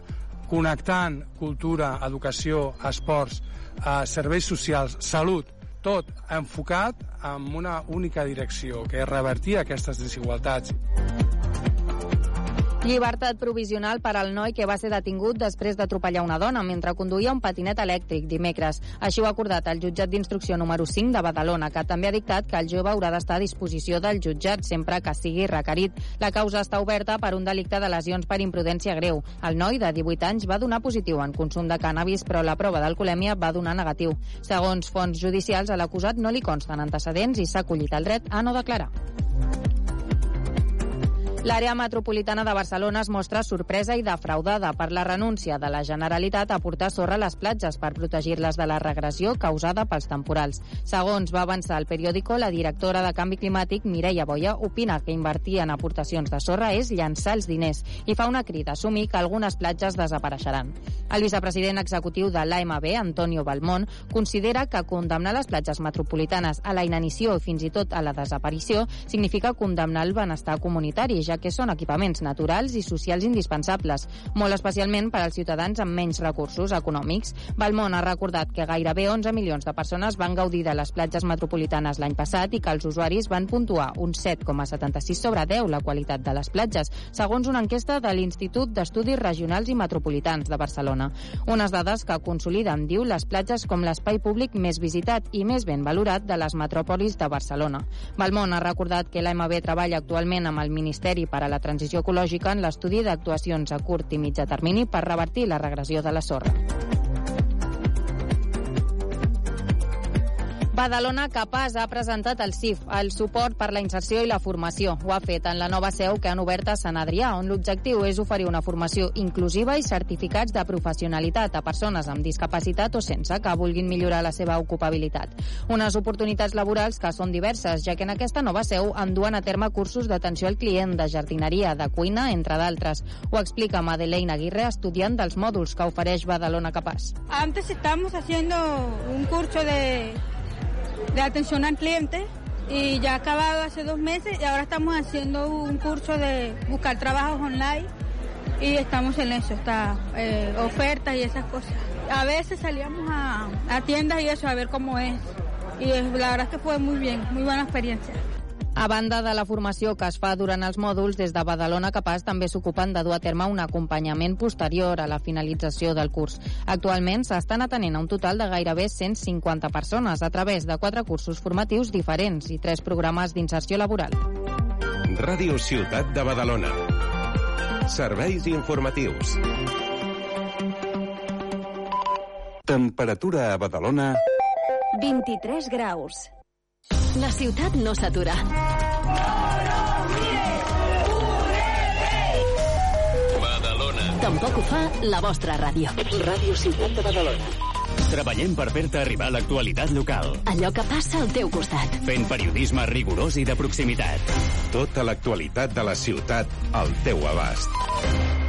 connectant cultura, educació, esports, eh, serveis socials, salut, tot enfocat en una única direcció, que és revertir aquestes desigualtats. Llibertat provisional per al noi que va ser detingut després d'atropellar una dona mentre conduïa un patinet elèctric dimecres. Així ho ha acordat el jutjat d'instrucció número 5 de Badalona, que també ha dictat que el jove haurà d'estar a disposició del jutjat sempre que sigui requerit. La causa està oberta per un delicte de lesions per imprudència greu. El noi, de 18 anys, va donar positiu en consum de cànnabis, però la prova d'alcoholèmia va donar negatiu. Segons fonts judicials, a l'acusat no li consten antecedents i s'ha acollit el dret a no declarar. L'àrea metropolitana de Barcelona es mostra sorpresa i defraudada per la renúncia de la Generalitat a portar sorra a les platges per protegir-les de la regressió causada pels temporals. Segons va avançar el periòdico, la directora de Canvi Climàtic, Mireia Boia, opina que invertir en aportacions de sorra és llançar els diners i fa una crida a assumir que algunes platges desapareixeran. El vicepresident executiu de l'AMB, Antonio Balmón, considera que condemnar les platges metropolitanes a la inanició i fins i tot a la desaparició significa condemnar el benestar comunitari, ja que són equipaments naturals i socials indispensables, molt especialment per als ciutadans amb menys recursos econòmics. Balmón ha recordat que gairebé 11 milions de persones van gaudir de les platges metropolitanes l'any passat i que els usuaris van puntuar un 7,76 sobre 10 la qualitat de les platges, segons una enquesta de l'Institut d'Estudis Regionals i Metropolitans de Barcelona. Unes dades que consoliden, diu, les platges com l'espai públic més visitat i més ben valorat de les metròpolis de Barcelona. Balmón ha recordat que l'AMB treballa actualment amb el Ministeri per a la Transició Ecològica en l'estudi d'actuacions a curt i mitjà termini per revertir la regressió de la sorra. Badalona Capaç ha presentat el CIF, el suport per la inserció i la formació. Ho ha fet en la nova seu que han obert a Sant Adrià, on l'objectiu és oferir una formació inclusiva i certificats de professionalitat a persones amb discapacitat o sense que vulguin millorar la seva ocupabilitat. Unes oportunitats laborals que són diverses, ja que en aquesta nova seu enduen a terme cursos d'atenció al client, de jardineria, de cuina, entre d'altres. Ho explica Madeleine Aguirre, estudiant dels mòduls que ofereix Badalona Capaç. Antes estábamos haciendo un curso de, de atención al cliente y ya ha acabado hace dos meses y ahora estamos haciendo un curso de buscar trabajos online y estamos en eso, está eh, ofertas y esas cosas. A veces salíamos a, a tiendas y eso a ver cómo es y la verdad es que fue muy bien, muy buena experiencia. A banda de la formació que es fa durant els mòduls, des de Badalona Capaç també s'ocupen de dur a terme un acompanyament posterior a la finalització del curs. Actualment s'estan atenent a un total de gairebé 150 persones a través de quatre cursos formatius diferents i tres programes d'inserció laboral. Ràdio Ciutat de Badalona. Serveis informatius. Temperatura a Badalona... 23 graus. La ciutat no s'atura. Badalona. Tampoc ho fa la vostra ràdio. Ràdio Ciutat de Badalona. Treballem per fer-te arribar l'actualitat local. Allò que passa al teu costat. Fent periodisme rigorós i de proximitat. Tota l'actualitat de la ciutat al teu abast.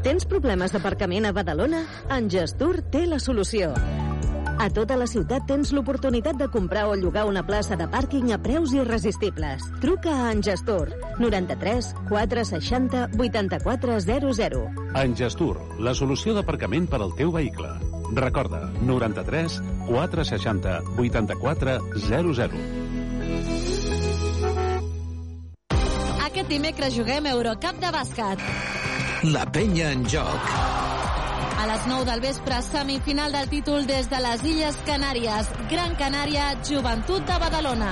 Tens problemes d'aparcament a Badalona? En Gestur té la solució. A tota la ciutat tens l'oportunitat de comprar o llogar una plaça de pàrquing a preus irresistibles. Truca a en Gestur 93 460 8400. En Gestur, la solució d'aparcament per al teu vehicle. Recorda, 93 460 84 00. Aquest dimecres juguem Eurocup de bàsquet. La penya en joc. A les 9 del vespre, semifinal del títol des de les Illes Canàries. Gran Canària, Joventut de Badalona.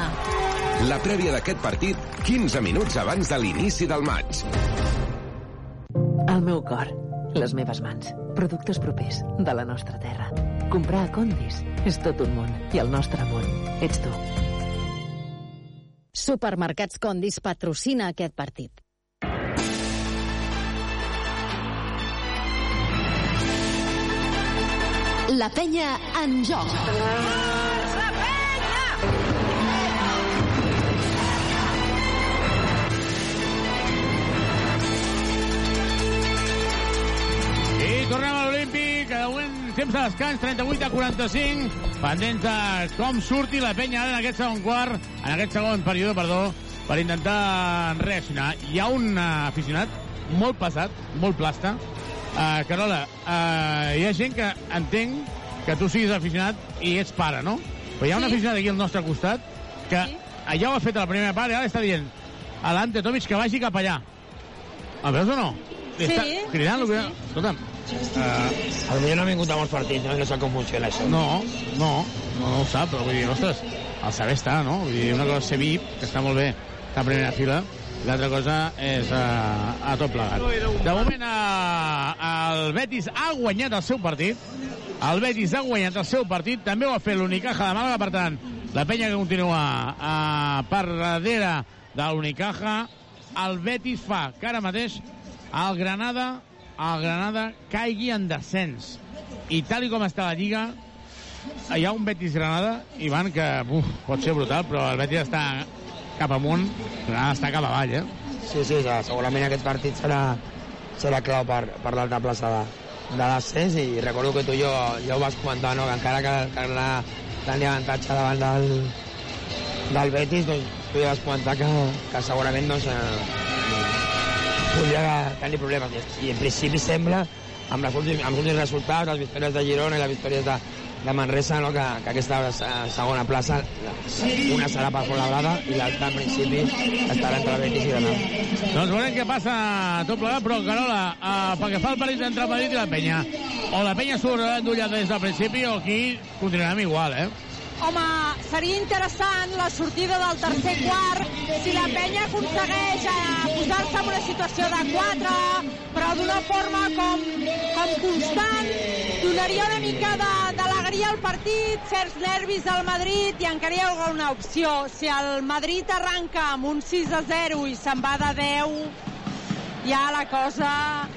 La prèvia d'aquest partit, 15 minuts abans de l'inici del maig. El meu cor, les meves mans, productes propers de la nostra terra. Comprar a Condis és tot un món i el nostre món ets tu. Supermercats Condis patrocina aquest partit. La penya en joc. I tornem a l'Olímpic, moment temps de descans, 38 a 45, pendents de com surti la penya en aquest segon quart, en aquest segon període, perdó, per intentar reaccionar. Hi ha un eh, aficionat molt passat, molt plasta. Uh, Carola, uh, hi ha gent que entenc que tu siguis aficionat i ets pare, no? Però hi ha un Sí. aficionat aquí al nostre costat que allà ho ha fet a la primera part i ara està dient a l'Ante Tomic que vagi cap allà. El veus o no? Sí, Està cridant, sí, sí, Escolta'm, Uh, potser no ha vingut a molts partits, no? No sap com funciona això. no, no, no, no ho sap, però vull dir, ostres, el saber està, no? Vull dir, una cosa és ser VIP, que està molt bé, està a primera fila, l'altra cosa és a, a tot plegat. De moment, a, el Betis ha guanyat el seu partit, el Betis ha guanyat el seu partit, també ho ha fet l'Unicaja de Màlaga, per tant, la penya que continua a, per darrere de l'Unicaja, el Betis fa que ara mateix el Granada el Granada caigui en descens. I tal com està la Lliga, hi ha un Betis-Granada, Ivan, que uf, pot ser brutal, però el Betis està cap amunt, Granada està cap avall, eh? Sí, sí, ja, segurament aquest partit serà, serà clau per, per l'alta plaça de, de descens i recordo que tu i jo ja ho vas comentar, no? que encara que, que Granada tenia avantatge davant del, del Betis, doncs tu ja vas comentar que, que segurament doncs, eh, podria tenir problemes. I en principi sembla, amb, les últims, amb els últims resultats, les victòries de Girona i les victòries de, de Manresa, no? que, que aquesta eh, segona plaça, una serà per Fontlabrada i l'altra, en principi, estarà entre Betis i Granada. Doncs veurem què passa tot plegat, però Carola, uh, pel que fa al partit entre el Madrid i la Penya, o la Penya surt endollada des del principi o aquí continuarem igual, eh? Home, seria interessant la sortida del tercer quart si la penya aconsegueix eh, posar-se en una situació de 4, però d'una forma com, com constant, donaria una mica d'alegria al partit, certs nervis al Madrid i encara hi ha alguna opció. Si el Madrid arranca amb un 6 a 0 i se'n va de 10, ja la cosa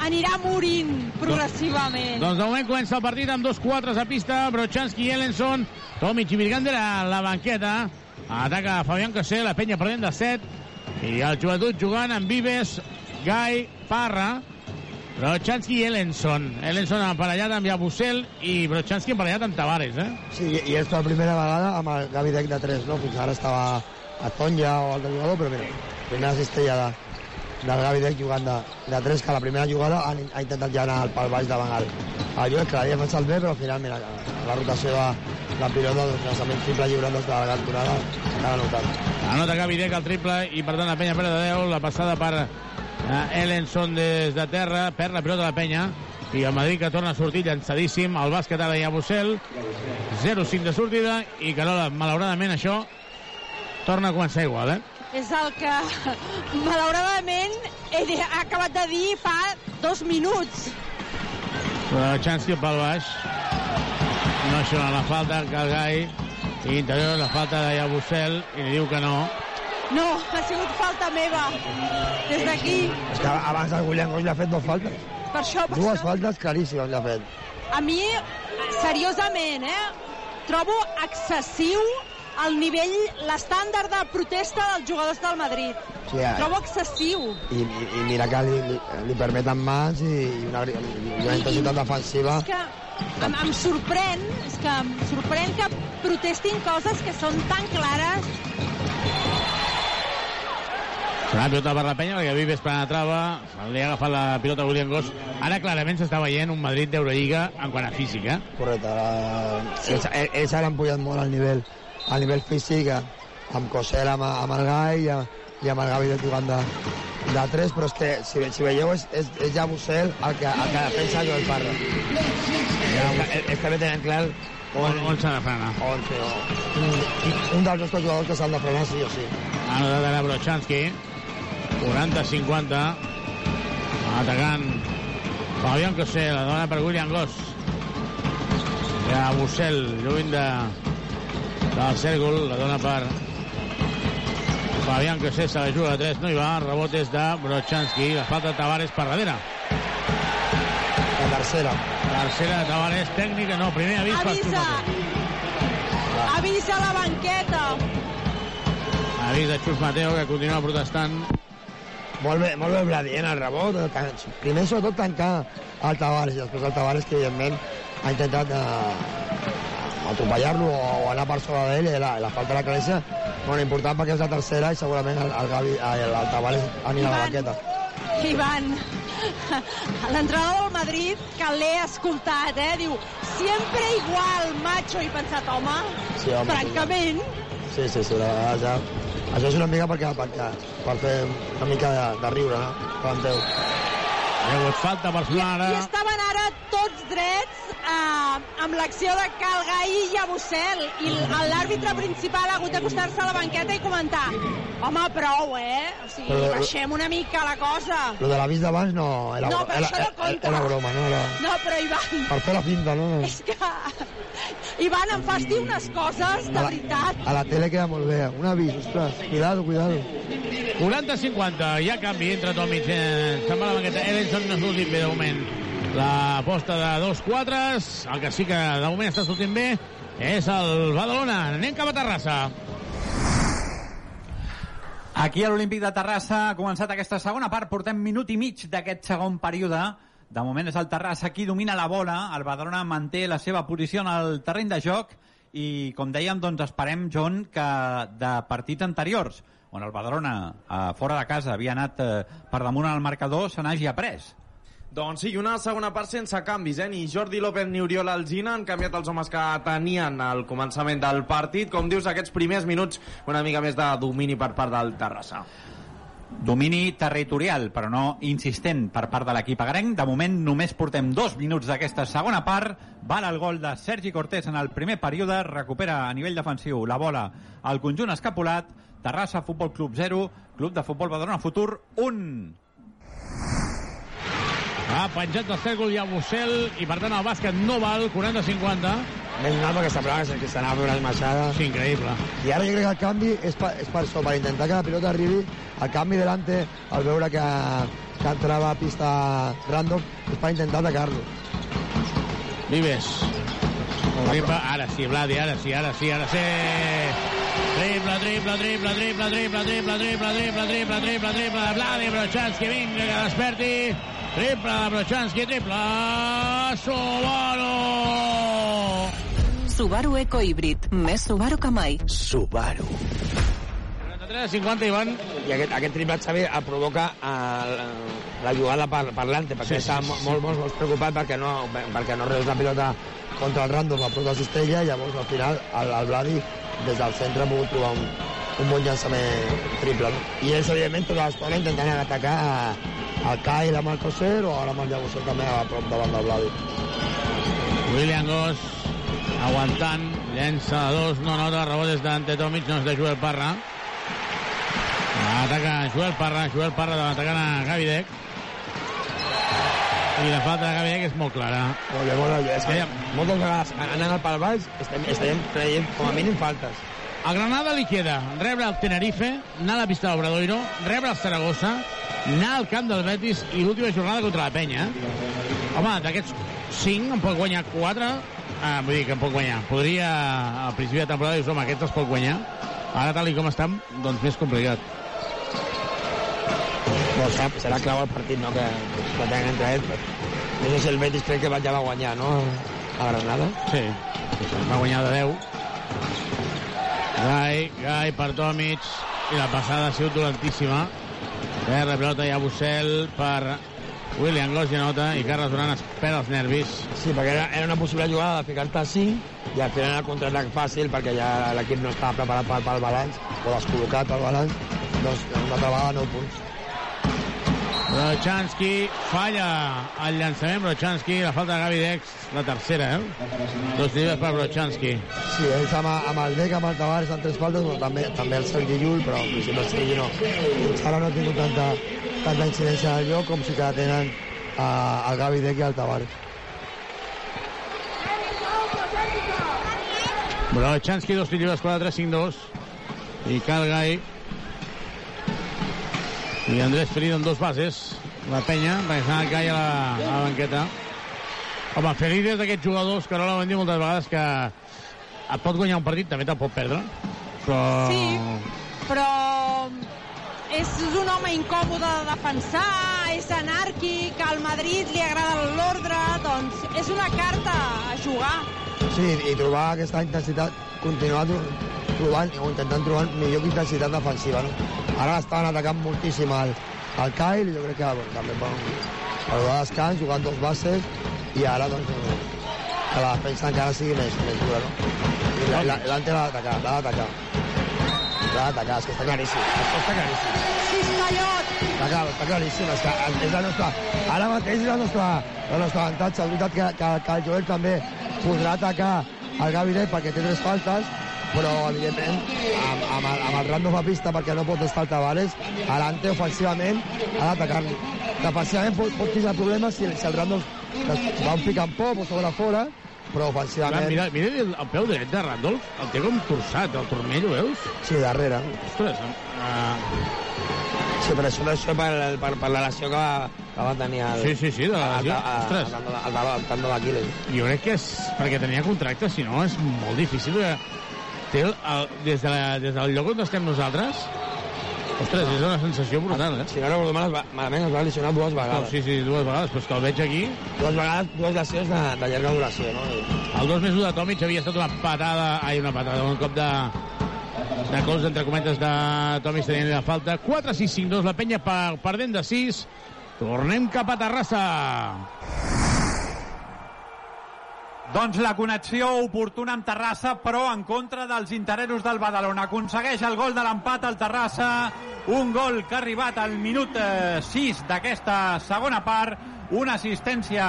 anirà morint progressivament. Doncs de moment comença el partit amb dos quatres a pista, Brochanski i Ellenson, Tomic i Virgander a la banqueta, ataca Fabián Cosé, la penya perdent de 7, i el joventut jugant amb Vives, Gai, Parra, Brochanski i Ellenson. Ellenson emparellat amb Yabusel i Brochanski emparellat amb Tavares, eh? Sí, i és la primera vegada amb el Gavi Dec de 3, no? Fins ara estava a Tonja o al jugador, però mira, primera cistella de, del Gavi Dec jugant de, de 3, que la primera jugada ha, ha intentat ja anar al pal baix davant el, el Lluís, que l'havia pensat bé, però al final, mira, la rotació de la pilota, doncs, llançament triple lliure des de la cantonada, l'ha notat. Anota Gavi Dec el triple i per tant la penya perd de 10, la passada per eh, Ellenson des de terra, perd la pilota de la penya i el Madrid que torna a sortir llançadíssim, el bàsquet ara hi ha Bussel 0-5 de sortida i Carola, malauradament això torna a començar igual, eh? És el que malauradament he de- ha acabat de dir fa dos minuts. Però Chansky pel baix no això la falta que el Gai i interior la falta de Yabusel i li diu que no No, ha sigut falta meva. Des d'aquí. És que abans el Goix li ha fet dues faltes. Per això, per Dues això. faltes claríssimes li ha fet. A mi, seriosament, eh, trobo excessiu el nivell, l'estàndard de protesta dels jugadors del Madrid. Sí, eh. Trobo excessiu. I, i, i mira que li, li, li permeten mans i, i una, i una intensitat defensiva. És que em, em sorprèn, és que em sorprèn que protestin coses que són tan clares. Serà pilota per la penya perquè Vives penetrava, li ha agafat la pilota a William Goss. Ara clarament s'està veient un Madrid d'Eurolliga en quant a física. Correcte. La... Sí. Ells, ells, ells ara han pujat molt al nivell, al nivell físic, eh, amb Cosel, amb, amb el Gai i, amb- i amb el Gavi de jugant de, de 3, però és que, si, si veieu, és, és, és ja Bussel el que, el que defensa Joel Parra. Ja, és que bé tenen clar on, on s'ha de frenar. On, sí, un, un dels nostres jugadors que s'han de frenar sí o sí. Ara de la Brochanski. 40-50. Atacant Fabián Cosé, la dona per William Goss. Ja Bussel, lluny de, del cèrcol, la dona per Fabián Cosé, se la juga a 3, no hi va, rebot és de Brochanski, la falta de Tavares per darrere. La tercera. Tercera de Tavares, tècnica, no, primer avís per Avisa! Avisa la banqueta! Avís de Xus Mateo, que continua protestant. Molt bé, molt bé Brady, en el rebot. El tan- primer, sobretot, tancar el Tavares, i després el Tavares, que evidentment ha intentat eh, atropellar-lo o, o anar per sobre d'ell, i la, la falta de la clarecia, molt important perquè és la tercera i segurament el, el, Gavi, el, el Tavares anirà a la banqueta. Ivan, l'entrenador del Madrid, que l'he escoltat, eh, diu sempre igual, macho, i pensat, home, Sí, home, francament, Sí, sí, sí, la ja. Això és una mica perquè, perquè per fer una mica de, de riure, no? Planteu. Hi ha hagut falta personal i ara. estaven ara tots drets eh, amb l'acció de Calgaí i Abussel i l'àrbitre principal ha hagut d'acostar-se a la banqueta i comentar home, prou, eh? O sigui, Però- baixem una mica la cosa. Lo de l'avís d'abans no, era, No, però era, això no era, compta. era broma, no? Era No, però Ivan, per fer la finta, no? és que... <laughs> Ivan, em fas dir unes coses, de veritat. A la tele queda molt bé. Un avís, ostres. Cuidado, cuidado. 40-50, hi ha canvi entre Tomic. Eh, se'n va a la banqueta. Edenson no l'últim bé, de moment. La posta de dos quatres, el que sí que de moment està sortint bé, és el Badalona. Anem cap a Terrassa. Aquí a l'Olímpic de Terrassa ha començat aquesta segona part. Portem minut i mig d'aquest segon període. De moment és el Terrassa qui domina la bola. El Badalona manté la seva posició en el terreny de joc i, com dèiem, doncs esperem, John, que de partits anteriors, on el Badalona, eh, fora de casa, havia anat eh, per damunt al marcador, se n'hagi après. Doncs sí, i una segona part sense canvis, eh? Ni Jordi López ni Oriol Alzina han canviat els homes que tenien al començament del partit. Com dius, aquests primers minuts, una mica més de domini per part del Terrassa. Domini territorial, però no insistent per part de l'equip agrenc. De moment només portem dos minuts d'aquesta segona part. Val el gol de Sergi Cortés en el primer període. Recupera a nivell defensiu la bola al conjunt escapulat. Terrassa Futbol Club 0, Club de Futbol Badalona Futur 1. Ha penjat del cèrcol i a Bussel, i per tant el bàsquet no val, 40-50. Més perquè semblava que s'anava a fer una esmaixada. Sí, increïble. I ara jo crec que el canvi és per, és per això, per intentar que la pilota arribi. El canvi delante, al veure que, que entrava a pista random, és per intentar atacar-lo. Vives. Triple, ara sí, Vladi, ara sí, ara sí, ara sí. Triple, triple, triple, triple, triple, triple, triple, triple, triple, triple, triple, de Vladi, Brochanski, vinga, que desperti. Triple de Brochanski, triple, Subaru! Subaru Eco Híbrid. Més Subaru que mai. Subaru. 50, Ivan. I aquest, aquest triple, Xavi, el provoca el, la jugada per, per l'Ante, perquè Sí, sí, està sí, sí, sí, molt, molt, molt preocupat perquè no, perquè no reus la pilota contra el random a prop de Cistella, llavors al final el, el Vladi des del centre ha pogut trobar un, un bon llançament triple. No? I ells, evidentment, tota l'estona intentant atacar el Kyle amb el Coser o ara amb el Llagosser també a prop davant del Vladi. William Goss aguantant, llença a dos, no nota, rebot des d'Ante Tomic, no és de Joel Parra. Ataca Joel Parra, Joel Parra atacant a Gavidec. I la falta de Gavidec és molt clara. Molt bé, molt bé. És que moltes vegades anant al pal baix estem, estem creient com a mínim faltes. A Granada li queda rebre el Tenerife, anar a la pista d'Obradoiro, rebre el Saragossa, anar al camp del Betis i l'última jornada contra la Penya. Home, d'aquests 5 en pot guanyar 4. Ah, vull dir que en pot guanyar. Podria, al principi de temporada, dius, home, aquests els pot guanyar. Ara, tal i com estan, doncs més complicat. No, serà, serà clau el partit, no?, que, que tenen entre ells. No sé si el Betis crec que va- ja va guanyar, no?, a Granada. Sí, va guanyar de 10. Gai, Gai per Tomic, i la passada ha sigut dolentíssima. Terra, pilota i a Bussel per William Goss i nota, i Carles Duran es perd els nervis. Sí, perquè era, era una possible jugada de ficar-te a 5 i al final el contraatac fàcil perquè ja l'equip no estava preparat pel, pel balanç o descol·locat pel balanç doncs una altra vegada 9 punts Brochanski falla el llançament, Brochanski, la falta de Gavi Dex, la tercera, eh? Dos tiros per Brochanski. Sí, ells amb, amb el Dec, amb el Tavares, en tres faltes, però també, també el Sergi Llull, però en principi el Sergi no. Fins ara no ha tingut tanta, tanta incidència al lloc com si que la tenen uh, el Gavi Dec i el Tavares. Brochanski, dos tiros, 4-3-5-2. I Calgai i Andrés Ferido en dos bases. La penya, perquè s'ha anat Gai a la, a la banqueta. Home, Ferido és d'aquests jugadors que no l'han dit moltes vegades que et pot guanyar un partit, també te'l pot perdre. Però... Sí, però és un home incòmode de defensar, és anàrquic, al Madrid li agrada l'ordre, doncs és una carta a jugar. Sí, i trobar aquesta intensitat, continuar trobant o intentant trobar millor intensitat defensiva. No? Ara estaven atacant moltíssim el, el Kyle i jo crec que bueno, també per, per donar descans, jugant dos bases i ara doncs que la defensa encara sigui més, més dura. No? L'Ante l'ha d'atacar, l'ha d'atacar. L'ha d'atacar, és que està claríssim. Això està claríssim. Està, clar, està claríssim, és que és la nostra, ara mateix és la nostra, la nostra avantatge. És veritat que, que, que el Joel també podrà atacar el Gaviret perquè té tres faltes, però evidentment amb, amb, el, amb el random a pista perquè no pot estar el Tavares Alante ofensivament ha d'atacar-li defensivament pot, pot tindre problemes si, si el random va un pic en pop o sobre fora però ofensivament... Mira, mira el, el peu dret de Randolph, el té com torçat, el turmell, ho veus? Sí, darrere. Ostres, uh... Sí, però això, això per, per, per la lesió que va, que va tenir el... Sí, sí, sí, de la lesió. Ostres. El, el, el, el tendó d'Aquiles. Jo crec que és perquè tenia contracte, si no és molt difícil que té el, el, des, de la, des del lloc on estem nosaltres Ostres, és una sensació brutal, eh? Si no recordo mal, malament es va lesionar dues vegades. No, sí, sí, dues vegades, però és que el veig aquí... Dues vegades, dues lesions de, de llarga duració, no? El 2 més 1 de Tomic havia estat una patada... Ai, una patada, un cop de, de cols, entre cometes, de Tomic tenint la falta. 4-6-5-2, la penya per, perdent de 6. Tornem cap a Terrassa. Doncs la connexió oportuna amb Terrassa, però en contra dels interessos del Badalona. Aconsegueix el gol de l'empat al Terrassa, un gol que ha arribat al minut 6 d'aquesta segona part, una assistència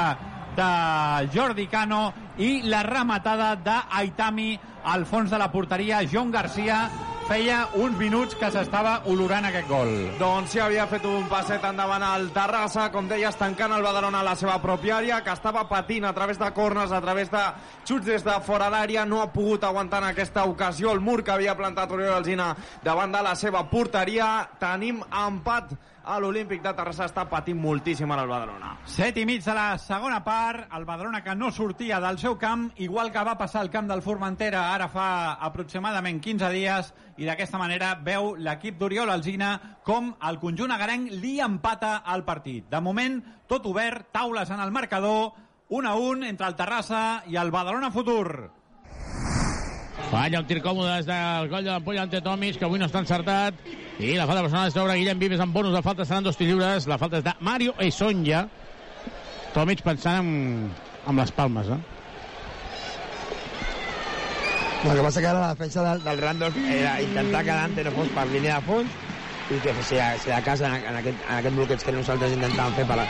de Jordi Cano i la rematada d'Aitami al fons de la porteria. John Garcia feia uns minuts que s'estava olorant aquest gol. Doncs sí, havia fet un passet endavant al Terrassa, com deies, tancant el Badalona a la seva pròpia àrea, que estava patint a través de cornes, a través de xuts des de fora d'àrea, no ha pogut aguantar en aquesta ocasió el mur que havia plantat Oriol Alzina davant de la seva porteria. Tenim empat a l'Olímpic de Terrassa està patint moltíssim ara el Badalona. Set i mig de la segona part, el Badalona que no sortia del seu camp, igual que va passar al camp del Formentera ara fa aproximadament 15 dies, i d'aquesta manera veu l'equip d'Oriol Alzina com el conjunt agarenc li empata al partit. De moment, tot obert, taules en el marcador, 1 a 1 entre el Terrassa i el Badalona Futur. Falla un tir còmode des del coll de l'ampolla ante Tomis, que avui no està encertat. I la falta personal és treure Guillem Vives amb bonus de falta, seran dos tirs lliures. La falta és de Mario Esonja. Tomic pensant en, en les palmes, eh? El que passa que ara la defensa del, del Randolph era intentar que Dante no fos per línia de fons i que si, si de casa en, en, aquest, en aquest bloqueig que nosaltres intentàvem fer per, a,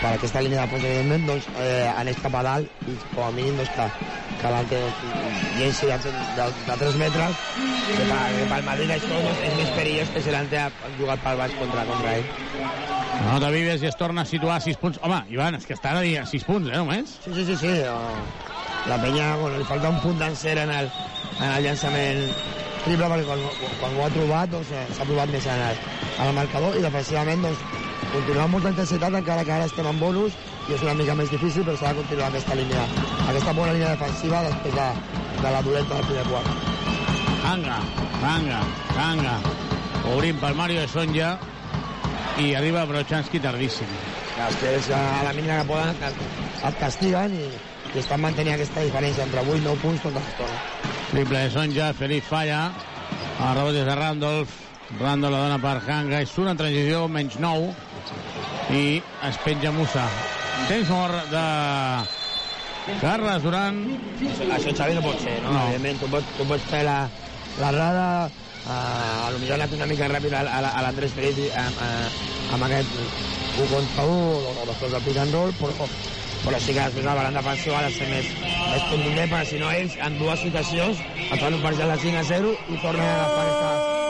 per aquesta línia de fons, evidentment, doncs eh, anés cap a dalt i com a mínim doncs, que, que Dante llenci de, de, de 3 metres que, per, que pel Madrid això doncs, és més perillós que si Dante ha jugat pel baix contra, contra ell. No, de Vives i es torna a situar a 6 punts. Home, Ivan, és que està a dir a 6 punts, eh, només? Sí, sí, sí, sí. La penya, bueno, li falta un punt d'encera en, el, en el llançament triple perquè quan, quan ho ha trobat doncs, s'ha provat més en el, en el marcador i defensivament doncs, continuar amb molta intensitat encara que ara estem en bonus i és una mica més difícil però s'ha de continuar aquesta línia aquesta bona línia defensiva després de, de la dolenta del primer quart. Tanga, tanga, tanga obrim per Mario de Sonja i arriba Brochanski tardíssim. És que és a la mínima que poden et, castiguen i, i estan mantenint aquesta diferència entre 8 i 9 punts tota l'estona. Triple de Sonja, Felip falla, el rebot és de Randolph, Randolph la dona per Hanga, surt en transició, menys 9, i es penja Musa. Temps mort de Carles Duran. Això, això Xavi, no pot ser, no? no. Evidentment, tu pots, tu pots fer la, la rada, uh, a lo millor ha anat una mica ràpid a, a, a l'Andrés Pérez amb, uh, amb aquest un contra un, o després del pick and roll, però, però sí que després la baranda defensiva ha de ser més, més contundent, perquè si no ells, en dues situacions, et fan un parcial de 5 a 0 i tornen a agafar aquesta diferència de 10,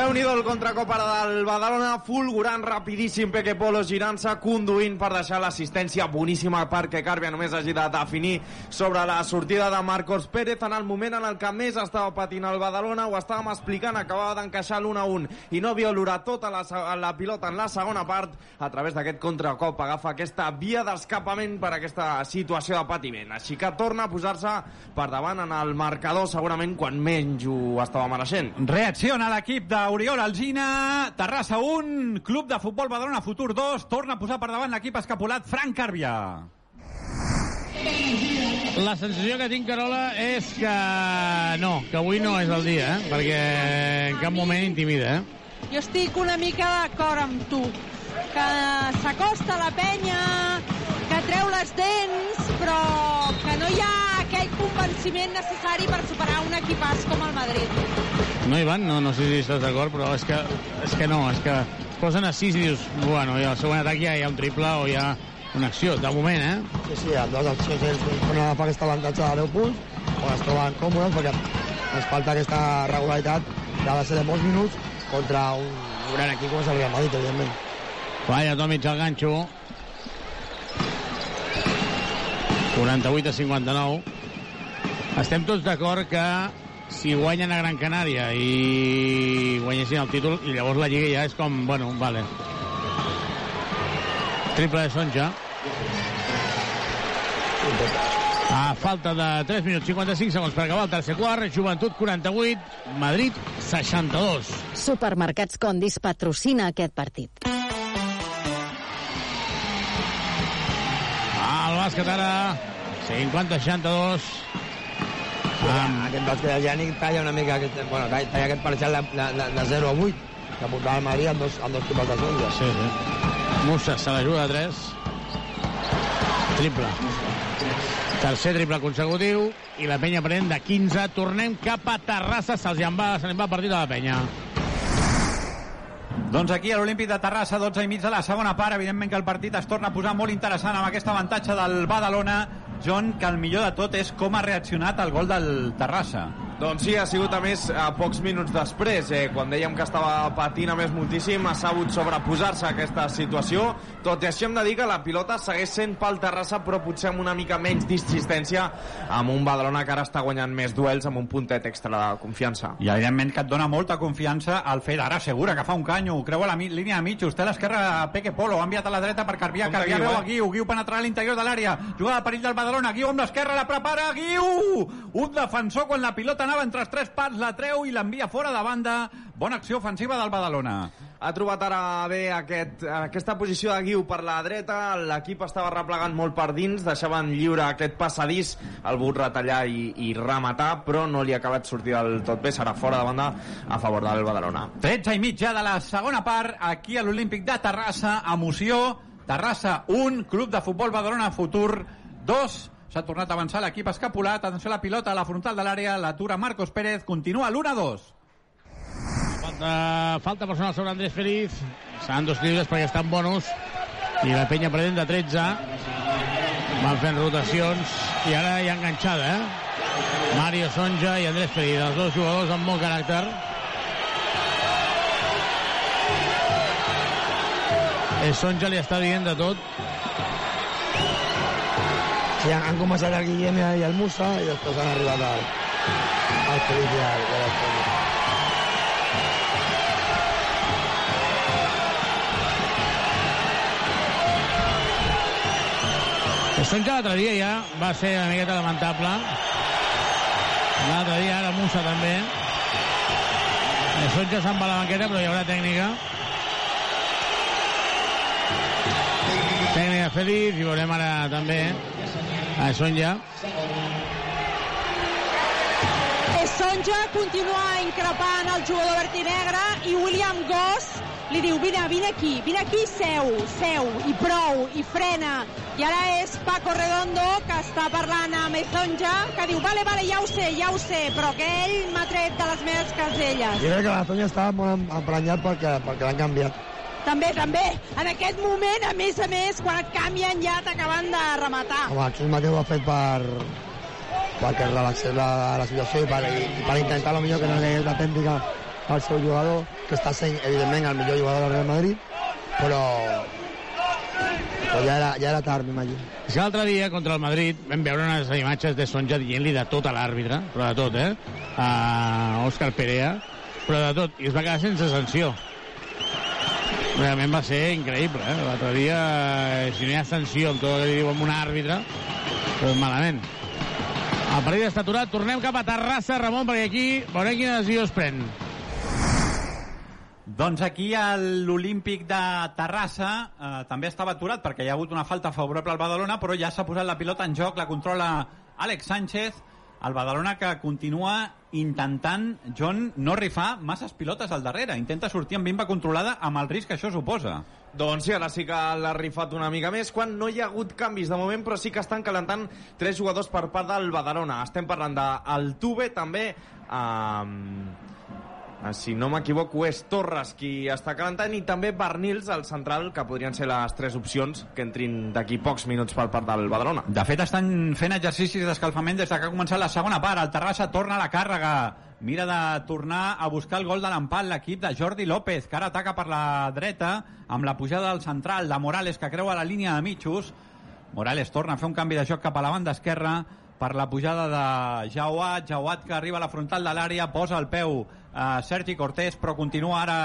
Déu-n'hi-do el contracop ara del Badalona, fulgurant, rapidíssim, Peque Polo girant-se, conduint per deixar l'assistència boníssima perquè Càrbia només hagi de definir sobre la sortida de Marcos Pérez en el moment en el que més estava patint el Badalona, ho estàvem explicant, acabava d'encaixar l'1-1 i no olorat tota la, la pilota en la segona part, a través d'aquest contracop agafa aquesta via d'escapament per aquesta situació de patiment, així que torna a posar-se per davant en el marcador segurament quan menys ho estava mereixent. Reacciona l'equip d'Oriol Alzina, Terrassa 1, Club de Futbol Badalona Futur 2, torna a posar per davant l'equip escapulat Frank Càrbia. La sensació que tinc, Carola, és que no, que avui no és el dia, eh? perquè en cap moment intimida. Eh? Jo estic una mica d'acord amb tu, que s'acosta la penya, que treu les dents, però que no hi ha aquell convenciment necessari per superar un equipàs com el Madrid. No, Ivan? No, no sé si estàs d'acord, però és que, és que no, és que es posen a 6 i dius, bueno, i al següent atac ja hi ha un triple o hi ha una acció, de moment, eh? Sí, sí, en dues accions ells poden agafar aquest avantatge de 10 punts, on es troben còmodes, perquè ens falta aquesta regularitat de la ser de molts minuts contra un gran equip com és el Real Madrid, evidentment. Vaya, Tomic al ganxo. 48 a 59. Estem tots d'acord que si guanyen a Gran Canària i guanyessin el títol, i llavors la Lliga ja és com, bueno, vale. Triple de Sonja. A falta de 3 minuts 55 segons per acabar el tercer quart, Joventut 48, Madrid 62. Supermercats Condis patrocina aquest partit. El bàsquet ara 50-62. Um, aquest bàsquet de Jànic talla una mica aquest, bueno, talla, talla aquest parcial de, de, de, de 0 a 8 que apuntava el Madrid amb dos, amb dos triples de sonja. Sí, sí. Musa se l'ajuda de 3. Triple. Tercer triple consecutiu i la penya pren de 15. Tornem cap a Terrassa. Se'ls en va, se va el partit de la penya. Doncs aquí a l'Olímpic de Terrassa, 12 i mig de la segona part. Evidentment que el partit es torna a posar molt interessant amb aquest avantatge del Badalona. John, que el millor de tot és com ha reaccionat al gol del Terrassa. Doncs sí, ha sigut a més a pocs minuts després, eh, quan dèiem que estava patint a més moltíssim, ha sabut sobreposar-se a aquesta situació, tot i així hem de dir que la pilota segueix sent pel Terrassa, però potser amb una mica menys d'insistència, amb un Badalona que ara està guanyant més duels amb un puntet extra de confiança. I evidentment que et dona molta confiança el fet ara segura que fa un canyo, creu a la línia de mig, té a l'esquerra Peque Polo, ha enviat a la dreta per Carbià, Compte Carbià veu eh? a Guiu, Guiu penetrarà a l'interior de l'àrea, jugada de perill del Badalona, Guiu amb l'esquerra, la prepara, Guiu! Un defensor quan la pilota anava entre els tres pals, la treu i l'envia fora de banda. Bona acció ofensiva del Badalona. Ha trobat ara bé aquest, aquesta posició de Guiu per la dreta, l'equip estava replegant molt per dins, deixaven lliure aquest passadís, el but retallar i, i rematar, però no li ha acabat sortir del tot bé, serà fora de banda a favor del Badalona. 13 i mitja de la segona part, aquí a l'Olímpic de Terrassa, emoció, Terrassa 1, Club de Futbol Badalona Futur 2, s'ha tornat a avançar l'equip escapulat, atenció a la pilota a la frontal de l'àrea, l'atura Marcos Pérez, continua l'1-2. Falta, falta personal sobre Andrés Feliz. Seran dos lliures perquè estan bonus. I la penya perdent de 13. Van fent rotacions. I ara hi ha enganxada, eh? Mario Sonja i Andrés Feliz, els dos jugadors amb molt caràcter. El Sonja li està dient de tot. Sí, han, han començat el Guillem i el Musa i després han arribat al, al Feliz i al, i al Sonja l'altre dia ja va ser una miqueta lamentable. L'altre dia, ara Musa també. Sonja se'n va a la banqueta, però hi haurà tècnica. Tècnica Feliz, i veurem ara també a Sonja. Sonja continua increpant el jugador verd i negre i William Goss li diu vine, vine aquí, vine aquí, seu, seu, i prou, i frena. I ara és Paco Redondo que està parlant amb Sonja, que diu vale, vale, ja ho sé, ja ho sé, però que ell m'ha tret de les meves caselles. Jo crec que la Sonja estava molt emprenyat perquè, perquè l'han canviat. També, també. En aquest moment, a més a més, quan et canvien ja t'acaben de rematar. Home, el Xus Mateu ho ha fet per, perquè relaxés la, la situació i per, i per intentar lo millor que no li hagués la tècnica al seu jugador, que està sent, evidentment, el millor jugador del Real Madrid, però, però ja, era, ja era tard, m'imagino. És que l'altre dia, contra el Madrid, vam veure unes imatges de Sonja dient-li de tot a l'àrbitre, però de tot, eh? A Òscar Perea, però de tot, i es va quedar sense sanció. Realment va ser increïble, eh? L'altre dia, eh, si no hi ha sanció amb tot el que diu amb un àrbitre, doncs malament. El partit està aturat, tornem cap a Terrassa, Ramon, perquè aquí veurem quina decisió es pren. Doncs aquí a l'Olímpic de Terrassa eh, també estava aturat perquè hi ha hagut una falta favorable al Badalona, però ja s'ha posat la pilota en joc, la controla Àlex Sánchez, el Badalona que continua intentant, John, no rifar masses pilotes al darrere. Intenta sortir amb bimba controlada amb el risc que això suposa. Doncs sí, ara sí que l'ha rifat una mica més, quan no hi ha hagut canvis de moment, però sí que estan calentant tres jugadors per part del Badalona. Estem parlant del Tuve, també... Eh, si no m'equivoco, és Torres qui està calentant i també Bernils, el central, que podrien ser les tres opcions que entrin d'aquí pocs minuts per part del Badalona. De fet, estan fent exercicis d'escalfament des de que ha començat la segona part. El Terrassa torna a la càrrega. Mira de tornar a buscar el gol de l'empat l'equip de Jordi López, que ara ataca per la dreta amb la pujada del central de Morales, que creua la línia de mitjos. Morales torna a fer un canvi de joc cap a la banda esquerra per la pujada de Jauat, Jauat que arriba a la frontal de l'àrea, posa el peu a Sergi Cortés, però continua ara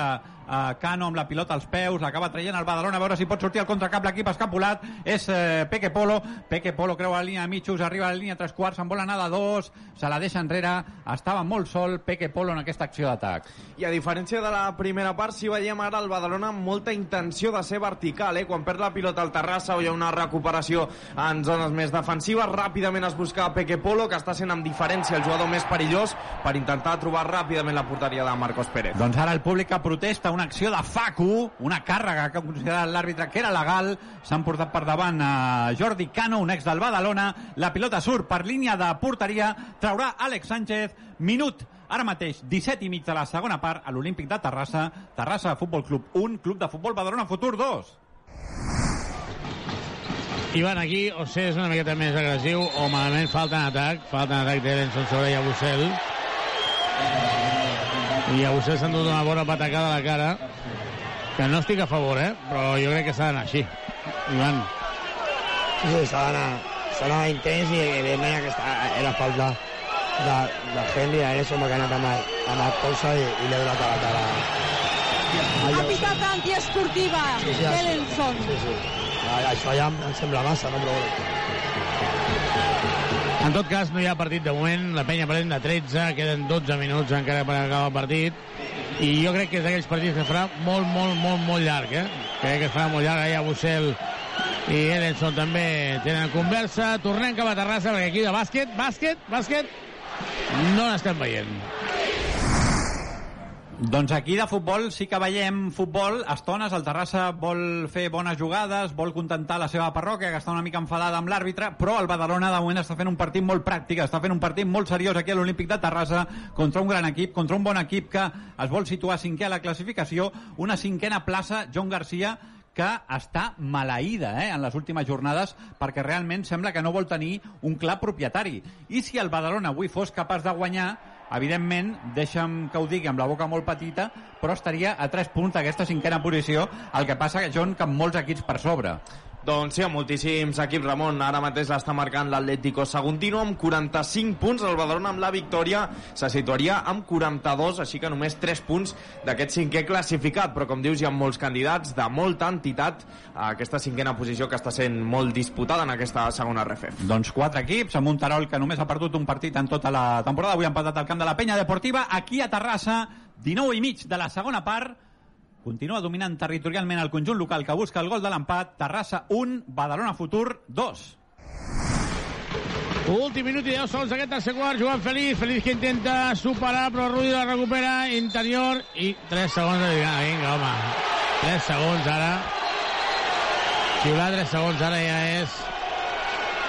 a Cano amb la pilota als peus, l'acaba traient el Badalona, a veure si pot sortir al contracap l'equip escapulat, és eh, Peque Polo, Peque Polo creu a la línia de mitjos, arriba a la línia tres quarts, se'n vol anar de dos, se la deixa enrere, estava molt sol Peque Polo en aquesta acció d'atac. I a diferència de la primera part, si veiem ara el Badalona amb molta intenció de ser vertical, eh? quan perd la pilota al Terrassa o hi ha una recuperació en zones més defensives, ràpidament es busca Peque Polo, que està sent amb diferència el jugador més perillós, per intentar trobar ràpidament la porteria de Marcos Pérez. Doncs ara el públic que protesta una acció de Facu, una càrrega que ha considerat l'àrbitre que era legal, s'han portat per davant a Jordi Cano, un ex del Badalona, la pilota surt per línia de porteria, traurà Àlex Sánchez, minut ara mateix 17 i mig de la segona part a l'Olímpic de Terrassa, Terrassa Futbol Club 1, Club de Futbol Badalona Futur 2. Ivan aquí, o sé, és una miqueta més agressiu, o malament? Falta en atac, falta en atac d'Edenson sobre Yabusel. I Yabusel s'ha endut una bona patacada a la cara, que no estic a favor, eh? però jo crec que s'ha d'anar així. Ivan. Sí, s'ha d'anar s'ha d'anar intens i evidentment aquesta era falta de, de Henry a eso m'ha anat amb, amb el colze i, i l'he donat a la cara. Ha pitat antiesportiva, Sí, sí, Elenson. Sí, sí. Això ja em, em sembla massa, no? Però. En tot cas, no hi ha partit de moment, la penya pren de 13, queden 12 minuts encara per acabar el partit, i jo crec que és d'aquells partits que farà molt, molt, molt, molt llarg, eh? Crec que es farà molt llarg, allà Bussel i Elenson també tenen conversa, tornem cap a Terrassa, perquè aquí de bàsquet, bàsquet, bàsquet, no n'estem veient. Doncs aquí de futbol sí que veiem futbol, estones el Terrassa vol fer bones jugades, vol contentar la seva parròquia, que està una mica enfadada amb l'àrbitre, però el Badalona de moment està fent un partit molt pràctic, està fent un partit molt seriós aquí a l'Olímpic de Terrassa contra un gran equip, contra un bon equip que es vol situar cinquè a la classificació, una cinquena plaça, John Garcia, que està maleïda eh, en les últimes jornades perquè realment sembla que no vol tenir un clar propietari. I si el Badalona avui fos capaç de guanyar, evidentment, deixa'm que ho digui amb la boca molt petita, però estaria a 3 punts d'aquesta cinquena posició, el que passa que John que amb molts equips per sobre. Doncs sí, moltíssims equips, Ramon. Ara mateix l'està marcant l'Atlético Saguntino amb 45 punts. El Badalona amb la victòria se situaria amb 42, així que només 3 punts d'aquest cinquè classificat. Però, com dius, hi ha molts candidats de molta entitat a aquesta cinquena posició que està sent molt disputada en aquesta segona RFF. Doncs quatre equips, amb un Tarol que només ha perdut un partit en tota la temporada. Avui ha empatat al camp de la Penya Deportiva. Aquí a Terrassa 19 i mig de la segona part. Continua dominant territorialment el conjunt local que busca el gol de l'empat. Terrassa 1, Badalona Futur 2. Últim minut i 10 segons d'aquest tercer quart, Joan Feliz, Feliz que intenta superar, però Rudi la recupera, interior, i 3 segons de vinga, vinga, home. 3 segons ara. Xiular 3 segons ara ja és...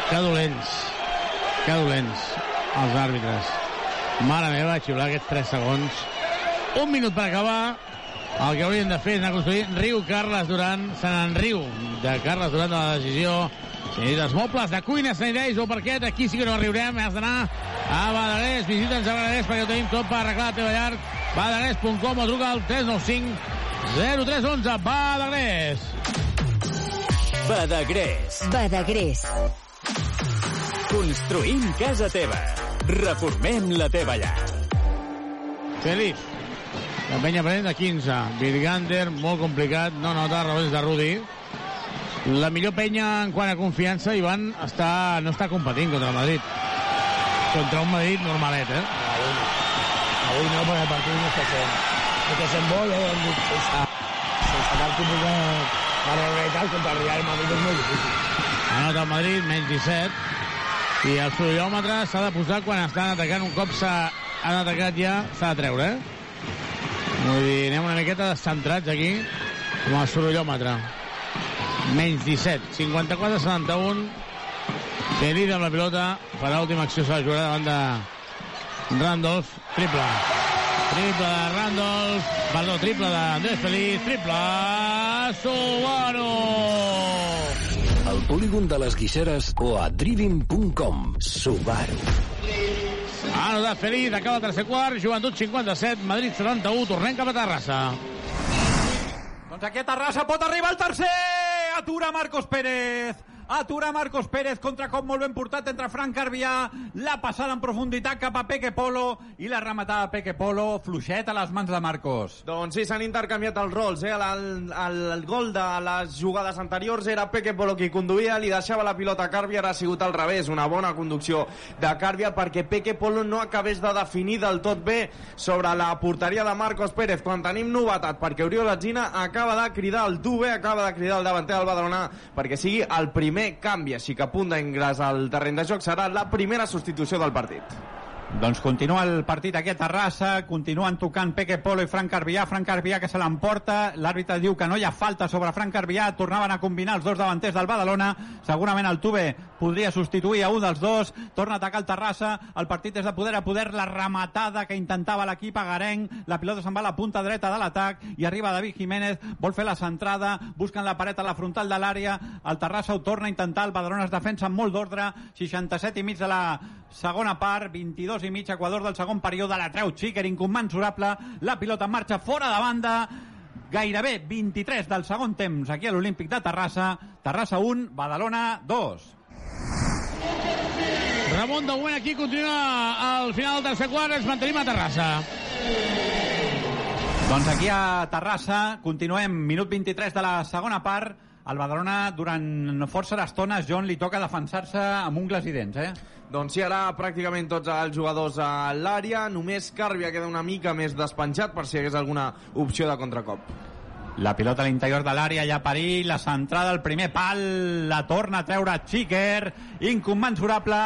Que dolents. Que dolents, els àrbitres. Mare meva, xiular aquests 3 segons. Un minut per acabar. El que haurien de fer és anar a construir riu Carles Duran, se n'enriu de Carles Duran de la decisió Sí, dels mobles de cuina, sanitaris o parquet, aquí sí que no riurem, has d'anar a Badagrés, visita'ns a Badagrés perquè ho tenim tot per arreglar la teva llar, badagrés.com o truca al 395 0311, Badagrés. Badagrés. Badagrés. Construïm casa teva. Reformem la teva llar. Feliz. La penya prenent de 15. Virgander, molt complicat, no nota rebels de Rudi. La millor penya en quant a confiança, Ivan, està, no està competint contra el Madrid. Contra un Madrid normalet, eh? Avui no, perquè el partit no està sent. No està sent bo, ja ho hem dit. Sense, sense cap tipus de, de realitat contra el Real Madrid és molt difícil. Anota el Madrid, menys 17. I el sorollòmetre s'ha de posar quan estan atacant. Un cop s'han atacat ja, s'ha de treure, eh? Vull dir, anem una miqueta descentrats aquí, amb el sorollòmetre. Menys 17, 54-71. Feliz amb la pilota per l'última acció s'ha de jugar davant de Randolph. Triple. Triple de Randolph. Perdó, triple d'Andrés Feliz. Triple Subaru. Al polígon de les Guixeres o a driving.com. Subaru. Ara de Feliz, acaba el tercer quart, Joventut 57, Madrid 71, tornem cap a Terrassa. Doncs aquí a Terrassa pot arribar el tercer! Atura Marcos Pérez! Atura Marcos Pérez, contracop molt ben portat entre Frank Carbià, la passada en profunditat cap a Peque Polo i la rematada Peque Polo, fluixet a les mans de Marcos. Doncs sí, s'han intercanviat els rols. Eh? El, el, el gol de les jugades anteriors era Peque Polo qui conduïa, li deixava la pilota a Càrbia, ara ha sigut al revés. Una bona conducció de Càrbia perquè Peque Polo no acabés de definir del tot bé sobre la porteria de Marcos Pérez. Quan tenim novetat, perquè Oriol Atzina acaba de cridar el Dube, acaba de cridar el davanter del Badalona perquè sigui el primer canvi, així que a punt d'ingrés al terreny de joc serà la primera substitució del partit. Doncs continua el partit aquí a Terrassa, continuen tocant Peque Polo i Frank Carbià, Frank Carbià que se l'emporta, l'àrbitre diu que no hi ha falta sobre Frank Carbià, tornaven a combinar els dos davanters del Badalona, segurament el Tube podria substituir a un dels dos, torna a atacar el Terrassa, el partit és de poder a poder, la rematada que intentava l'equip agarenc, la pilota se'n va a la punta dreta de l'atac i arriba David Jiménez, vol fer la centrada, busquen la paret a la frontal de l'àrea, el Terrassa ho torna a intentar, el Badalona es defensa amb molt d'ordre, 67 i mig de la segona part, 22 i mig, Equador del segon període, la treu Xiquer, incommensurable, la pilota en marxa fora de banda, gairebé 23 del segon temps aquí a l'Olímpic de Terrassa, Terrassa 1, Badalona 2. Ramon de Buen aquí continua al final del tercer quart, ens mantenim a Terrassa. Doncs aquí a Terrassa continuem, minut 23 de la segona part, al Badalona durant força estones, John, li toca defensar-se amb ungles i dents, eh? Doncs sí, ara pràcticament tots els jugadors a l'àrea, només Càrbia queda una mica més despenjat per si hi hagués alguna opció de contracop. La pilota a l'interior de l'àrea, ja perill, la centrada, el primer pal, la torna a treure Xiquer, incommensurable,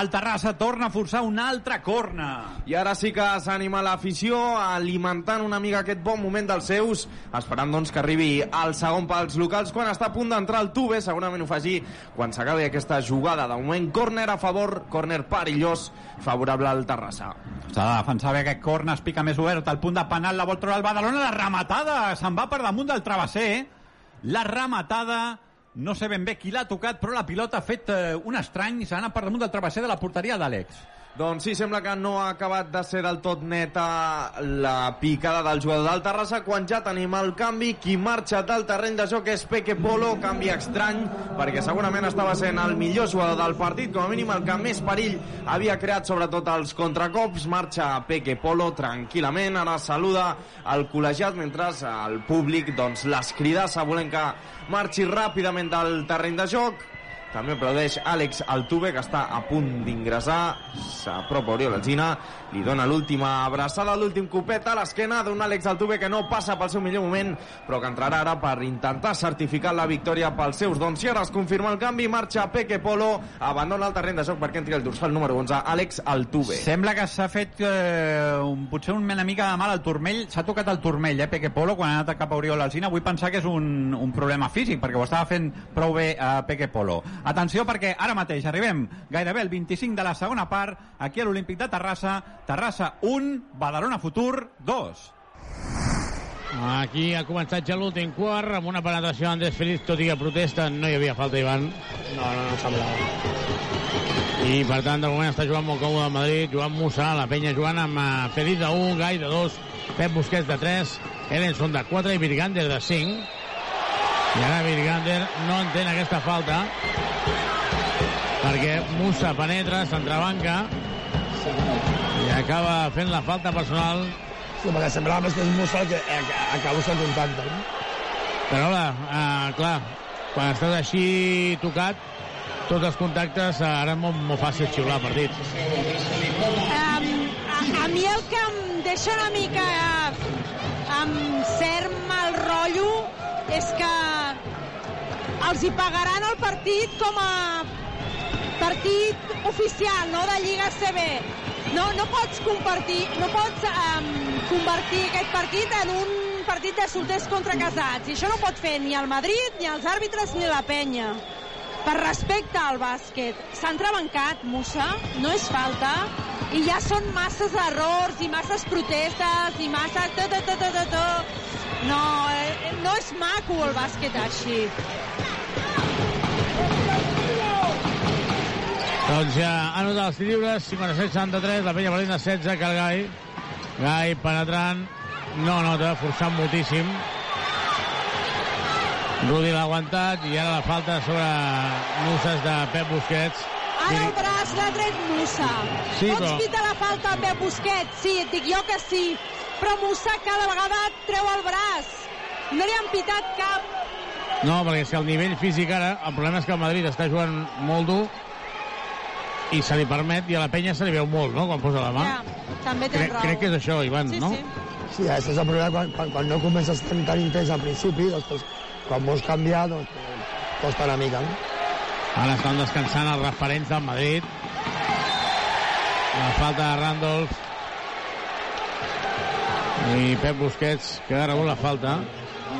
el Terrassa torna a forçar un altre corna. I ara sí que s'anima l'afició alimentant una mica aquest bon moment dels seus, esperant doncs que arribi al segon pals locals quan està a punt d'entrar el Tube, segurament ho faci quan s'acabi aquesta jugada. De moment, córner a favor, córner perillós, favorable al Terrassa. S'ha de defensar bé aquest corna, es pica més obert, al punt de penal, la vol treure el Badalona, la rematada, se'n va per damunt del travesser, la rematada, no sé ben bé qui l'ha tocat, però la pilota ha fet eh, un estrany i s'ha anat per damunt del travesser de la porteria d'Àlex. Doncs sí, sembla que no ha acabat de ser del tot neta la picada del jugador del Terrassa quan ja tenim el canvi. Qui marxa del terreny de joc és Peque Polo, canvi estrany, perquè segurament estava sent el millor jugador del partit, com a mínim el que més perill havia creat sobretot els contracops. Marxa Peque Polo tranquil·lament, ara saluda el col·legiat mentre el públic doncs, les crida, volent que marxi ràpidament del terreny de joc també aplaudeix Àlex Altuve, que està a punt d'ingressar. S'apropa Oriol Alzina, li dona l'última abraçada, l'últim copet a l'esquena d'un Àlex Altuve que no passa pel seu millor moment, però que entrarà ara per intentar certificar la victòria pels seus dons. I ara es confirma el canvi, marxa Peque Polo, abandona el terreny de joc perquè entri el dorsal número 11, Àlex Altuve. Sembla que s'ha fet eh, un, potser una mica de mal al turmell. S'ha tocat el turmell, eh, Peque Polo, quan ha anat cap a Oriol Alzina. Vull pensar que és un, un problema físic, perquè ho estava fent prou bé a Peque Polo. Atenció, perquè ara mateix arribem gairebé el 25 de la segona part, aquí a l'Olímpic de Terrassa. Terrassa 1, Badalona Futur 2. Aquí ha començat ja l'últim quart amb una penetració d'Andrés Feliz, tot i que protesta, no hi havia falta, Ivan. No, no, no semblava. I per tant, de moment està jugant molt còmode el Madrid, jugant Musa, la penya jugant amb eh, Feliz de 1, Gai de 2, Pep Busquets de 3, Ellenson de 4 i Virgander de 5. I ara Virgander no entén aquesta falta perquè Musa penetra, s'entrebanca acaba fent la falta personal Sí, perquè semblava més que és Musa que acaba el contacte. No? Però, hola, uh, clar, quan estàs així tocat, tots els contactes, uh, ara és molt, molt fàcil xiular el partit. Um, a, a mi el que em deixa una mica amb cert mal rotllo és que els hi pagaran el partit com a partit oficial, no?, de Lliga CB. No, no pots compartir, no pots um, convertir aquest partit en un partit de solters contra casats. I això no pot fer ni el Madrid, ni els àrbitres, ni la penya. Per respecte al bàsquet. S'ha entrebancat, Musa, no és falta, i ja són masses errors, i masses protestes, i massa... Tot, tot, tot, tot, tot. No, eh, no és maco el bàsquet així. Doncs ja ha notat els lliures, 56-63, la penya valent de 16, que el Gai. Gai penetrant, no nota, forçant moltíssim. Rudi l'ha aguantat i ara la falta sobre Muses de Pep Busquets. Ara el braç l'ha tret Musa. Sí, Pots però- pitar la falta a Pep Busquets? Sí, et dic jo que sí. Però Musa cada vegada treu el braç. No li han pitat cap. No, perquè és que el nivell físic ara, el problema és que el Madrid està jugant molt dur i se li permet, i a la penya se li veu molt, no?, quan posa la mà. Ja, també tens crec, raó. crec que és això, Ivan, Sí, no? sí. Sí, això és el problema quan, quan, quan no comences tan, tan intens al principi, després, quan vols canviar, doncs, costa una mica, no? Ara estan descansant els referents del Madrid. La falta de Randolph. I Pep Busquets, que ha rebut la falta.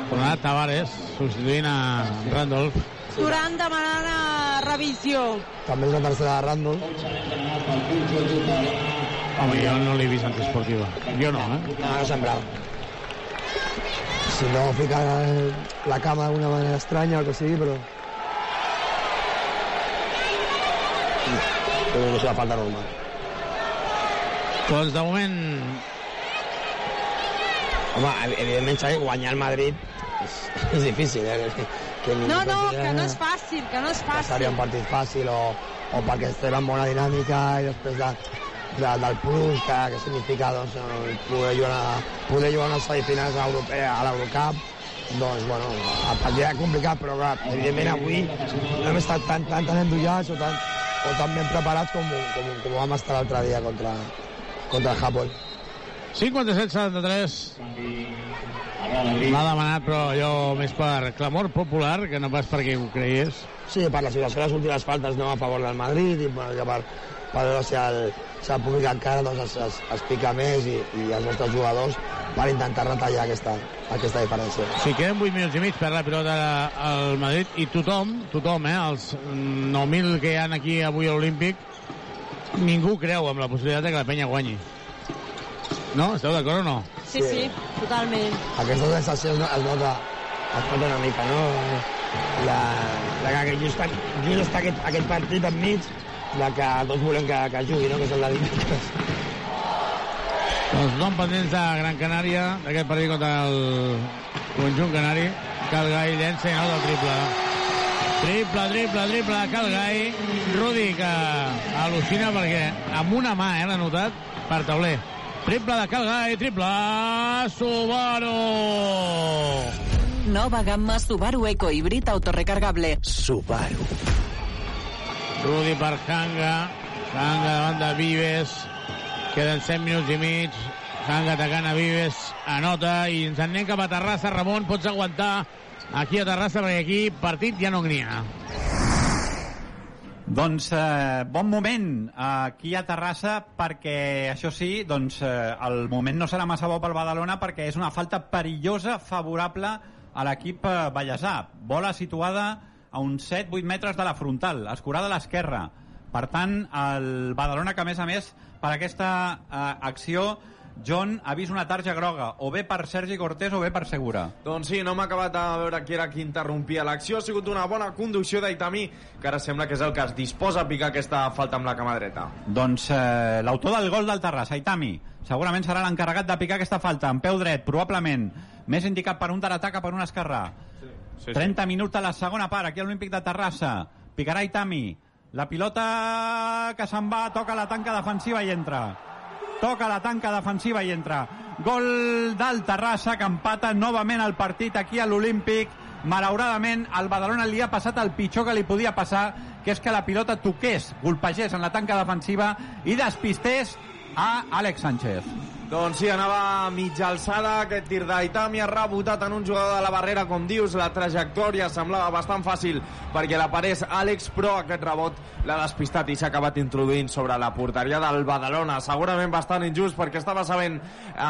Tornarà Tavares, substituint a Randolph. Durant demanant a revisió. També és la tercera de Randall. Home, jo no l'he vist antiesportiva. Jo no, eh? No, no semblava. Si no, fica el- la cama d'una manera estranya o que sigui, però... Però no és una falta normal. Doncs de moment... Home, evidentment, guanyar el Madrid és, <laughs> és difícil, eh? Que, No, no, que no és fàcil, que no és que seria fàcil. un partit fàcil o, o perquè estem en bona dinàmica i després de, de, del plus que, que significa doncs, eh, poder, jugar a, poder jugar unes semifinals a, Europe, a l'Eurocup doncs, bueno, el partit era complicat, però clar, evidentment avui no hem estat tan, tan, tan endollats o tan, o tan ben preparats com, com, com vam estar l'altre dia contra, contra el Japó. 57-73. L'ha demanat, però allò més per clamor popular que no pas perquè ho creies. Sí, per la situació de les últimes faltes no a favor del Madrid i per, per veure si el, si el públic encara doncs, es, es, es pica més i, i els nostres jugadors per intentar retallar aquesta, aquesta diferència. Si queden 8 minuts i mig per la pilota al Madrid i tothom, tothom, eh, els 9.000 que hi ha aquí avui a l'Olímpic, ningú creu en la possibilitat de que la penya guanyi. No? Esteu d'acord o no? Sí, sí, totalment. Aquesta sensació es nota, es nota una mica, no? La, la que just, just està aquest, aquest partit enmig, la que tots volem que, que jugui, no? Que és el de dimecres. Doncs no pendents de Gran Canària, d'aquest partit contra el conjunt canari. Calgai llença i anota el triple. Triple, triple, triple de Calgai. Rudi que al·lucina perquè amb una mà, eh, l'ha notat, per tauler. Triple de Calgai, triple Subaru. Nova gamma Subaru Eco Híbrid autorecargable. Subaru. Rudi per Hanga. Hanga davant de Vives. Queden 7 minuts i mig. Hanga atacant a Vives. Anota i ens en anem cap a Terrassa. Ramon, pots aguantar aquí a Terrassa perquè aquí partit ja no n'hi ha. Doncs eh, bon moment aquí a Terrassa perquè, això sí, doncs, eh, el moment no serà massa bo pel Badalona perquè és una falta perillosa favorable a l'equip eh. Bola situada a uns 7-8 metres de la frontal, escurada a l'esquerra. Per tant, el Badalona que, a més a més, per aquesta eh, acció John ha vist una tarja groga, o bé per Sergi Cortés o bé per Segura. Doncs sí, no m'ha acabat de veure qui era qui interrompia l'acció. Ha sigut una bona conducció d'Aitami, que ara sembla que és el que es disposa a picar aquesta falta amb la cama dreta. Doncs eh, l'autor del gol del Terrassa, Aitami, segurament serà l'encarregat de picar aquesta falta amb peu dret, probablement més indicat per un que per un esquerrà. Sí, sí, 30 minuts a la segona part, aquí a l'Olímpic de Terrassa. Picarà Aitami. La pilota que se'n va, toca la tanca defensiva i entra. Toca la tanca defensiva i entra. Gol del Terrassa que empata novament el partit aquí a l'Olímpic. Malauradament, al Badalona li ha passat el pitjor que li podia passar, que és que la pilota toqués, golpegés en la tanca defensiva i despistés a Àlex Sánchez. Doncs sí, anava a mitja alçada. Aquest tir d'Aitami, ha rebotat en un jugador de la barrera, com dius, la trajectòria semblava bastant fàcil perquè la Àlex, però aquest rebot l'ha despistat i s'ha acabat introduint sobre la porteria del Badalona. Segurament bastant injust perquè estava sabent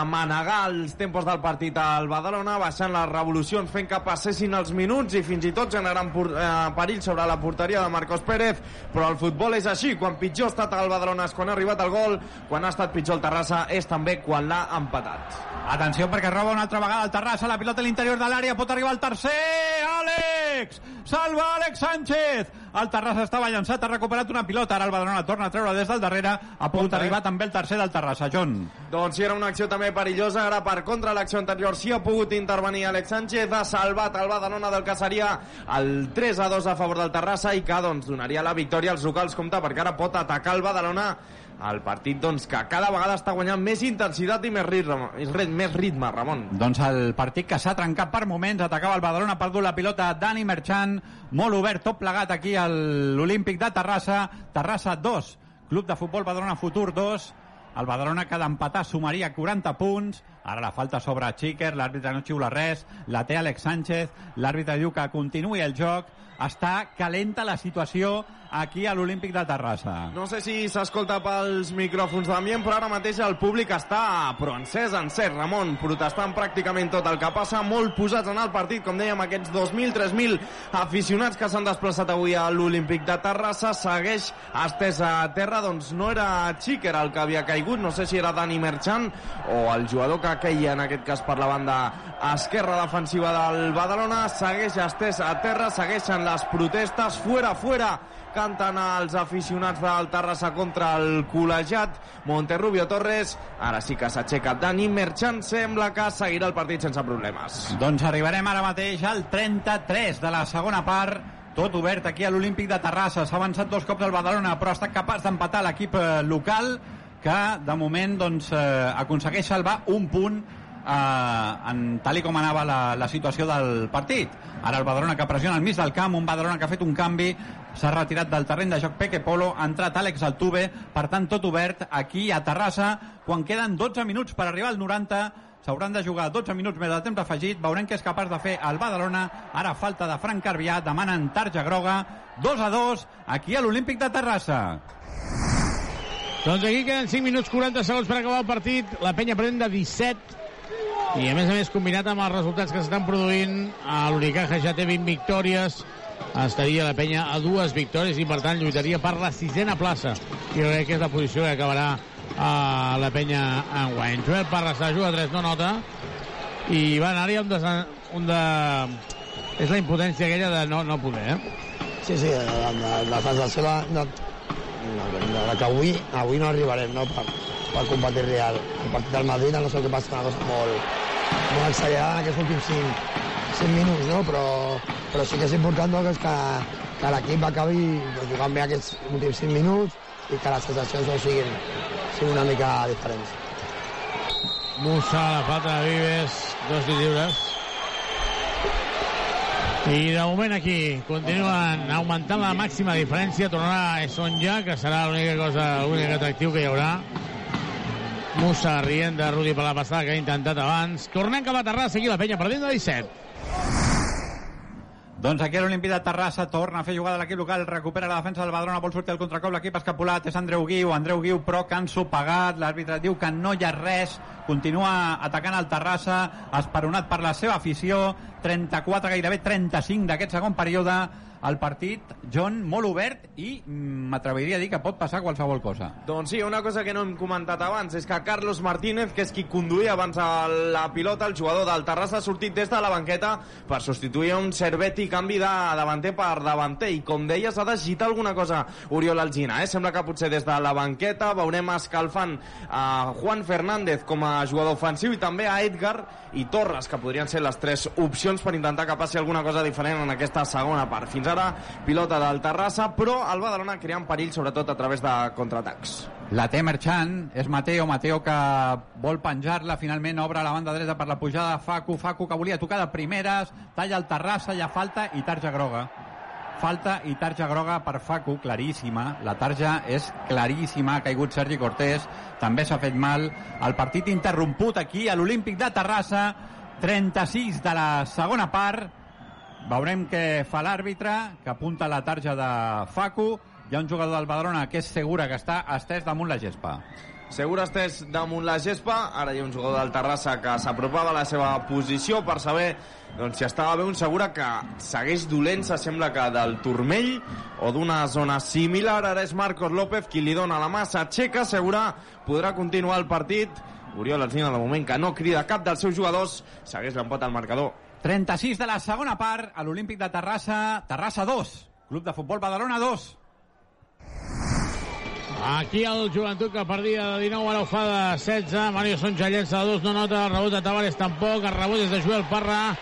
manegar els tempos del partit al Badalona, baixant les revolucions, fent que passessin els minuts i fins i tot generant eh, perill sobre la porteria de Marcos Pérez, però el futbol és així, quan pitjor ha estat el Badalona és quan ha arribat el gol, quan ha estat pitjor el Terrassa és també l'ha empatat. Atenció perquè roba una altra vegada el Terrassa, la pilota a l'interior de l'àrea, pot arribar el tercer, Àlex! Salva Àlex Sánchez! El Terrassa estava llançat, ha recuperat una pilota, ara el Badalona torna a treure des del darrere, ha pogut Compte, arribar eh? també el tercer del Terrassa, John. Doncs sí, era una acció també perillosa, ara per contra l'acció anterior sí ha pogut intervenir Àlex Sánchez, ha salvat el Badalona del que seria el 3 a 2 a favor del Terrassa i que doncs donaria la victòria als locals, compte, perquè ara pot atacar el Badalona el partit doncs, que cada vegada està guanyant més intensitat i més ritme, més ritme Ramon. Doncs el partit que s'ha trencat per moments, atacava el Badalona, ha perdut la pilota Dani Merchant, molt obert, tot plegat aquí a l'Olímpic de Terrassa, Terrassa 2, Club de Futbol Badalona Futur 2, el Badalona que d'empatar sumaria 40 punts, ara la falta sobre Xiquer, l'àrbitre no xiula res, la té Alex Sánchez, l'àrbitre diu que continuï el joc, està calenta la situació aquí a l'Olímpic de Terrassa. No sé si s'escolta pels micròfons d'ambient, però ara mateix el públic està però encès, encès, Ramon, protestant pràcticament tot el que passa, molt posats en el partit, com dèiem, aquests 2.000, 3.000 aficionats que s'han desplaçat avui a l'Olímpic de Terrassa, segueix estès a terra, doncs no era Xiquer el que havia caigut, no sé si era Dani Merchant o el jugador que queia en aquest cas per la banda esquerra defensiva del Badalona, segueix estès a terra, segueixen les protestes, fuera, fuera, canten els aficionats del Terrassa contra el col·legiat. Monterrubio Torres ara sí que s'aixeca. Dani Merchant sembla que seguirà el partit sense problemes. Doncs arribarem ara mateix al 33 de la segona part. Tot obert aquí a l'Olímpic de Terrassa. S'ha avançat dos cops el Badalona però ha estat capaç d'empatar l'equip eh, local que de moment doncs, eh, aconsegueix salvar un punt eh, en, tal i com anava la, la situació del partit. Ara el Badalona que pressiona al mig del camp, un Badalona que ha fet un canvi, s'ha retirat del terreny de joc Peque Polo, ha entrat Àlex Altuve, per tant tot obert aquí a Terrassa, quan queden 12 minuts per arribar al 90, s'hauran de jugar 12 minuts més de temps afegit, veurem què és capaç de fer el Badalona, ara falta de Frank Carbià, demanen tarja groga, 2 a 2, aquí a l'Olímpic de Terrassa. Doncs aquí queden 5 minuts 40 segons per acabar el partit. La penya pren de 17 i a més a més combinat amb els resultats que s'estan produint a l'Unicaja ja té 20 victòries estaria la penya a dues victòries i per tant lluitaria per la sisena plaça i crec que és la posició que acabarà a la penya en guany Joel Parra se juga a 3, no nota i va anar-hi un, de, un de... és la impotència aquella de no, no poder eh? Sí, sí, la, la, la sensació de, de, de, de que avui, avui no arribarem no? per, per competir real. El partit del Madrid, no sé que passa, una cosa molt, molt accelerada en aquests últims 5, 5 minuts, no? però, però sí que és important no? que, que, l'equip acabi jugant bé aquests últims 5 minuts i que les sensacions no siguin, siguin una mica diferents. Musa, la falta de Vives, dos lliures. I de moment aquí continuen augmentant la màxima diferència. Tornarà Sonja, que serà l'única cosa, l'únic atractiu que hi haurà. Musa rient de Rudi per la passada que ha intentat abans. Tornem cap a Terrassa, aquí la penya perdent de 17. Doncs aquí l'Olimpí de Terrassa torna a fer jugada l'equip local, recupera la defensa del Badalona, vol sortir al contracop, l'equip escapulat, és Andreu Guiu, Andreu Guiu, però canso pagat, l'àrbitre diu que no hi ha res, continua atacant el Terrassa, esperonat per la seva afició, 34, gairebé 35 d'aquest segon període, el partit, John, molt obert i mm, m'atreviria a dir que pot passar qualsevol cosa. Doncs sí, una cosa que no hem comentat abans és que Carlos Martínez, que és qui conduïa abans a la pilota, el jugador del Terrassa, ha sortit des de la banqueta per substituir un Cerveti canvi de davanter per davanter. I com deies, ha d'agitar alguna cosa Oriol Algina. Eh? Sembla que potser des de la banqueta veurem escalfant a Juan Fernández com a jugador ofensiu i també a Edgar i Torres, que podrien ser les tres opcions per intentar que passi alguna cosa diferent en aquesta segona part. Fins ara, pilota del Terrassa, però el Badalona creant perill, sobretot a través de contraatacs. La té Merchan, és Mateo, Mateo que vol penjar-la, finalment obre la banda dreta per la pujada de Facu, Facu que volia tocar de primeres, talla el Terrassa, ha falta i tarja groga. Falta i tarja groga per Facu, claríssima. La tarja és claríssima, ha caigut Sergi Cortés, també s'ha fet mal. El partit interromput aquí a l'Olímpic de Terrassa, 36 de la segona part. Veurem què fa l'àrbitre, que apunta la tarja de Facu. Hi ha un jugador del Badalona que és segura que està estès damunt la gespa. Segur estès damunt la gespa, ara hi ha un jugador del Terrassa que s'apropava a la seva posició per saber doncs, si estava bé un segura que segueix dolent, se sembla que del turmell o d'una zona similar, ara és Marcos López qui li dona la massa xeca, segura podrà continuar el partit, Oriol Alcina de moment que no crida cap dels seus jugadors, segueix l'empat al marcador. 36 de la segona part a l'Olímpic de Terrassa, Terrassa 2, Club de Futbol Badalona 2. Aquí el joventut que perdia de 19 ara ho fa de 16. Mario Sonja llença de dos, no nota. El rebot de Tavares tampoc. El rebot és de Joel Parra.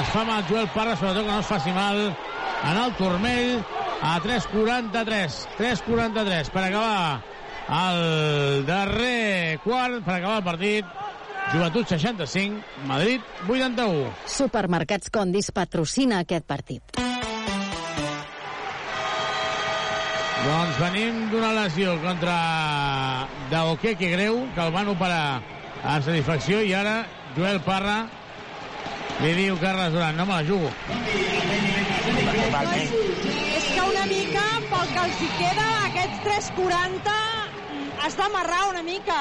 Es fa mal Joel Parra, sobretot que no es faci mal en el turmell a 3.43. 3.43 per acabar el darrer quart, per acabar el partit. Joventut 65, Madrid 81. Supermercats Condis patrocina aquest partit. Doncs venim d'una lesió contra Daoque, que greu, que el van operar a satisfacció, i ara Joel Parra li diu Carles Duran, no me la jugo. És que una mica, pel que els hi queda, aquests 3.40 has d'amarrar una mica.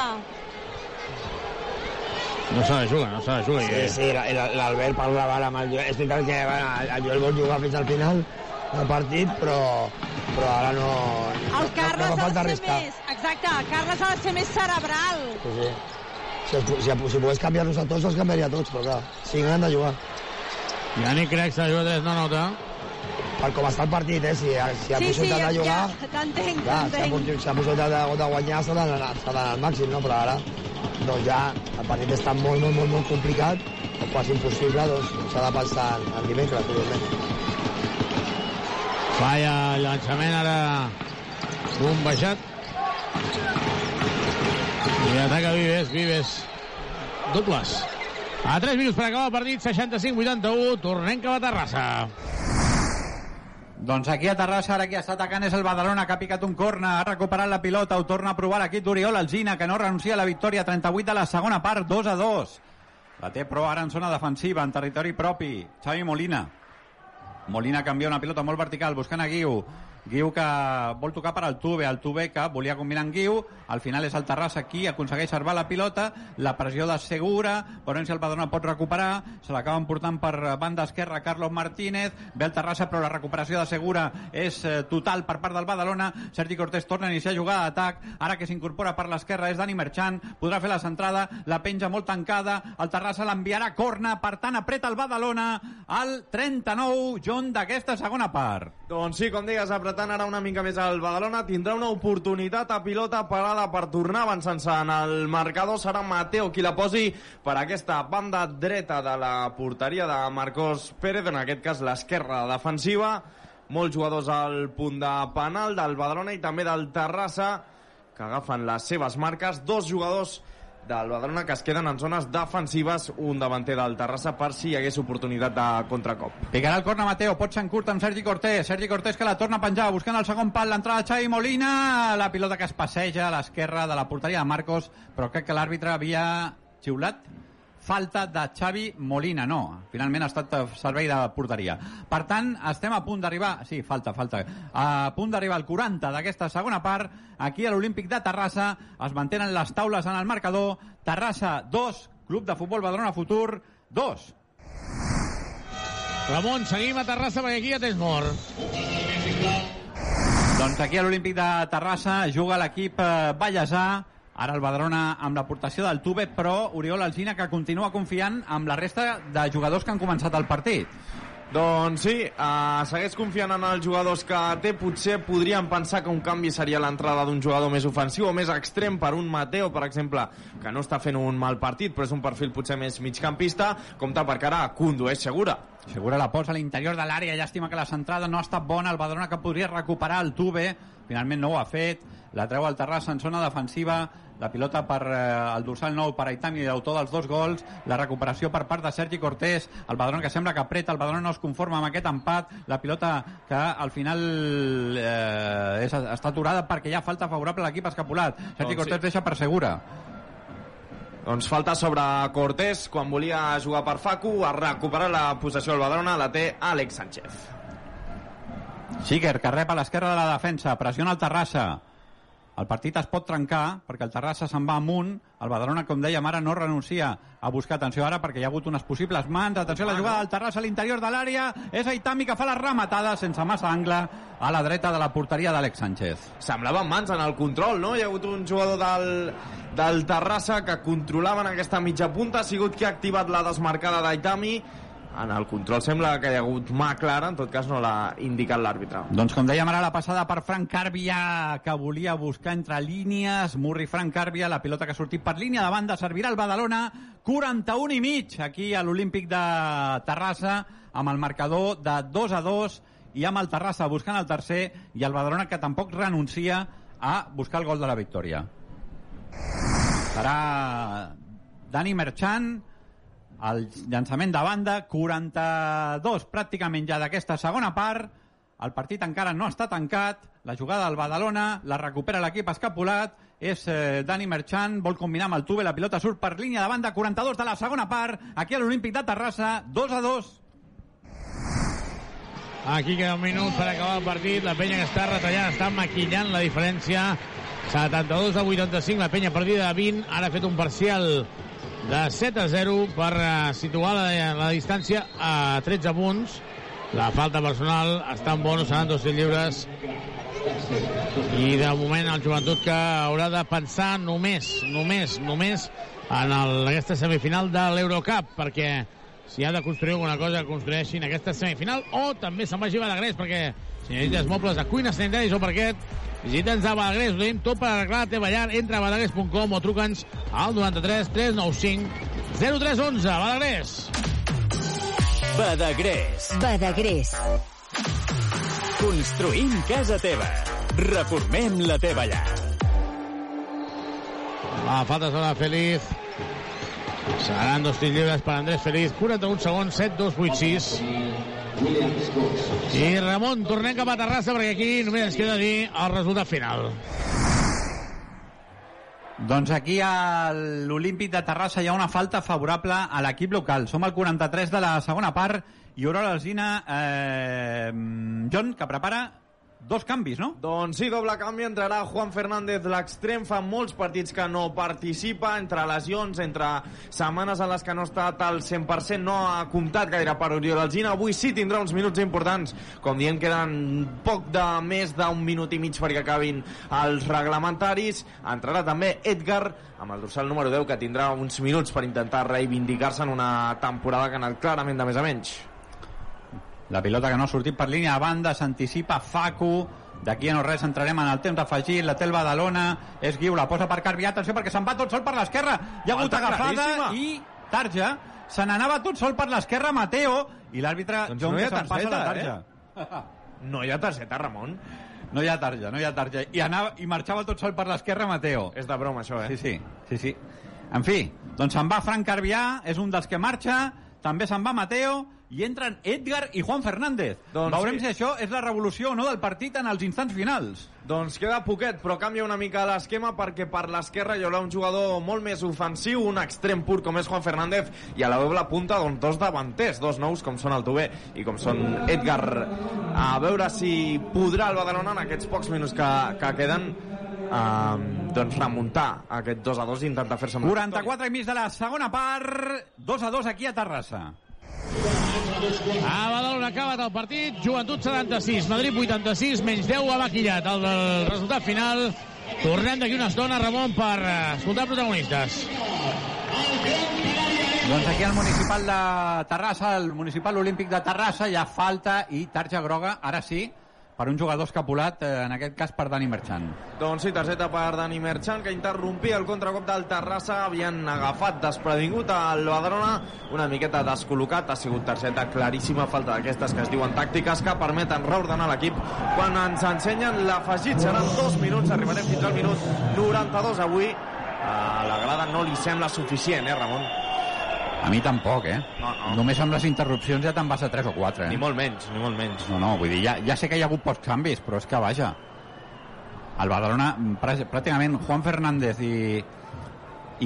No se la juga, no se la juga. Sí, sí, la- l'Albert parlava amb el Joel. És veritat que bueno, el Joel vol jugar fins al final del partit, però, però ara no... El Carles no, no ha falta de ser arriscar. més... Exacte, el Carles ha de ser més cerebral. Sí, sí. Si, si, si pogués canviar-los a tots, els canviaria a tots, però clar, cinc han de jugar. Yannick Rex, la juga 3, no nota. Per com està el partit, eh? Si, si ha Sí, sí, possibilitat de jugar... ja, t'entenc, si t'entenc. si ha possibilitat de, de guanyar s'ha s'ha d'anar al màxim, no? Però ara, doncs ja, el partit està molt, molt, molt, molt complicat, o quasi impossible, doncs s'ha de pensar en, en dimecres, evidentment. Falla el llançament ara bombejat. I ataca Vives, Vives. Dobles. A 3 minuts per acabar el partit, 65-81, tornem cap a Terrassa. Doncs aquí a Terrassa, ara qui està atacant és el Badalona, que ha picat un corna, ha recuperat la pilota, ho torna a provar l'equip d'Oriol Alzina, que no renuncia a la victòria, 38 de la segona part, 2 a 2. La té però ara en zona defensiva, en territori propi. Xavi Molina. Molina canvia una pilota molt vertical, buscant a Guiu. Guiu que vol tocar per al Tuve, el Tuve que volia combinar amb Guiu, al final és el Terrassa aquí, aconsegueix salvar la pilota, la pressió de Segura, veurem si el Badalona pot recuperar, se l'acaben portant per banda esquerra Carlos Martínez, ve el Terrassa però la recuperació de Segura és eh, total per part del Badalona, Sergi Cortés torna a iniciar jugada d'atac, ara que s'incorpora per l'esquerra és Dani Merchan, podrà fer la centrada, la penja molt tancada, el Terrassa l'enviarà. Corna, per tant apreta el Badalona al 39, John, d'aquesta segona part. Doncs sí, com deies, apretant ara una mica més el Badalona, tindrà una oportunitat a pilota parada per tornar avançant-se en el marcador. Serà Mateo qui la posi per aquesta banda dreta de la porteria de Marcos Pérez, en aquest cas l'esquerra defensiva. Molts jugadors al punt de penal del Badalona i també del Terrassa, que agafen les seves marques. Dos jugadors del Badalona que es queden en zones defensives un davanter del Terrassa per si hi hagués oportunitat de contracop. Picarà el corna Mateo, pot ser en curt amb Sergi Cortés. Sergi Cortés que la torna a penjar, buscant el segon pal, l'entrada de Xavi Molina, la pilota que es passeja a l'esquerra de la porteria de Marcos, però crec que l'àrbitre havia xiulat falta de Xavi Molina, no. Finalment ha estat servei de porteria. Per tant, estem a punt d'arribar... Sí, falta, falta. A punt d'arribar al 40 d'aquesta segona part. Aquí a l'Olímpic de Terrassa es mantenen les taules en el marcador. Terrassa 2, Club de Futbol Badalona Futur 2. Ramon, seguim a Terrassa perquè aquí ja tens mort. Doncs aquí a l'Olímpic de Terrassa juga l'equip eh, Vallèsà, ara el Badalona amb l'aportació del Tube, però Oriol Alzina que continua confiant amb la resta de jugadors que han començat el partit. Doncs sí, uh, segueix confiant en els jugadors que té. Potser podríem pensar que un canvi seria l'entrada d'un jugador més ofensiu o més extrem per un Mateo, per exemple, que no està fent un mal partit, però és un perfil potser més migcampista. Compte perquè ara Kundo és segura. Segura la posa a l'interior de l'àrea. Llàstima que la centrada no ha estat bona. El Badalona que podria recuperar el Tube. Finalment no ho ha fet. La treu al Terrassa en zona defensiva. La pilota per eh, el dorsal nou per Aitami, l'autor dels dos gols. La recuperació per part de Sergi Cortés. El Badalona que sembla que apreta. El Badalona no es conforma amb aquest empat. La pilota que al final eh, és, està aturada perquè hi ha falta favorable a l'equip escapulat. Sergi Doncs Cortés sí. deixa per segura. Doncs falta sobre Cortés, quan volia jugar per Facu, a recuperar la possessió del Badalona, la té Àlex Sánchez. Xiquer, que rep a l'esquerra de la defensa, pressiona el Terrassa. El partit es pot trencar perquè el Terrassa se'n va amunt. El Badalona, com dèiem, ara no renuncia a buscar atenció ara perquè hi ha hagut unes possibles mans. Atenció a la jugada del Terrassa a l'interior de l'àrea. És Aitami que fa la rematada sense massa angle a la dreta de la porteria d'Àlex Sánchez. Semblaven mans en el control, no? Hi ha hagut un jugador del, del Terrassa que controlava en aquesta mitja punta, ha sigut qui ha activat la desmarcada d'Aitami. En el control sembla que hi ha hagut mà clara, en tot cas no l'ha indicat l'àrbitre. Doncs com dèiem ara la passada per Frank Càrbia que volia buscar entre línies Murri Frank Càrbia, la pilota que ha sortit per línia de banda, servirà el Badalona 41 i mig aquí a l'Olímpic de Terrassa amb el marcador de 2 a 2 i amb el Terrassa buscant el tercer i el Badalona que tampoc renuncia a buscar el gol de la victòria serà Dani Merchant el llançament de banda 42 pràcticament ja d'aquesta segona part el partit encara no està tancat la jugada del Badalona la recupera l'equip escapulat és eh, Dani Merchant, vol combinar amb el Tube la pilota surt per línia de banda 42 de la segona part, aquí a l'Olímpic de Terrassa 2 a 2 Aquí queda un minut per acabar el partit. La penya que està retallant, està maquillant la diferència. 72 a 85, la penya perdida de 20. Ara ha fet un parcial de 7 a 0 per eh, situar la, la distància a 13 punts. La falta personal està en bono, seran dos lliures. I de moment el joventut que haurà de pensar només, només, només en el, aquesta semifinal de l'Eurocup, perquè si ha de construir alguna cosa, construeixin aquesta semifinal, o també se'n vagi a Badagrés, perquè senyorites mobles de cuina, sanitaris o parquet, visita'ns a Badagrés, ho tenim tot per arreglar la teva llar, entra a badagrés.com o truca'ns al 93 395 0311, Badagrés. Badagrés. Badagrés. Construïm casa teva. Reformem la teva llar. La falta sobre Feliz. Seran dos tirs lliures per Andrés Feliz. 41 segons, 7, 2, 8, 6. I Ramon, tornem cap a Terrassa perquè aquí només ens queda dir el resultat final. Doncs aquí a l'Olímpic de Terrassa hi ha una falta favorable a l'equip local. Som al 43 de la segona part i Aurora Alzina, eh, John, que prepara dos canvis, no? Doncs sí, doble canvi. Entrarà Juan Fernández, l'extrem. Fa molts partits que no participa, entre lesions, entre setmanes en les que no ha estat al 100%, no ha comptat gaire per Oriol Alzina. Avui sí tindrà uns minuts importants. Com diem, queden poc de més d'un minut i mig perquè acabin els reglamentaris. Entrarà també Edgar, amb el dorsal número 10, que tindrà uns minuts per intentar reivindicar-se en una temporada que ha anat clarament de més a menys. La pilota que no ha sortit per línia de banda, s'anticipa Facu, d'aquí a no res entrarem en el temps afegit, la té el Badalona, és Guiu, la posa per Carbi, atenció perquè se'n va tot sol per l'esquerra, hi ha hagut Falta agafada claríssima. i tarja, se n'anava tot sol per l'esquerra Mateo, i l'àrbitre Doncs John no que se'n passa la tarja. <laughs> No hi ha targeta, Ramon. No hi ha tarja, no hi ha tarja. I, anava, i marxava tot sol per l'esquerra Mateo. És de broma, això, eh? Sí, sí, sí, sí. En fi, doncs se'n va Frank Carvià, és un dels que marxa, també se'n va Mateo, i entren Edgar i Juan Fernández. Doncs Veurem sí. si això és la revolució o no del partit en els instants finals. Doncs queda poquet, però canvia una mica l'esquema perquè per l'esquerra hi haurà un jugador molt més ofensiu, un extrem pur com és Juan Fernández, i a la doble punta doncs, dos davanters, dos nous com són el Tubé i com són Edgar. A veure si podrà el Badalona en aquests pocs minuts que, que queden um, doncs remuntar aquest 2 a 2 i intentar fer-se amb la 44 i mig de la segona part, 2 a 2 aquí a Terrassa. A Badalona acabat el partit, Joventut 76, Madrid 86, menys 10 ha maquillat el, el resultat final. Tornem d'aquí una estona, Ramon, per eh, escoltar protagonistes. Doncs aquí al municipal de Terrassa, el municipal olímpic de Terrassa, hi ha falta i tarja groga, ara sí, per un jugador escapulat, eh, en aquest cas per Dani Merchant. Doncs sí, targeta per Dani Merchant, que interrompia el contracop del Terrassa. Havien agafat desprevingut al Badalona, una miqueta descol·locat. Ha sigut targeta claríssima, falta d'aquestes que es diuen tàctiques, que permeten reordenar l'equip. Quan ens ensenyen l'afegit, seran dos minuts, arribarem fins al minut 92 avui. A la grada no li sembla suficient, eh, Ramon? A mi tampoc, eh? No, no. Només amb les interrupcions ja te'n vas a 3 o 4, eh? Ni molt menys, ni molt menys. No, no, vull dir, ja, ja sé que hi ha hagut pocs canvis, però és que, vaja, el Badalona, prà- pràcticament Juan Fernández i,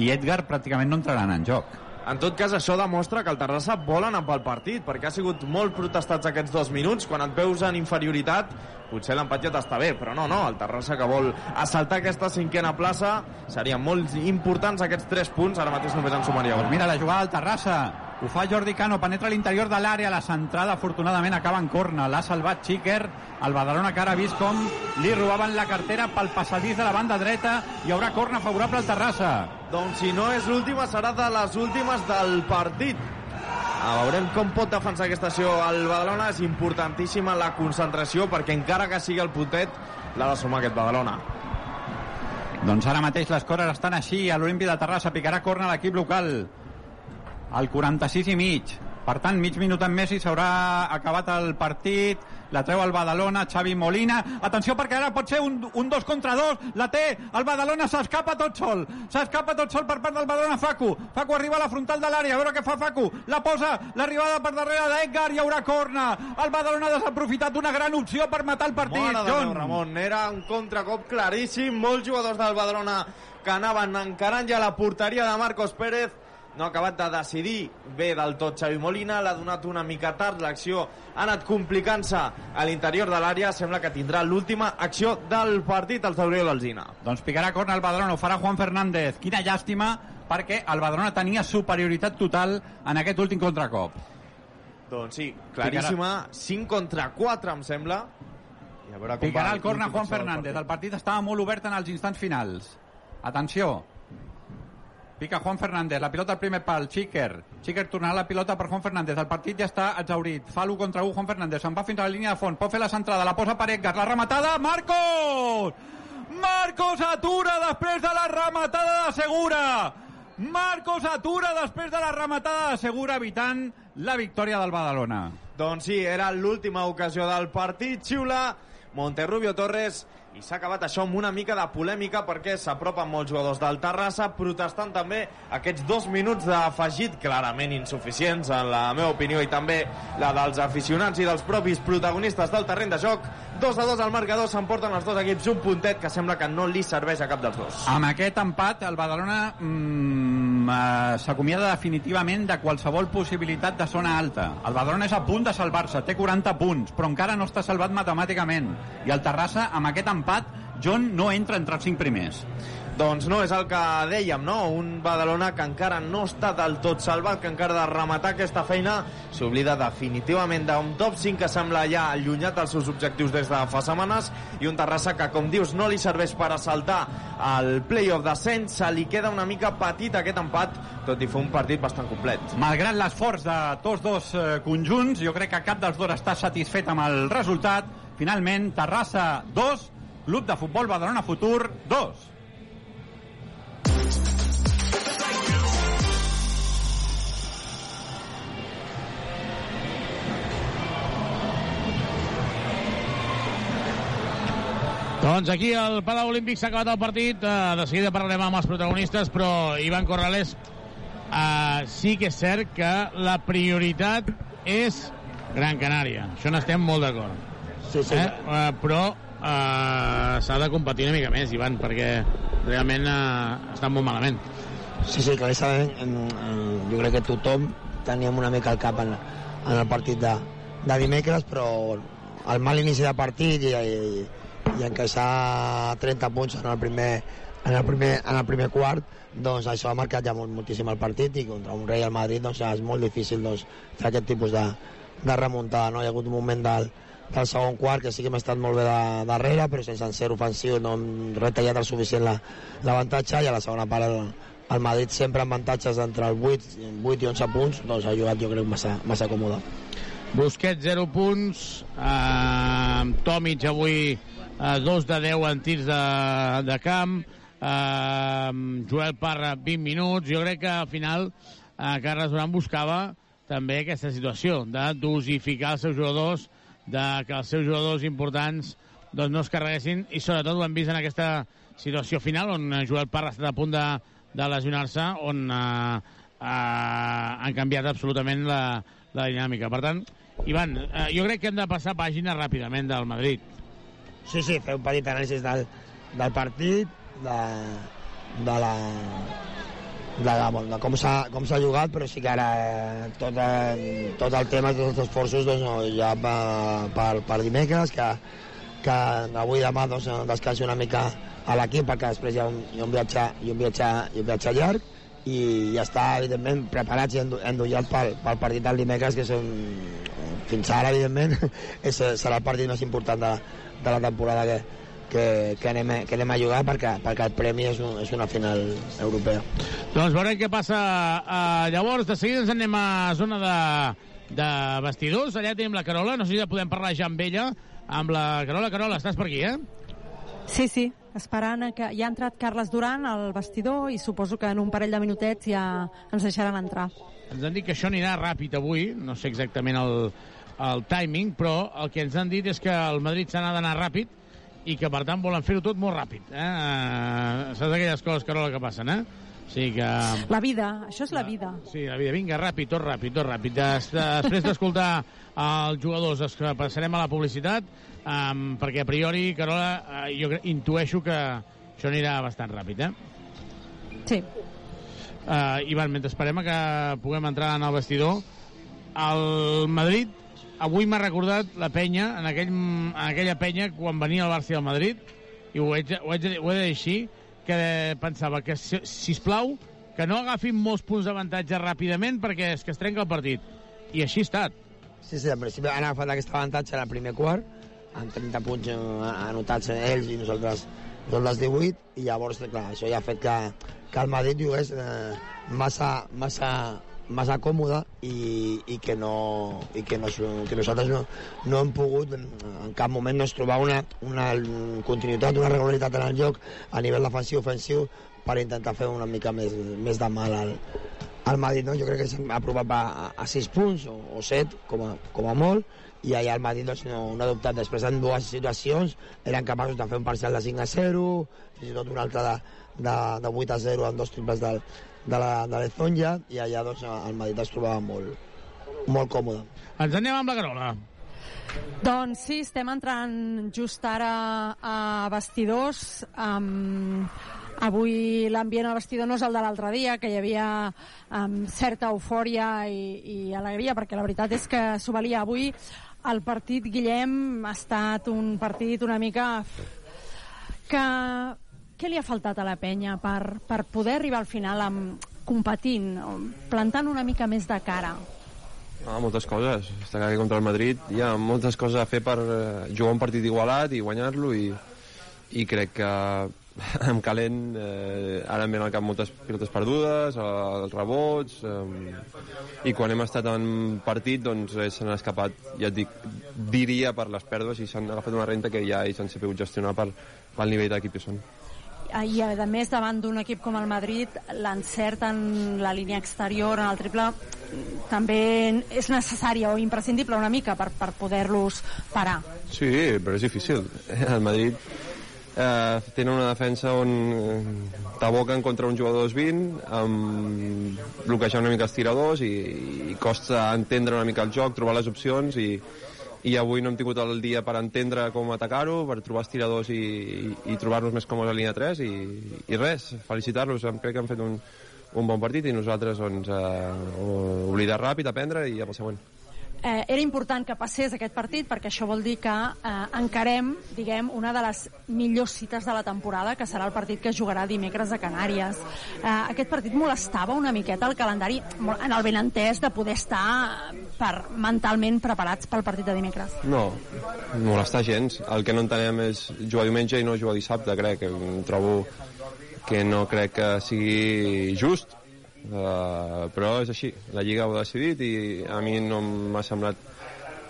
i Edgar pràcticament no entraran en joc. En tot cas, això demostra que el Terrassa vol anar pel partit, perquè ha sigut molt protestats aquests dos minuts. Quan et veus en inferioritat, potser l'empat ja t'està bé, però no, no, el Terrassa que vol assaltar aquesta cinquena plaça, serien molt importants aquests tres punts, ara mateix només en sumaria un. Mira, la jugada del Terrassa, ho fa Jordi Cano, penetra a l'interior de l'àrea, la centrada afortunadament acaba en corna, l'ha salvat Xiquer, el Badalona que ara ha vist com li robaven la cartera pel passadís de la banda dreta, hi haurà corna favorable al Terrassa. Doncs si no és l'última, serà de les últimes del partit. Ah, veurem com pot defensar aquesta acció el Badalona. És importantíssima la concentració, perquè encara que sigui el putet, l'ha de sumar aquest Badalona. Doncs ara mateix les coses estan així, a l'Olimpi de Terrassa picarà corna l'equip local al 46 i mig. Per tant, mig minut en més i s'haurà acabat el partit. La treu el Badalona, Xavi Molina. Atenció perquè ara pot ser un, un dos contra dos. La té, el Badalona s'escapa tot sol. S'escapa tot sol per part del Badalona Facu. Facu arriba a la frontal de l'àrea, a veure què fa Facu. La posa, l'arribada per darrere d'Edgar, hi haurà corna. El Badalona ha desaprofitat una gran opció per matar el partit. Mare John. Déu, Ramon, era un contracop claríssim. Molts jugadors del Badalona que anaven encarant ja la porteria de Marcos Pérez no ha acabat de decidir bé del tot Xavi Molina, l'ha donat una mica tard, l'acció ha anat complicant-se a l'interior de l'àrea, sembla que tindrà l'última acció del partit, el Tauriel Alzina. Doncs picarà corna el Badalona, ho farà Juan Fernández. Quina llàstima, perquè el Badalona tenia superioritat total en aquest últim contracop. Doncs sí, claríssima, 5 contra 4 em sembla. I a veure com Picarà el corna Juan Fernández. partit. El partit estava molt obert en els instants finals. Atenció. Pica Juan Fernández, la pilota al primer pal, Xiquer. Xiquer tornarà la pilota per Juan Fernández. El partit ja està exaurit. Fa l'1 contra 1 Juan Fernández. Se'n va fins a la línia de fons. Pot fer la centrada, la posa per Edgar. La rematada, Marcos! Marcos atura després de la rematada de Segura! Marcos atura després de la rematada de Segura, evitant la victòria del Badalona. Doncs sí, era l'última ocasió del partit. Xiula Monterrubio Torres i s'ha acabat això amb una mica de polèmica perquè s'apropen molts jugadors del Terrassa protestant també aquests dos minuts d'afegit clarament insuficients en la meva opinió i també la dels aficionats i dels propis protagonistes del terreny de joc 2 a 2 al marcador s'emporten els dos equips un puntet que sembla que no li serveix a cap dels dos Amb aquest empat, el Badalona mm, eh, s'acomiada definitivament de qualsevol possibilitat de zona alta. El Badalona és a punt de salvar-se, té 40 punts, però encara no està salvat matemàticament. I el Terrassa, amb aquest empat, John no entra entre els 5 primers. Doncs no, és el que dèiem, no? Un Badalona que encara no està del tot salvat, que encara de rematar aquesta feina s'oblida definitivament d'un top 5 que sembla ja allunyat dels seus objectius des de fa setmanes i un Terrassa que, com dius, no li serveix per assaltar el playoff d'ascens, se li queda una mica petit aquest empat, tot i fer un partit bastant complet. Malgrat l'esforç de tots dos eh, conjunts, jo crec que cap dels dos està satisfet amb el resultat. Finalment, Terrassa 2, Club de Futbol Badalona Futur 2. Doncs aquí al Palau Olímpic s'ha acabat el partit. Uh, de seguida parlarem amb els protagonistes, però Ivan Corrales uh, sí que és cert que la prioritat és Gran Canària. Això n'estem molt d'acord. Sí, sí. Eh? Uh, però uh, s'ha de competir una mica més, Ivan, perquè realment uh, està molt malament. Sí, sí, claríssimament. En, en, jo crec que tothom teníem una mica el cap en, en el partit de, de dimecres, però el mal inici de partit i, i, i encaixar 30 punts en el primer, en el primer, en el primer quart, doncs això ha marcat ja molt, moltíssim el partit i contra un rei al Madrid doncs és molt difícil doncs, fer aquest tipus de, de remuntada. No? Hi ha hagut un moment del, del segon quart que sí que hem estat molt bé de, darrere però sense ser ofensiu no hem retallat el suficient l'avantatge la, i a la segona part el, el Madrid sempre amb avantatges entre el 8, 8 i 11 punts doncs ha jugat jo crec massa, massa còmode. Busquets 0 punts eh, Tomic avui eh, 2 de 10 en tirs de, de camp eh, Joel Parra 20 minuts. Jo crec que al final eh, Carles Durant buscava també aquesta situació de dosificar els seus jugadors de que els seus jugadors importants doncs no es carreguessin i sobretot ho hem vist en aquesta situació final on Joel Parra ha estat a punt de, de lesionar-se on eh, eh, han canviat absolutament la, la dinàmica. Per tant, Ivan, eh, jo crec que hem de passar pàgina ràpidament del Madrid. Sí, sí, fer un petit anàlisi del, del partit, de, de la de, de, de com s'ha jugat, però sí que ara eh, tot, eh, tot el tema, tots els esforços doncs, no, ja per, per, per dimecres, que, que avui demà doncs, descansi una mica a l'equip perquè després hi ha un, hi ha un, viatge, hi ha un, viatge, hi ha un viatge llarg i ja està, evidentment, preparats i endollats pel, pel partit del dimecres, que és un, fins ara, evidentment, <laughs> és, serà el partit més important de, de la temporada que, que, que, anem, que anem a jugar perquè, perquè el premi és, un, és una final europea. Doncs veurem què passa uh, llavors. De seguida ens anem a zona de, de vestidors. Allà tenim la Carola. No sé si ja podem parlar ja amb ella. Amb la Carola. Carola, estàs per aquí, eh? Sí, sí, esperant que ja ha entrat Carles Duran al vestidor i suposo que en un parell de minutets ja ens deixaran entrar. Ens han dit que això anirà ràpid avui, no sé exactament el, el timing, però el que ens han dit és que el Madrid s'ha d'anar ràpid i que, per tant, volen fer-ho tot molt ràpid. Eh? Uh, saps aquelles coses, Carola, que passen, eh? O sigui que... La vida, això és la vida. Sí, la vida. Vinga, ràpid, tot ràpid, tot ràpid. Des, després d'escoltar els jugadors, es passarem a la publicitat, um, perquè a priori, Carola, uh, jo intueixo que això anirà bastant ràpid, eh? Sí. Uh, Ivan, mentre esperem que puguem entrar en el vestidor, el Madrid avui m'ha recordat la penya, en, aquell, en aquella penya quan venia el Barça al Madrid, i ho, haig, ho, haig, ho he de dir així, que pensava que, si, sisplau, que no agafin molts punts d'avantatge ràpidament perquè és que es trenca el partit. I així ha estat. Sí, sí, en principi han agafat aquest avantatge en el primer quart, amb 30 punts anotats ells i nosaltres, nosaltres 18, i llavors, clar, això ja ha fet que, que el Madrid jugués eh, massa, massa, massa còmode i, i, que, no, i que, no, que nosaltres no, no hem pogut en, cap moment no es trobar una, una continuïtat, una regularitat en el joc a nivell defensiu ofensiu per intentar fer una mica més, més de mal al, al Madrid. No? Jo crec que s'ha aprovat a, a 6 punts o, o 7 com a, com a molt i allà el Madrid doncs, no, no ha adoptat. Després en dues situacions eren capaços de fer un parcial de 5 a 0, fins i tot un altre de, de, de 8 a 0 amb dos triples del, de la, de l'Ezonja i allà doncs, el Madrid es trobava molt, molt còmode. Ens anem amb la Carola. Doncs sí, estem entrant just ara a vestidors. Um, avui l'ambient al vestidor no és el de l'altre dia, que hi havia um, certa eufòria i, i alegria, perquè la veritat és que s'ho valia. Avui el partit, Guillem, ha estat un partit una mica que què li ha faltat a la penya per, per poder arribar al final amb, competint, plantant una mica més de cara? Ah, moltes coses. Està clar que contra el Madrid hi ha moltes coses a fer per eh, jugar un partit igualat i guanyar-lo i, i crec que <laughs> en calent eh, ara em ven al cap moltes pilotes perdudes, els rebots eh, i quan hem estat en partit doncs eh, s'han escapat ja et dic, diria per les pèrdues i s'han agafat una renta que ja ells han sabut gestionar per, pel nivell d'equip que són i a més davant d'un equip com el Madrid l'encert en la línia exterior en el triple. També és necessària o imprescindible una mica per, per poder-los parar. Sí, però és difícil. El Madrid eh, tenen una defensa on eh, t'aboquen contra un jugador 20 amb bloquejar una mica els tiradors i, i costa entendre una mica el joc, trobar les opcions i, i avui no hem tingut el dia per entendre com atacar-ho, per trobar els tiradors i, i, i trobar-nos més còmodes a línia 3 i, i res, felicitar-los, crec que han fet un, un bon partit i nosaltres doncs, eh, oblidar ràpid, aprendre i cap al següent eh, era important que passés aquest partit perquè això vol dir que eh, encarem, diguem, una de les millors cites de la temporada, que serà el partit que jugarà dimecres a Canàries. Eh, aquest partit molestava una miqueta el calendari en el benentès de poder estar per, mentalment preparats pel partit de dimecres. No, molestar gens. El que no entenem és jugar diumenge i no jugar dissabte, crec. Trobo que no crec que sigui just Uh, però és així, la Lliga ho ha decidit i a mi no m'ha semblat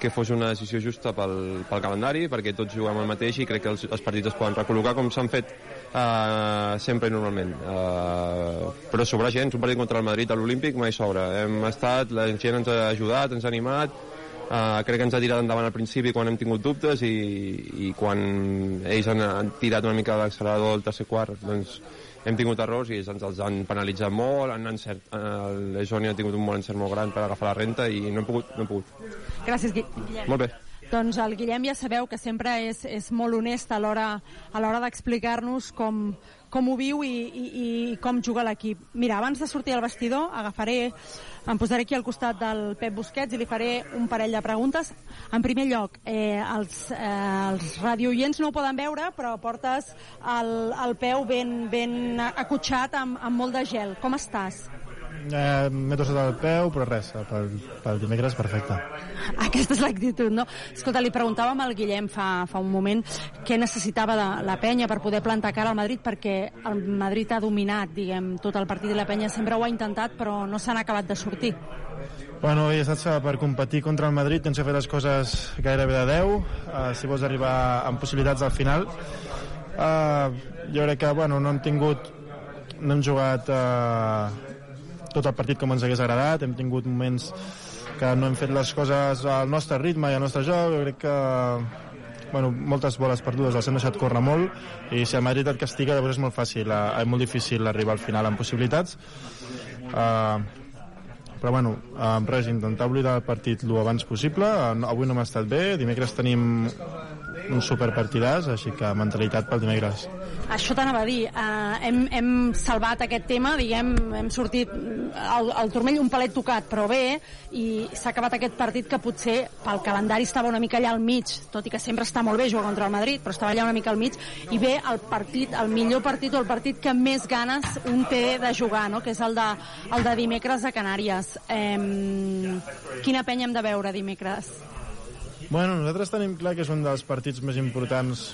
que fos una decisió justa pel, pel calendari, perquè tots juguem el mateix i crec que els, els partits es poden recol·locar com s'han fet uh, sempre i normalment. Uh, però sobra gent, un partit contra el Madrid a l'Olímpic mai sobra. Hem estat, la gent ens ha ajudat, ens ha animat, uh, crec que ens ha tirat endavant al principi quan hem tingut dubtes i, i quan ells han, han tirat una mica l'accelerador al tercer quart, doncs hem tingut errors i ens els han penalitzat molt, han encert, eh, l'Ejoni ha tingut un molt encert molt gran per agafar la renta i no hem pogut. No hem pogut. Gràcies, Guillem. Molt bé. Doncs el Guillem ja sabeu que sempre és, és molt honest a l'hora d'explicar-nos com, com ho viu i, i, i com juga l'equip. Mira, abans de sortir al vestidor agafaré, em posaré aquí al costat del Pep Busquets i li faré un parell de preguntes. En primer lloc, eh, els, eh, els radioients no ho poden veure, però portes el, el peu ben, ben acotxat amb, amb molt de gel. Com estàs? Eh, M'he tossat el peu, però res, pel, pel dimecres perfecte. Aquesta és l'actitud, no? Escolta, li preguntàvem al Guillem fa, fa un moment què necessitava de la penya per poder plantar cara al Madrid, perquè el Madrid ha dominat, diguem, tot el partit i la penya sempre ho ha intentat, però no s'han acabat de sortir. Bueno, he estat per competir contra el Madrid tens que fer les coses gairebé de 10 uh, si vols arribar amb possibilitats al final uh, jo crec que bueno, no hem tingut no hem jugat uh, tot el partit com ens hagués agradat, hem tingut moments que no hem fet les coses al nostre ritme i al nostre joc, jo crec que bueno, moltes boles perdudes les hem deixat córrer molt. I si el Madrid et castiga llavors és molt fàcil, eh, és molt difícil arribar al final amb possibilitats. Uh, però bueno, uh, res, intentar oblidar el partit el abans possible. Uh, avui no m'ha estat bé, dimecres tenim un superpartidàs, així que mentalitat pel dimecres. Això t'anava a dir, uh, hem, hem salvat aquest tema, diguem, hem sortit el, el turmell un palet tocat, però bé, i s'ha acabat aquest partit que potser pel calendari estava una mica allà al mig, tot i que sempre està molt bé jugar contra el Madrid, però estava allà una mica al mig, i ve el partit, el millor partit o el partit que més ganes un té de jugar, no? que és el de, el de dimecres a Canàries. Um, quina penya hem de veure dimecres? Bueno, nosaltres tenim clar que és un dels partits més importants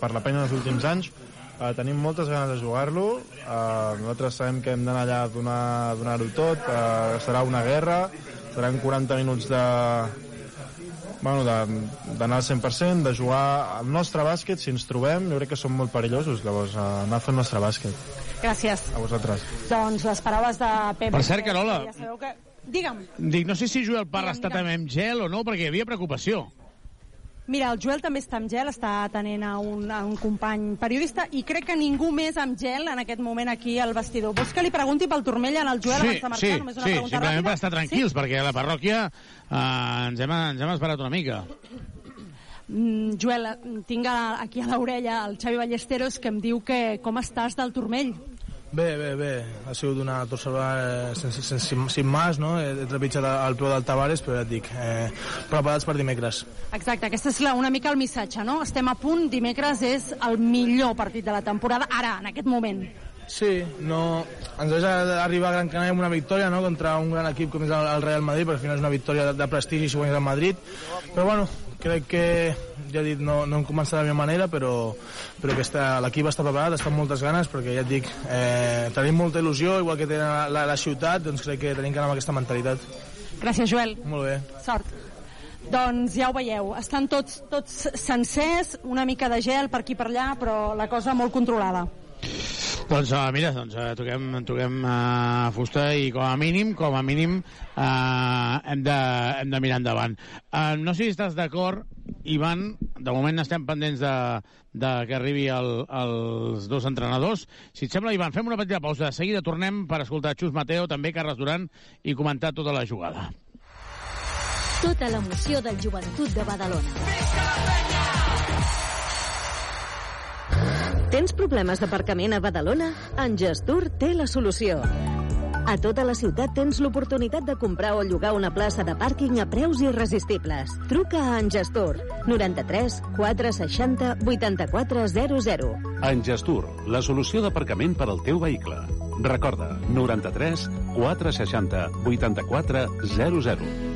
per la penya dels últims anys. Uh, tenim moltes ganes de jugar-lo. Uh, nosaltres sabem que hem d'anar allà a donar-ho donar tot. Uh, serà una guerra. Seran 40 minuts de bueno, d'anar al 100%, de jugar al nostre bàsquet, si ens trobem, jo crec que som molt perillosos, llavors uh, anar a fer el nostre bàsquet. Gràcies. A vosaltres. Doncs les paraules de Pep. Per cert, Carola, Ja sabeu que... Digue'm. Dic, no sé si Joel Parra està també amb gel o no, perquè hi havia preocupació. Mira, el Joel també està amb gel, està atenent a un, a un company periodista i crec que ningú més amb gel en aquest moment aquí al vestidor. Vols que li pregunti pel turmell en el Joel sí, abans de marxar? sí, Només una sí, pregunta simplement ràpida? per estar tranquils, Sí? perquè a la parròquia eh, ens, hem, ens hem esperat una mica. Mm, Joel, tinc a- aquí a l'orella el Xavi Ballesteros que em diu que com estàs del turmell. Bé, bé, bé. Ha sigut una torçada eh, sense, sense, sin, más, no? He, trepitjat el peu del Tavares, però ja et dic, eh, preparats per dimecres. Exacte, aquest és la, una mica el missatge, no? Estem a punt, dimecres és el millor partit de la temporada, ara, en aquest moment. Sí, no, ens deixa arribar a Gran Canària amb una victòria no? contra un gran equip com és el, el Real Madrid, perquè al final és una victòria de, de prestigi si guanyes el Madrid, però bueno, crec que, ja he dit, no, no hem començat de la meva manera, però, però l'equip està preparat, està amb moltes ganes, perquè ja et dic, eh, tenim molta il·lusió, igual que té la, la, la ciutat, doncs crec que tenim que anar amb aquesta mentalitat. Gràcies, Joel. Molt bé. Sort. Doncs ja ho veieu, estan tots, tots sencers, una mica de gel per aquí per allà, però la cosa molt controlada. Doncs uh, mira, doncs, uh, toquem, toquem uh, fusta i com a mínim, com a mínim, uh, hem, de, hem de mirar endavant. Uh, no sé si estàs d'acord, Ivan, de moment estem pendents de, de que arribi el, els dos entrenadors. Si et sembla, Ivan, fem una petita pausa. De seguida tornem per escoltar Xus Mateo, també Carles Duran, i comentar tota la jugada. Tota l'emoció del joventut de Badalona. Tens problemes d'aparcament a Badalona? En Gestur té la solució. A tota la ciutat tens l'oportunitat de comprar o llogar una plaça de pàrquing a preus irresistibles. Truca a Engestur 93 460 8400. Engestur, la solució d'aparcament per al teu vehicle. Recorda, 93 460 8400.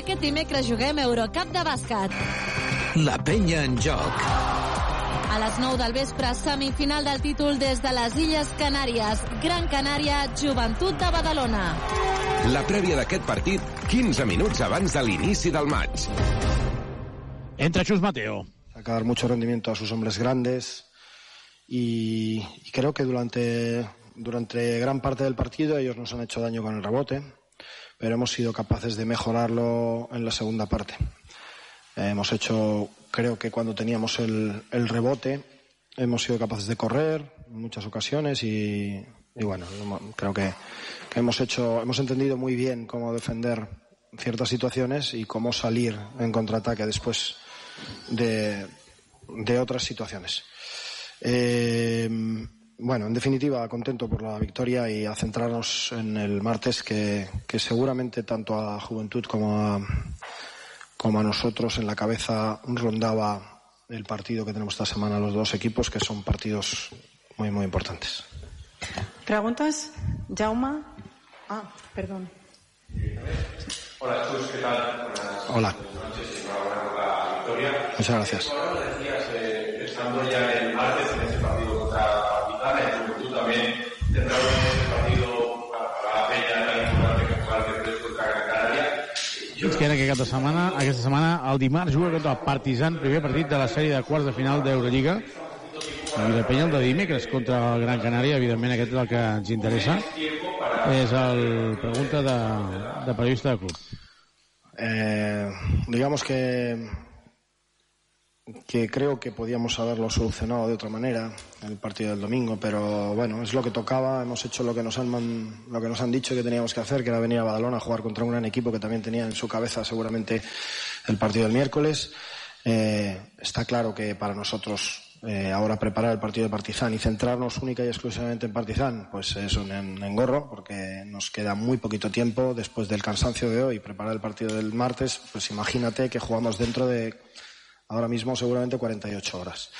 Aquest dimecres juguem Eurocup de bàsquet. La penya en joc. A les 9 del vespre, semifinal del títol des de les Illes Canàries. Gran Canària, Joventut de Badalona. La prèvia d'aquest partit, 15 minuts abans de l'inici del maig. Entra Chus Mateo. Sacar mucho rendimiento a sus hombres grandes y, y creo que durante, durante gran parte del partido ellos nos han hecho daño con el rebote, pero hemos sido capaces de mejorarlo en la segunda parte. Eh, hemos hecho, creo que cuando teníamos el, rebote, hemos sido capaces de correr en muchas ocasiones y, bueno, creo que, hemos hecho, hemos entendido muy bien cómo defender ciertas situaciones y cómo salir en contraataque después de, de otras situaciones. Eh, bueno, en definitiva, contento por la victoria y a centrarnos en el martes que, que seguramente tanto a Juventud como a, como a nosotros en la cabeza rondaba el partido que tenemos esta semana los dos equipos, que son partidos muy, muy importantes. ¿Preguntas? Jauma. Ah, perdón. Hola, Chus, ¿qué tal? Hola. la victoria. Muchas gracias. Ahora decías, eh, estando ya el martes Ens queda que aquesta setmana, aquesta setmana, el dimarts juga contra el Partizan, primer partit de la sèrie de quarts de final d'Eurolliga. I de Penya el de dimecres contra el Gran Canària, evidentment aquest és el que ens interessa. És el pregunta de, de periodista de club. Eh, digamos que que creo que podíamos haberlo solucionado de otra manera el partido del domingo, pero bueno, es lo que tocaba, hemos hecho lo que nos han lo que nos han dicho que teníamos que hacer, que era venir a Badalona a jugar contra un gran equipo que también tenía en su cabeza seguramente el partido del miércoles. Eh, está claro que para nosotros eh, ahora preparar el partido de Partizan y centrarnos única y exclusivamente en Partizan, pues es un engorro, porque nos queda muy poquito tiempo después del cansancio de hoy. Preparar el partido del martes, pues imagínate que jugamos dentro de ahora mismo seguramente 48 horas.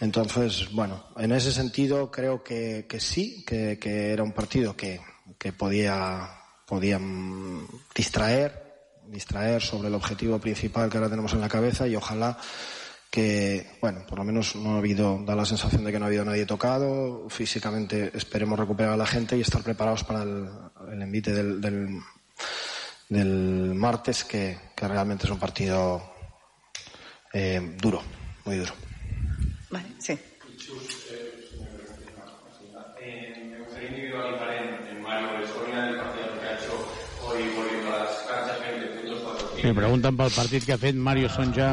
Entonces, bueno, en ese sentido creo que, que sí, que, que, era un partido que, que podía, podía distraer, distraer sobre el objetivo principal que ahora tenemos en la cabeza y ojalá que, bueno, por lo menos no ha habido, da la sensación de que no ha habido nadie tocado, físicamente esperemos recuperar a la gente y estar preparados para el, el envite del, del, del martes, que, que realmente es un partido eh, duro, muy duro. Vale, sí. me gustaría individualizar en, Mario el partido que ha hecho hoy volviendo a las canchas 20 puntos, 4 li pregunten pel partit que ha fet Mario Sonja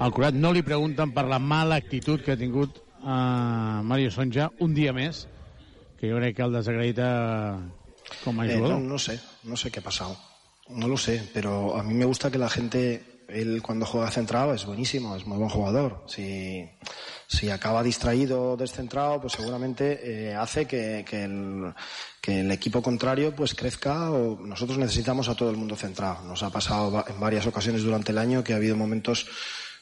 al Curat. No li pregunten per la mala actitud que ha tingut uh, Mario Sonja un dia més, que jo crec que el desacredita com a Eh, jugador. no, no sé, no sé qué ha pasado. No lo sé, pero a mí me gusta que la gente, él cuando juega centrado es buenísimo, es muy buen jugador. Si, si acaba distraído, descentrado, pues seguramente eh, hace que, que, el, que el equipo contrario pues crezca o nosotros necesitamos a todo el mundo centrado. Nos ha pasado en varias ocasiones durante el año que ha habido momentos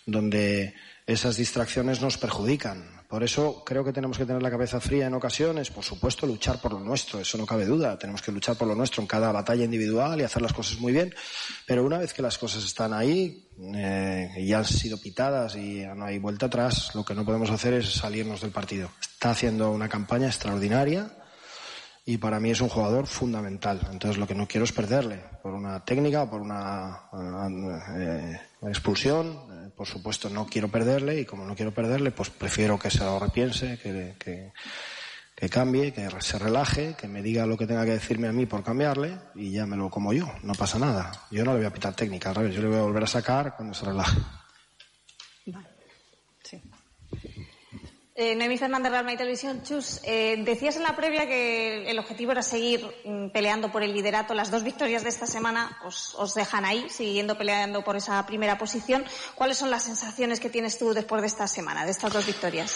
donde esas distracciones nos perjudican Por eso creo que tenemos que tener la cabeza fría en ocasiones, por supuesto, luchar por lo nuestro, eso no cabe duda. Tenemos que luchar por lo nuestro en cada batalla individual y hacer las cosas muy bien. Pero una vez que las cosas están ahí eh, y han sido pitadas y no hay vuelta atrás, lo que no podemos hacer es salirnos del partido. Está haciendo una campaña extraordinaria y para mí es un jugador fundamental. Entonces lo que no quiero es perderle por una técnica por una eh, expulsión. Por supuesto no quiero perderle y como no quiero perderle, pues prefiero que se lo repiense, que, que, que cambie, que se relaje, que me diga lo que tenga que decirme a mí por cambiarle y ya me lo como yo. No pasa nada. Yo no le voy a pitar técnica, al revés, yo le voy a volver a sacar cuando se relaje. Eh, Noemí Fernández, Real Madrid Televisión. Chus, eh, decías en la previa que el objetivo era seguir mm, peleando por el liderato. Las dos victorias de esta semana os, os, dejan ahí, siguiendo peleando por esa primera posición. ¿Cuáles son las sensaciones que tienes tú después de esta semana, de estas dos victorias?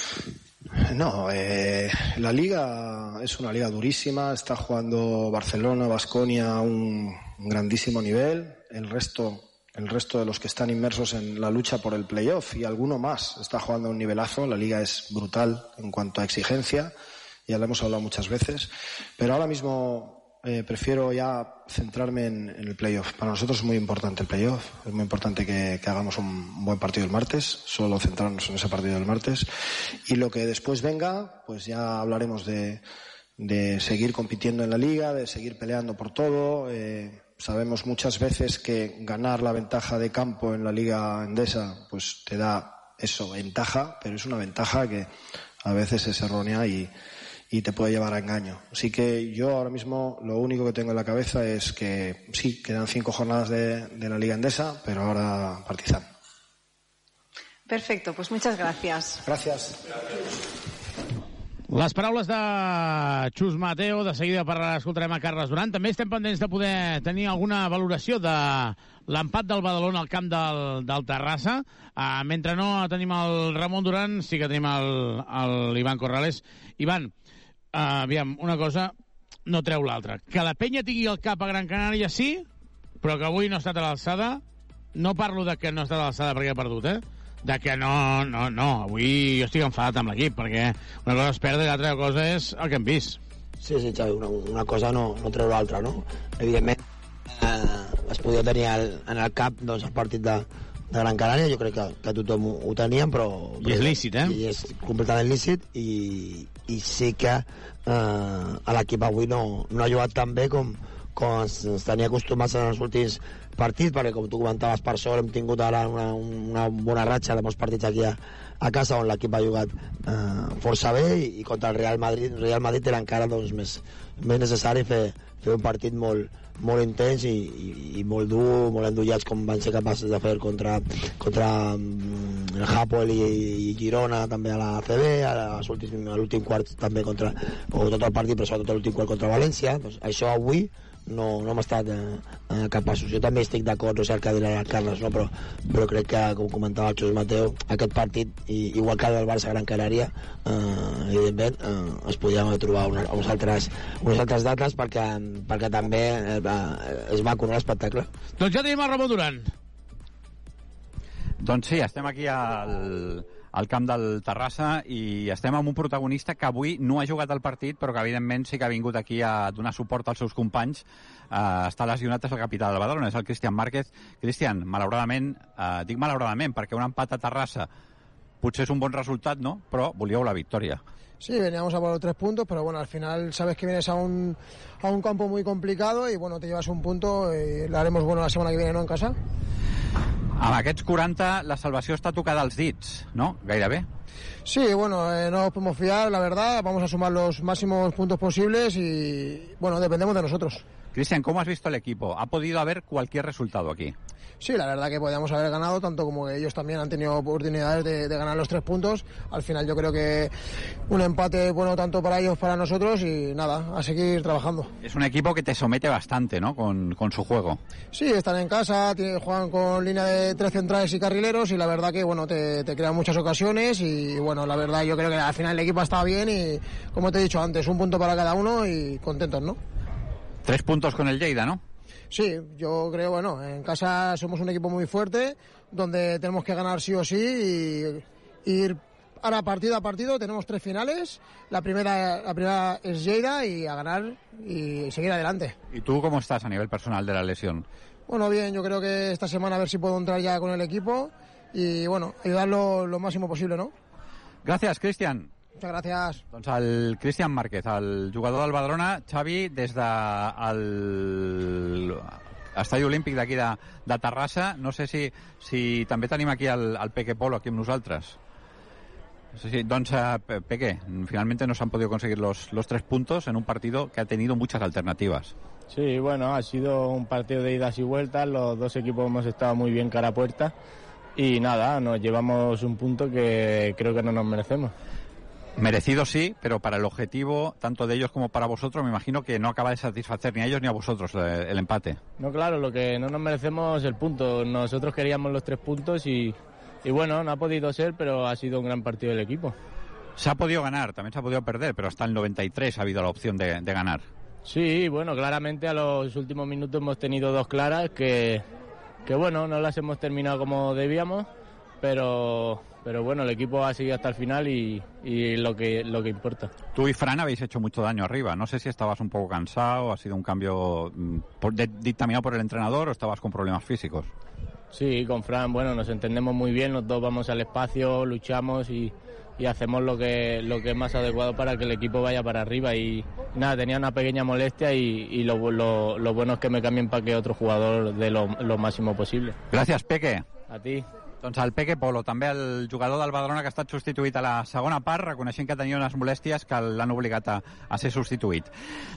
No, eh, la liga es una liga durísima. Está jugando Barcelona, Basconia a un grandísimo nivel. El resto el resto de los que están inmersos en la lucha por el playoff y alguno más está jugando un nivelazo. La liga es brutal en cuanto a exigencia, ya lo hemos hablado muchas veces, pero ahora mismo eh, prefiero ya centrarme en, el playoff. Para nosotros es muy importante el playoff, es muy importante que, que, hagamos un buen partido el martes, solo centrarnos en ese partido del martes y lo que después venga, pues ya hablaremos de, de seguir compitiendo en la liga, de seguir peleando por todo. Eh, Sabemos muchas veces que ganar la ventaja de campo en la Liga Endesa pues te da eso, ventaja, pero es una ventaja que a veces es errónea y, y te puede llevar a engaño. Así que yo ahora mismo lo único que tengo en la cabeza es que sí, quedan cinco jornadas de, de la Liga Endesa, pero ahora Partizan. Perfecto, pues muchas gracias. Gracias. Les paraules de Xus Mateo, de seguida per escoltarem a Carles Duran. També estem pendents de poder tenir alguna valoració de l'empat del Badalona al camp del, del Terrassa. Uh, mentre no tenim el Ramon Duran, sí que tenim l'Ivan Corrales. Ivan, uh, aviam, una cosa no treu l'altra. Que la penya tingui el cap a Gran Canària, sí, però que avui no ha estat a l'alçada. No parlo de que no ha estat a l'alçada perquè ha perdut, eh? De que no, no, no, avui jo estic enfadat amb l'equip, perquè una cosa és perdre i l'altra cosa és el que hem vist. Sí, sí, Xavi, una, una cosa no, no treu l'altra, no? Evidentment, eh, es podia tenir el, en el cap doncs, el partit de, de Gran Canària, jo crec que, que tothom ho, ho teníem, però... I és lícit, eh? I és completament lícit, i, i sí que eh, l'equip avui no, no ha jugat tan bé com, com ens, ens tenia acostumats en els últims partits, perquè com tu comentaves per sort hem tingut ara una, una bona ratxa de molts partits aquí a, a casa on l'equip ha jugat eh, força bé i, i contra el Real Madrid Real Madrid era encara doncs, més, més necessari fer, fer un partit molt, molt intens i, i, i molt dur, molt endullats com van ser capaços de fer contra, contra mm, el Hapoel i, i Girona també a la CB, a l'últim quart també contra, o tot el partit però sobretot l'últim quart contra València. Doncs això avui no, no hem estat eh, eh, capaços. Jo també estic d'acord, no sé el que dirà el Carles, no? però, però crec que, com comentava el Xus Mateu, aquest partit, i, igual que el del Barça Gran Canària, eh, evidentment, eh, es podien trobar una, unes, altres, unes altres dates perquè, perquè també eh, és maco l'espectacle. Doncs ja tenim el Ramon Duran. Doncs sí, estem aquí al, al camp del Terrassa i estem amb un protagonista que avui no ha jugat el partit però que evidentment sí que ha vingut aquí a donar suport als seus companys uh, està lesionat és el capità del Badalona, és el Cristian Márquez Cristian, malauradament, uh, dic malauradament perquè un empat a Terrassa potser és un bon resultat, ¿no? Però volíeu la victòria. Sí, veníamos a por los tres puntos, pero bueno, al final sabes que vienes a un, a un campo muy complicado y bueno, te llevas un punto y lo haremos bueno la semana que viene, ¿no? En casa. Amb aquests 40, la salvació està tocada als dits, no? Gairebé. Sí, bueno, eh, no nos podemos fiar, la verdad. Vamos a sumar los máximos puntos posibles y, bueno, dependemos de nosotros. Cristian, ¿cómo has visto el equipo? ¿Ha podido haber cualquier resultado aquí? Sí, la verdad que podíamos haber ganado, tanto como ellos también han tenido oportunidades de, de, ganar los tres puntos. Al final yo creo que un empate bueno tanto para ellos, para nosotros y nada, a seguir trabajando. Es un equipo que te somete bastante, ¿no? Con, con su juego. Sí, están en casa, tienen, juegan con línea de tres centrales y carrileros y la verdad que bueno te, te crean muchas ocasiones y bueno, la verdad yo creo que al final el equipo ha estado bien y como te he dicho antes, un punto para cada uno y contentos, ¿no? Tres puntos con el Lleida, ¿no? Sí, yo creo, bueno, en casa somos un equipo muy fuerte, donde tenemos que ganar sí o sí y ir ahora partido a partido, tenemos tres finales. La primera, la primera es Lleida y a ganar y seguir adelante. ¿Y tú cómo estás a nivel personal de la lesión? Bueno, bien, yo creo que esta semana a ver si puedo entrar ya con el equipo y bueno, ayudarlo lo máximo posible, ¿no? Gràcies, Cristian. Muchas gracias. Doncs el Cristian Márquez, el jugador del Badalona, Xavi, des de el Estadi Olímpic d'aquí de, de Terrassa. No sé si, si també tenim aquí el, el Peque Polo aquí amb nosaltres. Sí, sí, doncs, eh, Peque, finalmente no se han podido conseguir los, los tres puntos en un partido que ha tenido muchas alternativas. Sí, bueno, ha sido un partido de idas y vueltas, los dos equipos hemos estado muy bien cara a puerta y nada, nos llevamos un punto que creo que no nos merecemos. Merecido sí, pero para el objetivo, tanto de ellos como para vosotros, me imagino que no acaba de satisfacer ni a ellos ni a vosotros eh, el empate. No, claro, lo que no nos merecemos es el punto. Nosotros queríamos los tres puntos y, y bueno, no ha podido ser, pero ha sido un gran partido del equipo. Se ha podido ganar, también se ha podido perder, pero hasta el 93 ha habido la opción de, de ganar. Sí, bueno, claramente a los últimos minutos hemos tenido dos claras que, que bueno, no las hemos terminado como debíamos, pero, pero bueno, el equipo ha seguido hasta el final y, y lo, que, lo que importa. Tú y Fran habéis hecho mucho daño arriba. No sé si estabas un poco cansado, ha sido un cambio mm, por, de, dictaminado por el entrenador o estabas con problemas físicos. Sí, con Fran, bueno, nos entendemos muy bien, los dos vamos al espacio, luchamos y, y hacemos lo que, lo que es más adecuado para que el equipo vaya para arriba. Y nada, tenía una pequeña molestia y, y lo, lo, lo, bueno es que me cambien para que otro jugador dé lo, lo máximo posible. Gràcies, Peque. A ti. Doncs el Peque Polo, també el jugador del Badalona que ha estat substituït a la segona part, reconeixent que tenia unes molèsties que l'han obligat a, a ser substituït.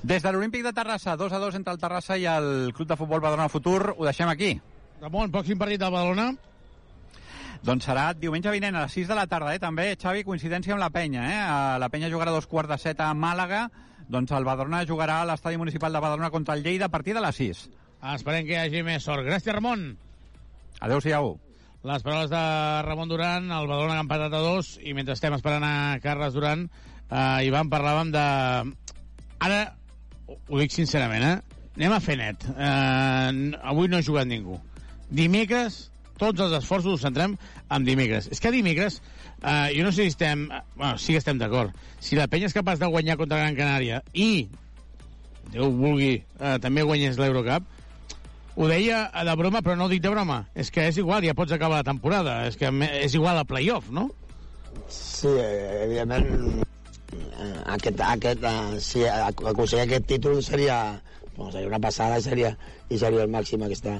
Des de l'Olímpic de Terrassa, 2 a 2 entre el Terrassa i el Club de Futbol Badalona Futur, ho deixem aquí. Ramon, pròxim partit del Badalona? Doncs serà diumenge vinent a les 6 de la tarda, eh? també, Xavi, coincidència amb la penya. Eh? La penya jugarà dos quarts de set a Màlaga, doncs el Badalona jugarà a l'estadi municipal de Badalona contra el Lleida a partir de les 6. Esperem que hi hagi més sort. Gràcies, Ramon. Adéu-siau. Les paraules de Ramon Duran, el Badalona ha empatat a dos, i mentre estem esperant a Carles Duran, eh, Ivan, parlàvem de... Ara, ho dic sincerament, eh? Anem a fer net. Eh, avui no ha jugat ningú. Dimecres, tots els esforços els centrem en dimecres. És que dimecres, eh, jo no sé si estem... Bueno, sí que estem d'acord. Si la penya és capaç de guanyar contra Gran Canària i, Déu vulgui, eh, també guanyés l'Eurocup, ho deia de broma, però no ho dic de broma. És que és igual, ja pots acabar la temporada. És que és igual a playoff, no? Sí, evidentment, eh, aquest, aquest, eh, si aconseguir aquest títol seria, bueno, seria una passada seria, i seria el màxim aquesta,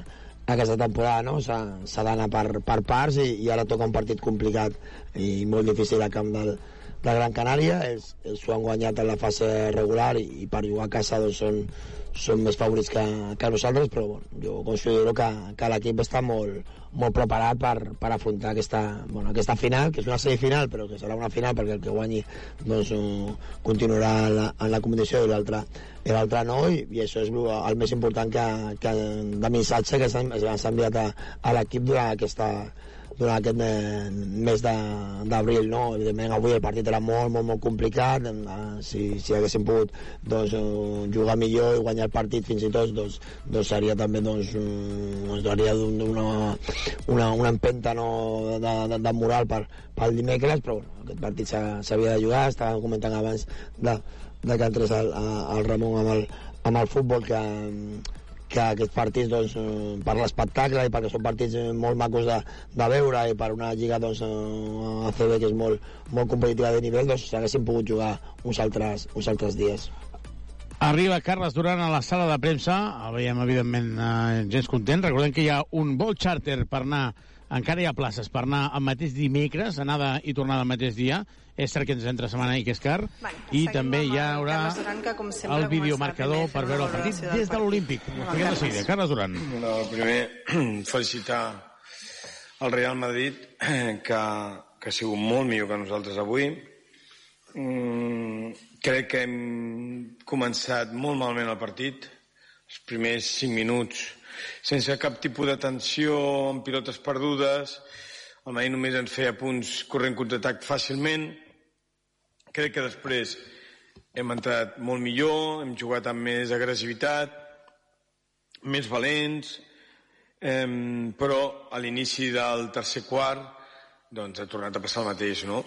aquesta temporada, no? S'ha d'anar per, per parts i, i ara toca un partit complicat i molt difícil a camp del, de Gran Canària. Ells, ells ho han guanyat en la fase regular i, i per jugar a casa doncs, són, són més favorits que, que nosaltres, però bueno, jo considero que, que l'equip està molt, molt preparat per, per afrontar aquesta, bueno, aquesta final, que és una semifinal, però que serà una final perquè el que guanyi doncs, continuarà en la, en la competició i l'altre i l'altre no, i, i això és el més important que, que de missatge que s'ha enviat a, a l'equip durant aquesta, durant aquest mes d'abril, no? Evidentment, avui el partit era molt, molt, molt complicat. Si, si haguéssim pogut doncs, jugar millor i guanyar el partit fins i tot, doncs, doncs seria també doncs, ens donaria una, una, una empenta no, de, de, de moral per, pel dimecres, però bueno, aquest partit s'havia de jugar. Estàvem comentant abans de, de que entrés el, el Ramon amb el, amb el futbol que, que aquests partits doncs, per l'espectacle i perquè són partits molt macos de, de veure i per una lliga doncs, ACB que és molt, molt competitiva de nivell doncs s'haguessin pogut jugar uns altres, uns altres dies. Arriba Carles Duran a la sala de premsa, el veiem evidentment eh, gens content, recordem que hi ha un vol charter per anar encara hi ha places per anar el mateix dimecres, anada i tornada el mateix dia, és cert que ens entra setmana i que és car, Vale, i també hi haurà Duran, com sempre, el videomarcador per veure el partit des de l'Olímpic. Ho expliquem de seguida. Carles Duran. No, primer, <clears throat> felicitar el Real Madrid, <clears throat> que, que ha sigut molt millor que nosaltres avui. Mm, crec que hem començat molt malament el partit. Els primers 5 minuts sense cap tipus de tensió, amb pilotes perdudes. El Madrid només ens feia punts corrent contraatac fàcilment. Crec que després hem entrat molt millor, hem jugat amb més agressivitat, més valents, eh, però a l'inici del tercer quart doncs ha tornat a passar el mateix, no?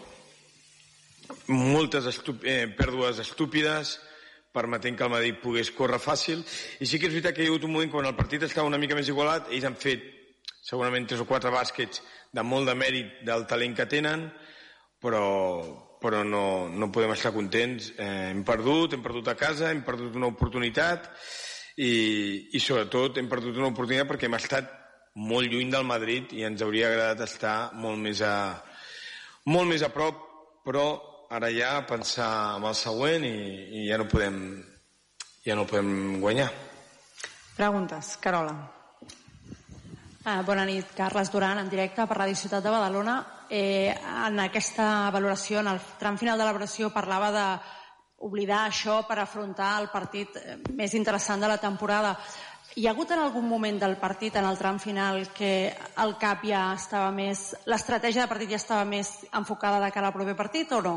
moltes estup eh, pèrdues estúpides, permetent que el Madrid pogués córrer fàcil. I sí que és veritat que hi ha hagut un moment quan el partit estava una mica més igualat, ells han fet segurament tres o quatre bàsquets de molt de mèrit del talent que tenen, però, però no, no podem estar contents. Eh, hem perdut, hem perdut a casa, hem perdut una oportunitat i, i sobretot hem perdut una oportunitat perquè hem estat molt lluny del Madrid i ens hauria agradat estar molt més a, molt més a prop, però ara ja pensar en el següent i, i ja no podem ja no podem guanyar. Preguntes. Carola. Ah, bona nit, Carles Duran, en directe per Ràdio Ciutat de Badalona. Eh, en aquesta valoració, en el tram final de l'elaboració, parlava de oblidar això per afrontar el partit eh, més interessant de la temporada. Hi ha hagut en algun moment del partit, en el tram final, que el cap ja estava més... L'estratègia de partit ja estava més enfocada de cara al proper partit o no?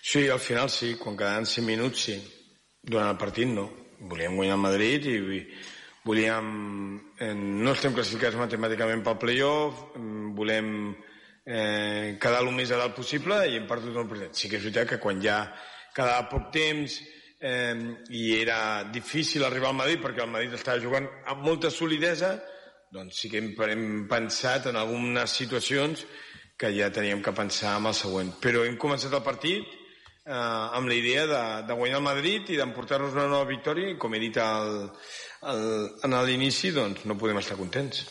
Sí, al final sí, quan quedaven 5 minuts sí. Durant el partit no. Volíem guanyar Madrid i volíem... Eh, no estem classificats matemàticament pel playoff, mm, volem eh, quedar el més a dalt possible i hem perdut el partit. Sí que és veritat que quan ja quedava poc temps eh, i era difícil arribar al Madrid perquè el Madrid estava jugant amb molta solidesa, doncs sí que hem, hem pensat en algunes situacions que ja teníem que pensar en el següent. Però hem començat el partit eh, amb la idea de, de guanyar el Madrid i d'emportar-nos una nova victòria i com he dit al, al, en l'inici doncs no podem estar contents.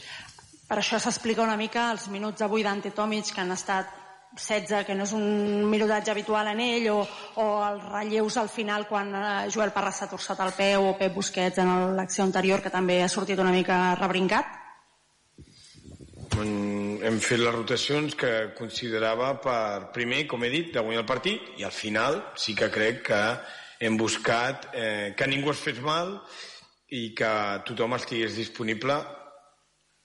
Per això s'explica una mica els minuts avui d'Ante Tomic que han estat 16, que no és un minutatge habitual en ell, o, o els relleus al final quan eh, Joel Parra s'ha torçat el peu, o Pep Busquets en l'acció anterior, que també ha sortit una mica rebrincat? Hem fet les rotacions que considerava per, primer, com he dit, de guanyar el partit, i al final sí que crec que hem buscat eh, que ningú es fes mal i que tothom estigués disponible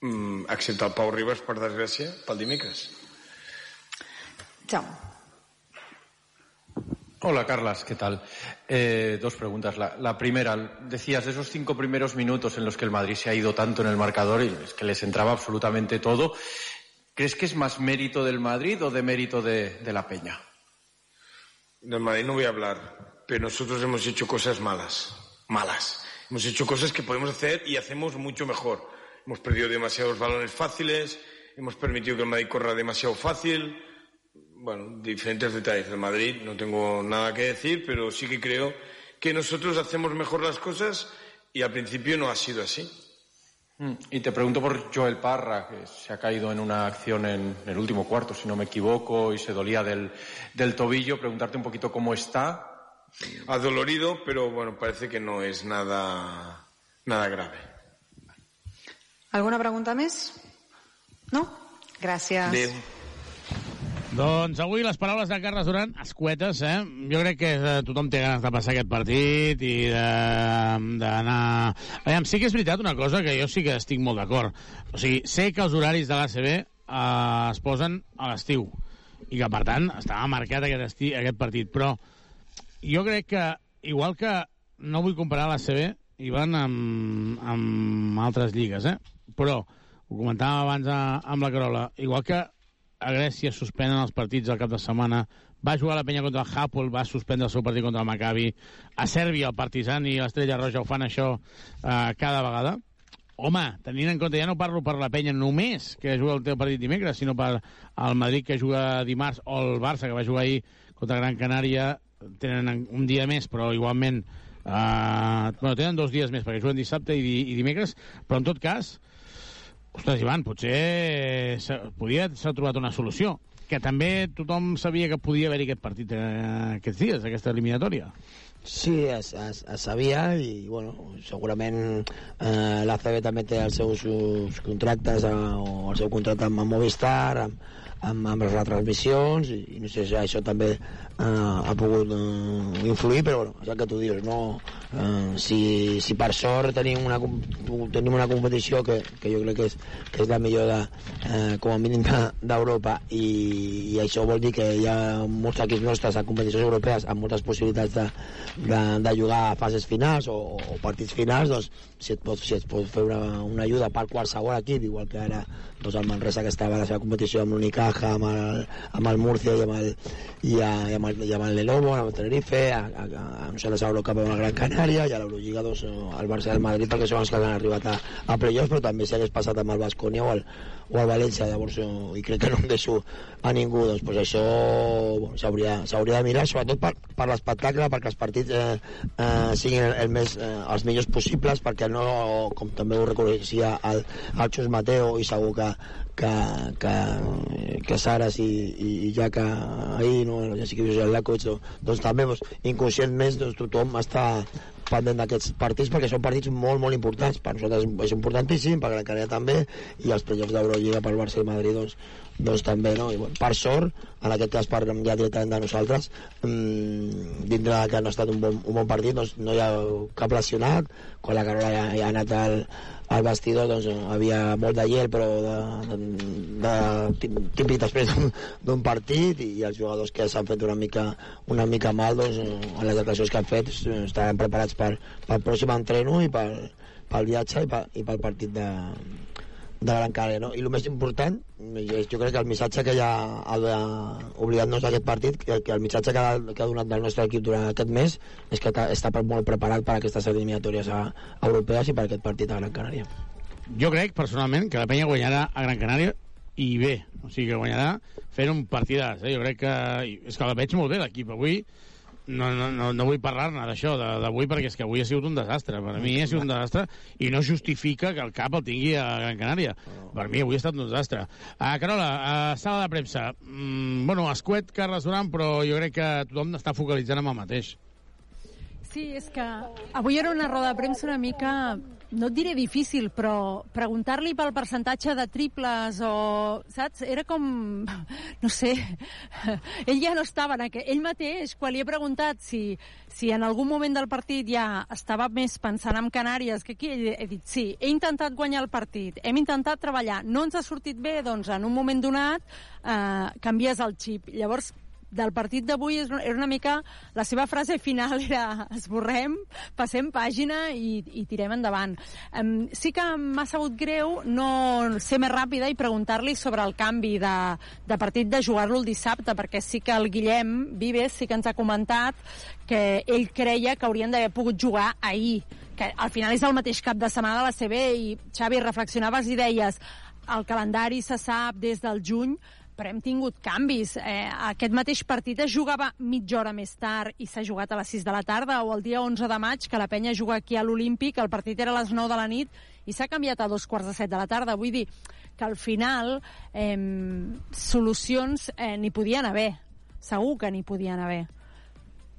mm, excepte el Pau Ribas, per desgràcia, pel dimecres. Hola, Carlas, ¿qué tal? Eh, dos preguntas. La, la, primera, decías de esos cinco primeros minutos en los que el Madrid se ha ido tanto en el marcador y es que les entraba absolutamente todo. ¿Crees que es más mérito del Madrid o de mérito de, de la Peña? Del Madrid no voy a hablar, pero nosotros hemos hecho cosas malas, malas. Hemos hecho cosas que podemos hacer y hacemos mucho mejor. Hemos perdido demasiados balones fáciles, hemos permitido que el Madrid corra demasiado fácil, bueno, diferentes detalles del Madrid, no tengo nada que decir, pero sí que creo que nosotros hacemos mejor las cosas y al principio no ha sido así. Mm, y te pregunto por Joel Parra, que se ha caído en una acción en el último cuarto, si no me equivoco, y se dolía del, del tobillo. Preguntarte un poquito cómo está. Adolorido, pero bueno, parece que no es nada, nada grave. ¿Alguna pregunta més? No? Gràcies. Adéu. Doncs avui les paraules de Carles Duran, escuetes, eh? Jo crec que eh, tothom té ganes de passar aquest partit i d'anar... Aviam, sí que és veritat una cosa que jo sí que estic molt d'acord. O sigui, sé que els horaris de l'ACB eh, es posen a l'estiu i que, per tant, estava marcat aquest, esti, aquest partit. Però jo crec que, igual que no vull comparar l'ACB, i van amb, amb altres lligues, eh? Però, ho comentàvem abans a, amb la Carola, igual que a Grècia suspenen els partits al cap de setmana, va jugar la penya contra el Hapoel, va suspendre el seu partit contra el Maccabi, a Sèrbia el Partizan i l'Estrella Roja ho fan això eh, cada vegada. Home, tenint en compte, ja no parlo per la penya només que juga el teu partit dimecres, sinó per el Madrid que juga dimarts o el Barça que va jugar ahir contra Gran Canària, tenen un dia més, però igualment eh, bueno, tenen dos dies més perquè juguen dissabte i, i dimecres, però en tot cas Ostres, Ivan, potser podia s'ha trobat una solució. Que també tothom sabia que podia haver-hi aquest partit eh, aquests dies, aquesta eliminatòria. Sí, es, es, es sabia i bueno, segurament eh, l'ACB també té els seus, seus contractes eh, o el seu contracte amb Movistar, amb, amb, amb les retransmissions i, i no sé si això també eh, ha pogut eh, influir però bueno, és el que tu dius no? eh, si, si per sort tenim una, tenim una competició que, que jo crec que és, que és la millor de, eh, com a mínim d'Europa de, i, i això vol dir que hi ha molts equips nostres a competicions europees amb moltes possibilitats de, de, de jugar a fases finals o, o partits finals doncs si et pot, si et pot fer una, una ajuda per qualsevol equip igual que ara doncs el Manresa que estava a la seva competició amb l'Unica Unicaja, amb el, amb el Murcia i amb el, i, a, i amb el, i amb el Lenovo, amb el Tenerife, a, a, a, a no sé, les Eurocup amb el Gran Canària i a l'Eurolliga doncs, el Barça i el Madrid perquè són els que han arribat a, a playoffs però també si hagués passat amb el Bascònia o el, o el València llavors jo, i crec que no em deixo a ningú. Doncs, pues això bueno, s'hauria de mirar sobretot per, per l'espectacle perquè els partits eh, eh, siguin el, el més, eh, els millors possibles perquè no, com també ho reconeixia el, el Xus Mateo i segur que, que, que, que Saras i, i, i ja que ahir no, ja sí que el Lakovic doncs, doncs també doncs, inconscientment doncs, tothom està pendent d'aquests partits perquè són partits molt, molt importants. Per nosaltres és importantíssim, per Gran Canària també i els playoffs d'Eurolliga pel Barça i Madrid doncs, doncs també, no? I, bueno, per sort, en aquest cas parlem ja directament de nosaltres, mmm, dintre que no ha estat un bon, un bon partit, doncs no hi ha cap lesionat, quan la Carola ja, ja ha anat al, al vestidor doncs havia molt de gel però de, de, de típic després d'un partit i els jugadors que s'han fet una mica, una mica mal doncs, en les declaracions que han fet estaran preparats per, pel pròxim entreno i pel, pel viatge i pel, i pel partit de, de Gran Canària, no? I el més important, jo crec que el missatge que ja ha oblidat-nos d'aquest partit, que, el missatge que ha, que ha donat del nostre equip durant aquest mes és que està molt preparat per a aquestes eliminatòries a europees i per aquest partit a Gran Canària. Jo crec, personalment, que la penya guanyarà a Gran Canària i bé, o sigui que guanyarà fent un partidàs, eh? jo crec que és que la veig molt bé l'equip avui no, no, no, no vull parlar-ne d'això d'avui perquè és que avui ha sigut un desastre. Per mi ha sigut un desastre i no justifica que el cap el tingui a Gran Canària. Per mi avui ha estat un desastre. Uh, Carola, uh, sala de premsa. Mm, bueno, escuet Carles Duran però jo crec que tothom està focalitzant amb el mateix. Sí, és que avui era una roda de premsa una mica no et diré difícil, però preguntar-li pel percentatge de triples o, saps? Era com, no sé, ell ja no estava en aquell... Ell mateix, quan li he preguntat si, si en algun moment del partit ja estava més pensant en Canàries que aquí, he dit sí, he intentat guanyar el partit, hem intentat treballar, no ens ha sortit bé, doncs en un moment donat eh, canvies el xip. Llavors, del partit d'avui era una mica... La seva frase final <laughs> era esborrem, passem pàgina i, i tirem endavant. Um, sí que m'ha sabut greu no ser més ràpida i preguntar-li sobre el canvi de, de partit de jugar-lo el dissabte, perquè sí que el Guillem Vives sí que ens ha comentat que ell creia que haurien d'haver pogut jugar ahir que al final és el mateix cap de setmana de la CB i Xavi, reflexionaves i deies el calendari se sap des del juny però hem tingut canvis. Eh, aquest mateix partit es jugava mitja hora més tard i s'ha jugat a les 6 de la tarda, o el dia 11 de maig, que la penya juga aquí a l'Olímpic, el partit era a les 9 de la nit i s'ha canviat a dos quarts de set de la tarda. Vull dir que al final eh, solucions eh, n'hi podien haver. Segur que n'hi podien haver.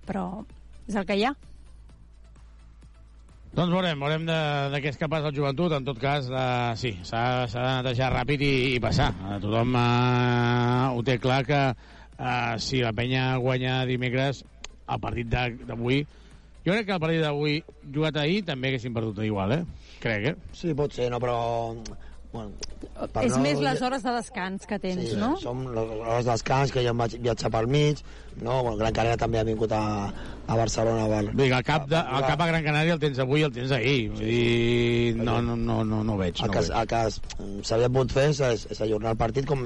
Però és el que hi ha. Doncs veurem, veurem de, de què és capaç el joventut. En tot cas, eh, sí, s'ha de netejar ràpid i, i passar. Eh, tothom eh, ho té clar que eh, si la penya guanya dimecres, el partit d'avui... Jo crec que el partit d'avui jugat ahir també haguessin perdut igual, eh? Crec, eh? Sí, pot ser, no, però Bueno, és no... més les hores de descans que tens, sí, no? Som les hores de descans, que jo em vaig viatjar pel mig, no? Bueno, Gran Canària també ha vingut a, a Barcelona. Per... Vull el cap, de, el cap a Gran Canària el tens avui i el tens ahir. Vull dir, no, no, no, no, no ho veig. El no que, veig. el que s'havia pogut fer és, és ajornar el partit com,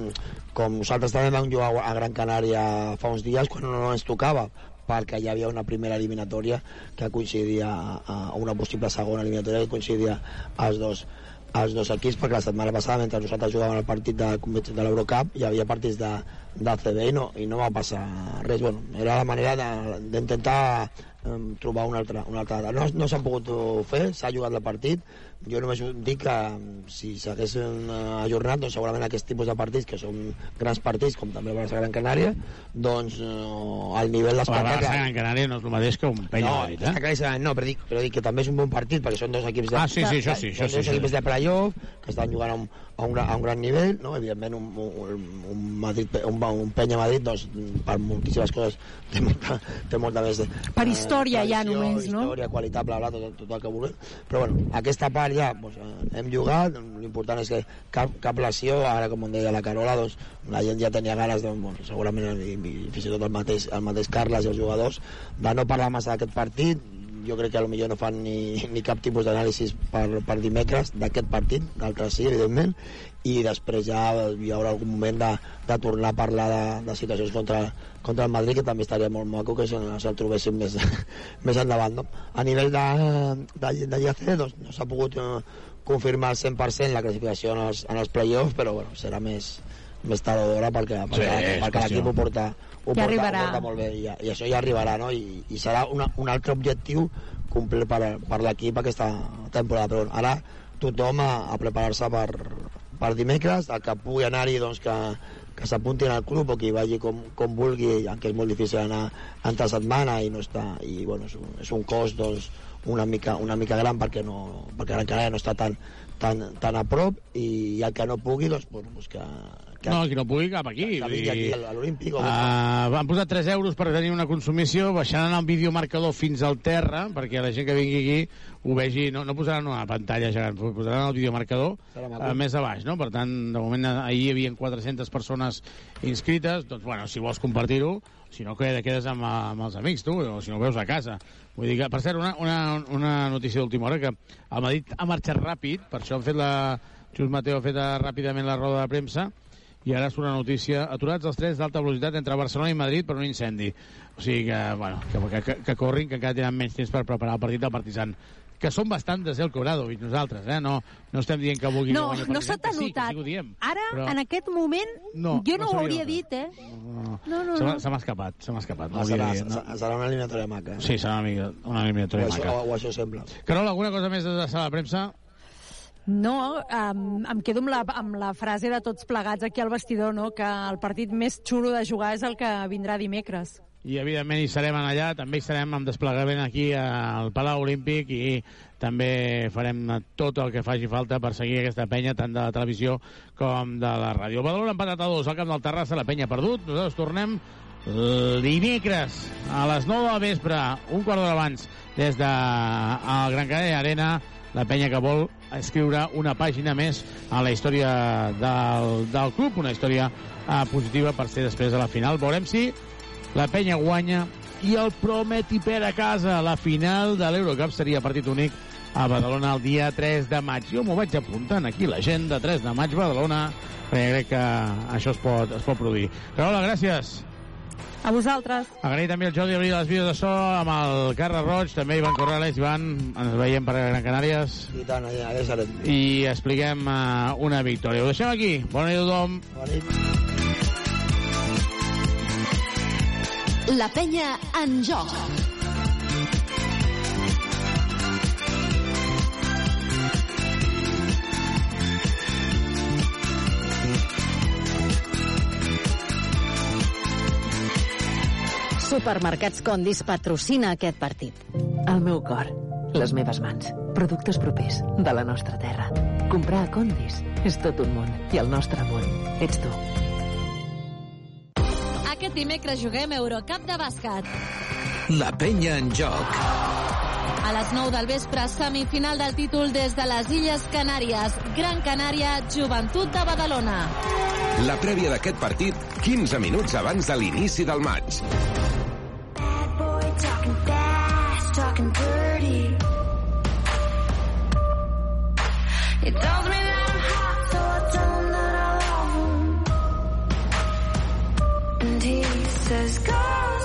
com nosaltres també vam jugar a Gran Canària fa uns dies quan no ens tocava perquè hi havia una primera eliminatòria que coincidia a, a una possible segona eliminatòria que coincidia als dos als dos equips perquè la setmana passada mentre nosaltres jugàvem el partit de, de l'Eurocup hi havia partits de, de CB i no, i no va passar res. Bueno, era la manera d'intentar trobar una altra, una altra data no, no s'han pogut fer, s'ha jugat el partit jo només dic que si s'haguessin ajornat doncs segurament aquests tipus de partits que són grans partits com també Barça Gran Canària doncs eh, el nivell d'espectacle Barça Gran Canària no és el mateix que un penya no, Madrid, eh? clar, no, però dic, però dic que també és un bon partit perquè són dos equips de, Ah, sí, sí, això sí, això dos sí, sí. equips de playoff que estan jugant a un, a un, a un gran nivell no? evidentment un, un, un, Madrid, un, un penya Madrid doncs, per moltíssimes coses té molta, té molta més de, per història eh, ja només, no? història, qualitat, bla, bla, tot, tot el que vulguem però bueno, aquesta part ja doncs, hem jugat, l'important és que cap, cap lesió, ara com em deia la Carola doncs, la gent ja tenia ganes de, bueno, segurament i, i fins i tot el mateix, el mateix Carles i els jugadors de no parlar massa d'aquest partit jo crec que potser no fan ni, ni cap tipus d'anàlisi per, per dimecres d'aquest partit, d'altres sí, evidentment, i després ja hi haurà algun moment de, de tornar a parlar de, de situacions contra, contra el Madrid, que també estaria molt maco que se'l se trobéssim més, <laughs> més endavant. No? A nivell de, de, de IAC doncs, no s'ha pogut eh, confirmar al 100% la classificació en els, en els play-offs, però bueno, serà més, més tard o d'hora perquè, perquè, és perquè l'equip ho porta, ho Ja porta, arribarà. ho porta molt bé i, i això ja arribarà no? I, i serà una, un altre objectiu complir per, per l'equip aquesta temporada però ara tothom a, a preparar-se per, per dimecres el que pugui anar-hi doncs que, que s'apuntin al club o que hi vagi com, com vulgui que és molt difícil anar entre setmana i no està i bueno, és, un, és un cost doncs, una mica, una mica gran perquè, no, perquè Canària no està tan, tan, tan a prop i, el que no pugui doncs, bueno, doncs que, que, No, qui no pugui cap aquí. que vingui aquí a l'Olímpic Uh, van posar 3 euros per tenir una consumició, baixaran el videomarcador fins al terra, perquè la gent que vingui aquí ho vegi, no, no posaran una pantalla gegant, posaran el videomarcador uh, més a baix, no? Per tant, de moment ahir hi havia 400 persones inscrites, doncs, bueno, si vols compartir-ho, si no queda- quedes amb, amb els amics, tu, o si no veus a casa. Vull dir que, per cert, una, una, una notícia d'última hora, que el Madrid ha marxat ràpid, per això han fet la... Just Mateo ha fet eh, ràpidament la roda de premsa, i ara surt una notícia. Aturats els trens d'alta velocitat entre Barcelona i Madrid per un incendi. O sigui que, bueno, que, que, que corrin, que encara tenen menys temps per preparar el partit del Partizan que són bastant de Zel Cobradovic nosaltres, eh? No, no estem dient que vulguin No, el no Partizan, se t'ha sí, notat. sí ho diem. Ara, Però- en aquest moment, No, jo no no, ho hauria dit, eh? No, No, no, no. se m'ha escapat, se m'ha escapat. No Ah, serà, de dir, no. serà, una eliminatòria maca. Sí, serà una, mica, una o, eliminatòria això, maca. o, o això sembla. Carol, alguna cosa més de la sala de premsa? No, um, em quedo amb la, amb la frase de tots plegats aquí al vestidor, no? que el partit més xulo de jugar és el que vindrà dimecres. i evidentment hi serem allà, també hi serem amb desplegament aquí al Palau Olímpic i també farem tot el que faci falta per seguir aquesta penya tant de la televisió com de la ràdio. Badalona empatat a dos al camp del Terrassa, la penya perdut, nosaltres tornem dimecres a les 9 del vespre, un quart d'hora abans, des de Gran Canària Arena, la penya que vol escriure una pàgina més a la història del, del club, una història eh, positiva per ser després de la final. Veurem si la penya guanya i el prometi per a casa. La final de l'Eurocup seria partit únic a Badalona el dia 3 de maig. Jo m'ho vaig apuntant aquí, l'agenda 3 de maig, Badalona, perquè crec que això es pot, es pot produir. Carola, gràcies. A vosaltres. Agrair també al Jordi Abril les vídeos de so amb el Carles Roig, també Ivan Corrales, Ivan, ens veiem per Gran Canàries I tant, allà, allà serem. i expliquem uh, una victòria. Ho deixem aquí. Bona nit a tothom. Bona nit. La penya en joc. Supermercats Condis patrocina aquest partit. El meu cor, les meves mans, productes propers de la nostra terra. Comprar a Condis és tot un món i el nostre món ets tu. Aquest dimecres juguem Eurocup de bàsquet. La penya en joc. A les 9 del vespre, semifinal del títol des de les Illes Canàries. Gran Canària, Joventut de Badalona. La prèvia d'aquest partit, 15 minuts abans de l'inici del maig. boy talking fast, talking dirty. says go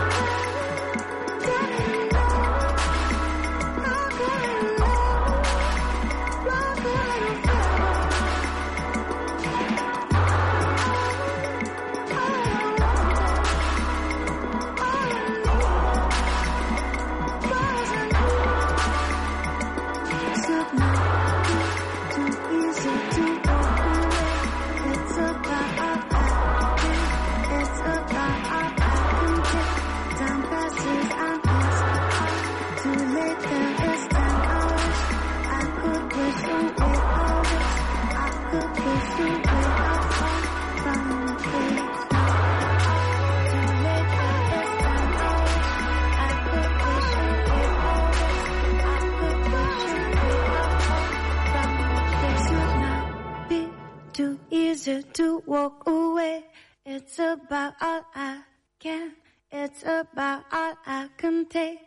to walk away. It's about all I can. It's about all I can take.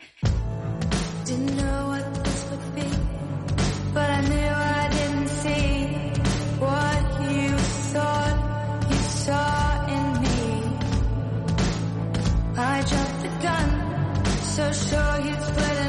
Didn't know what this would be, but I knew I didn't see what you thought you saw in me. I dropped the gun, so sure you'd split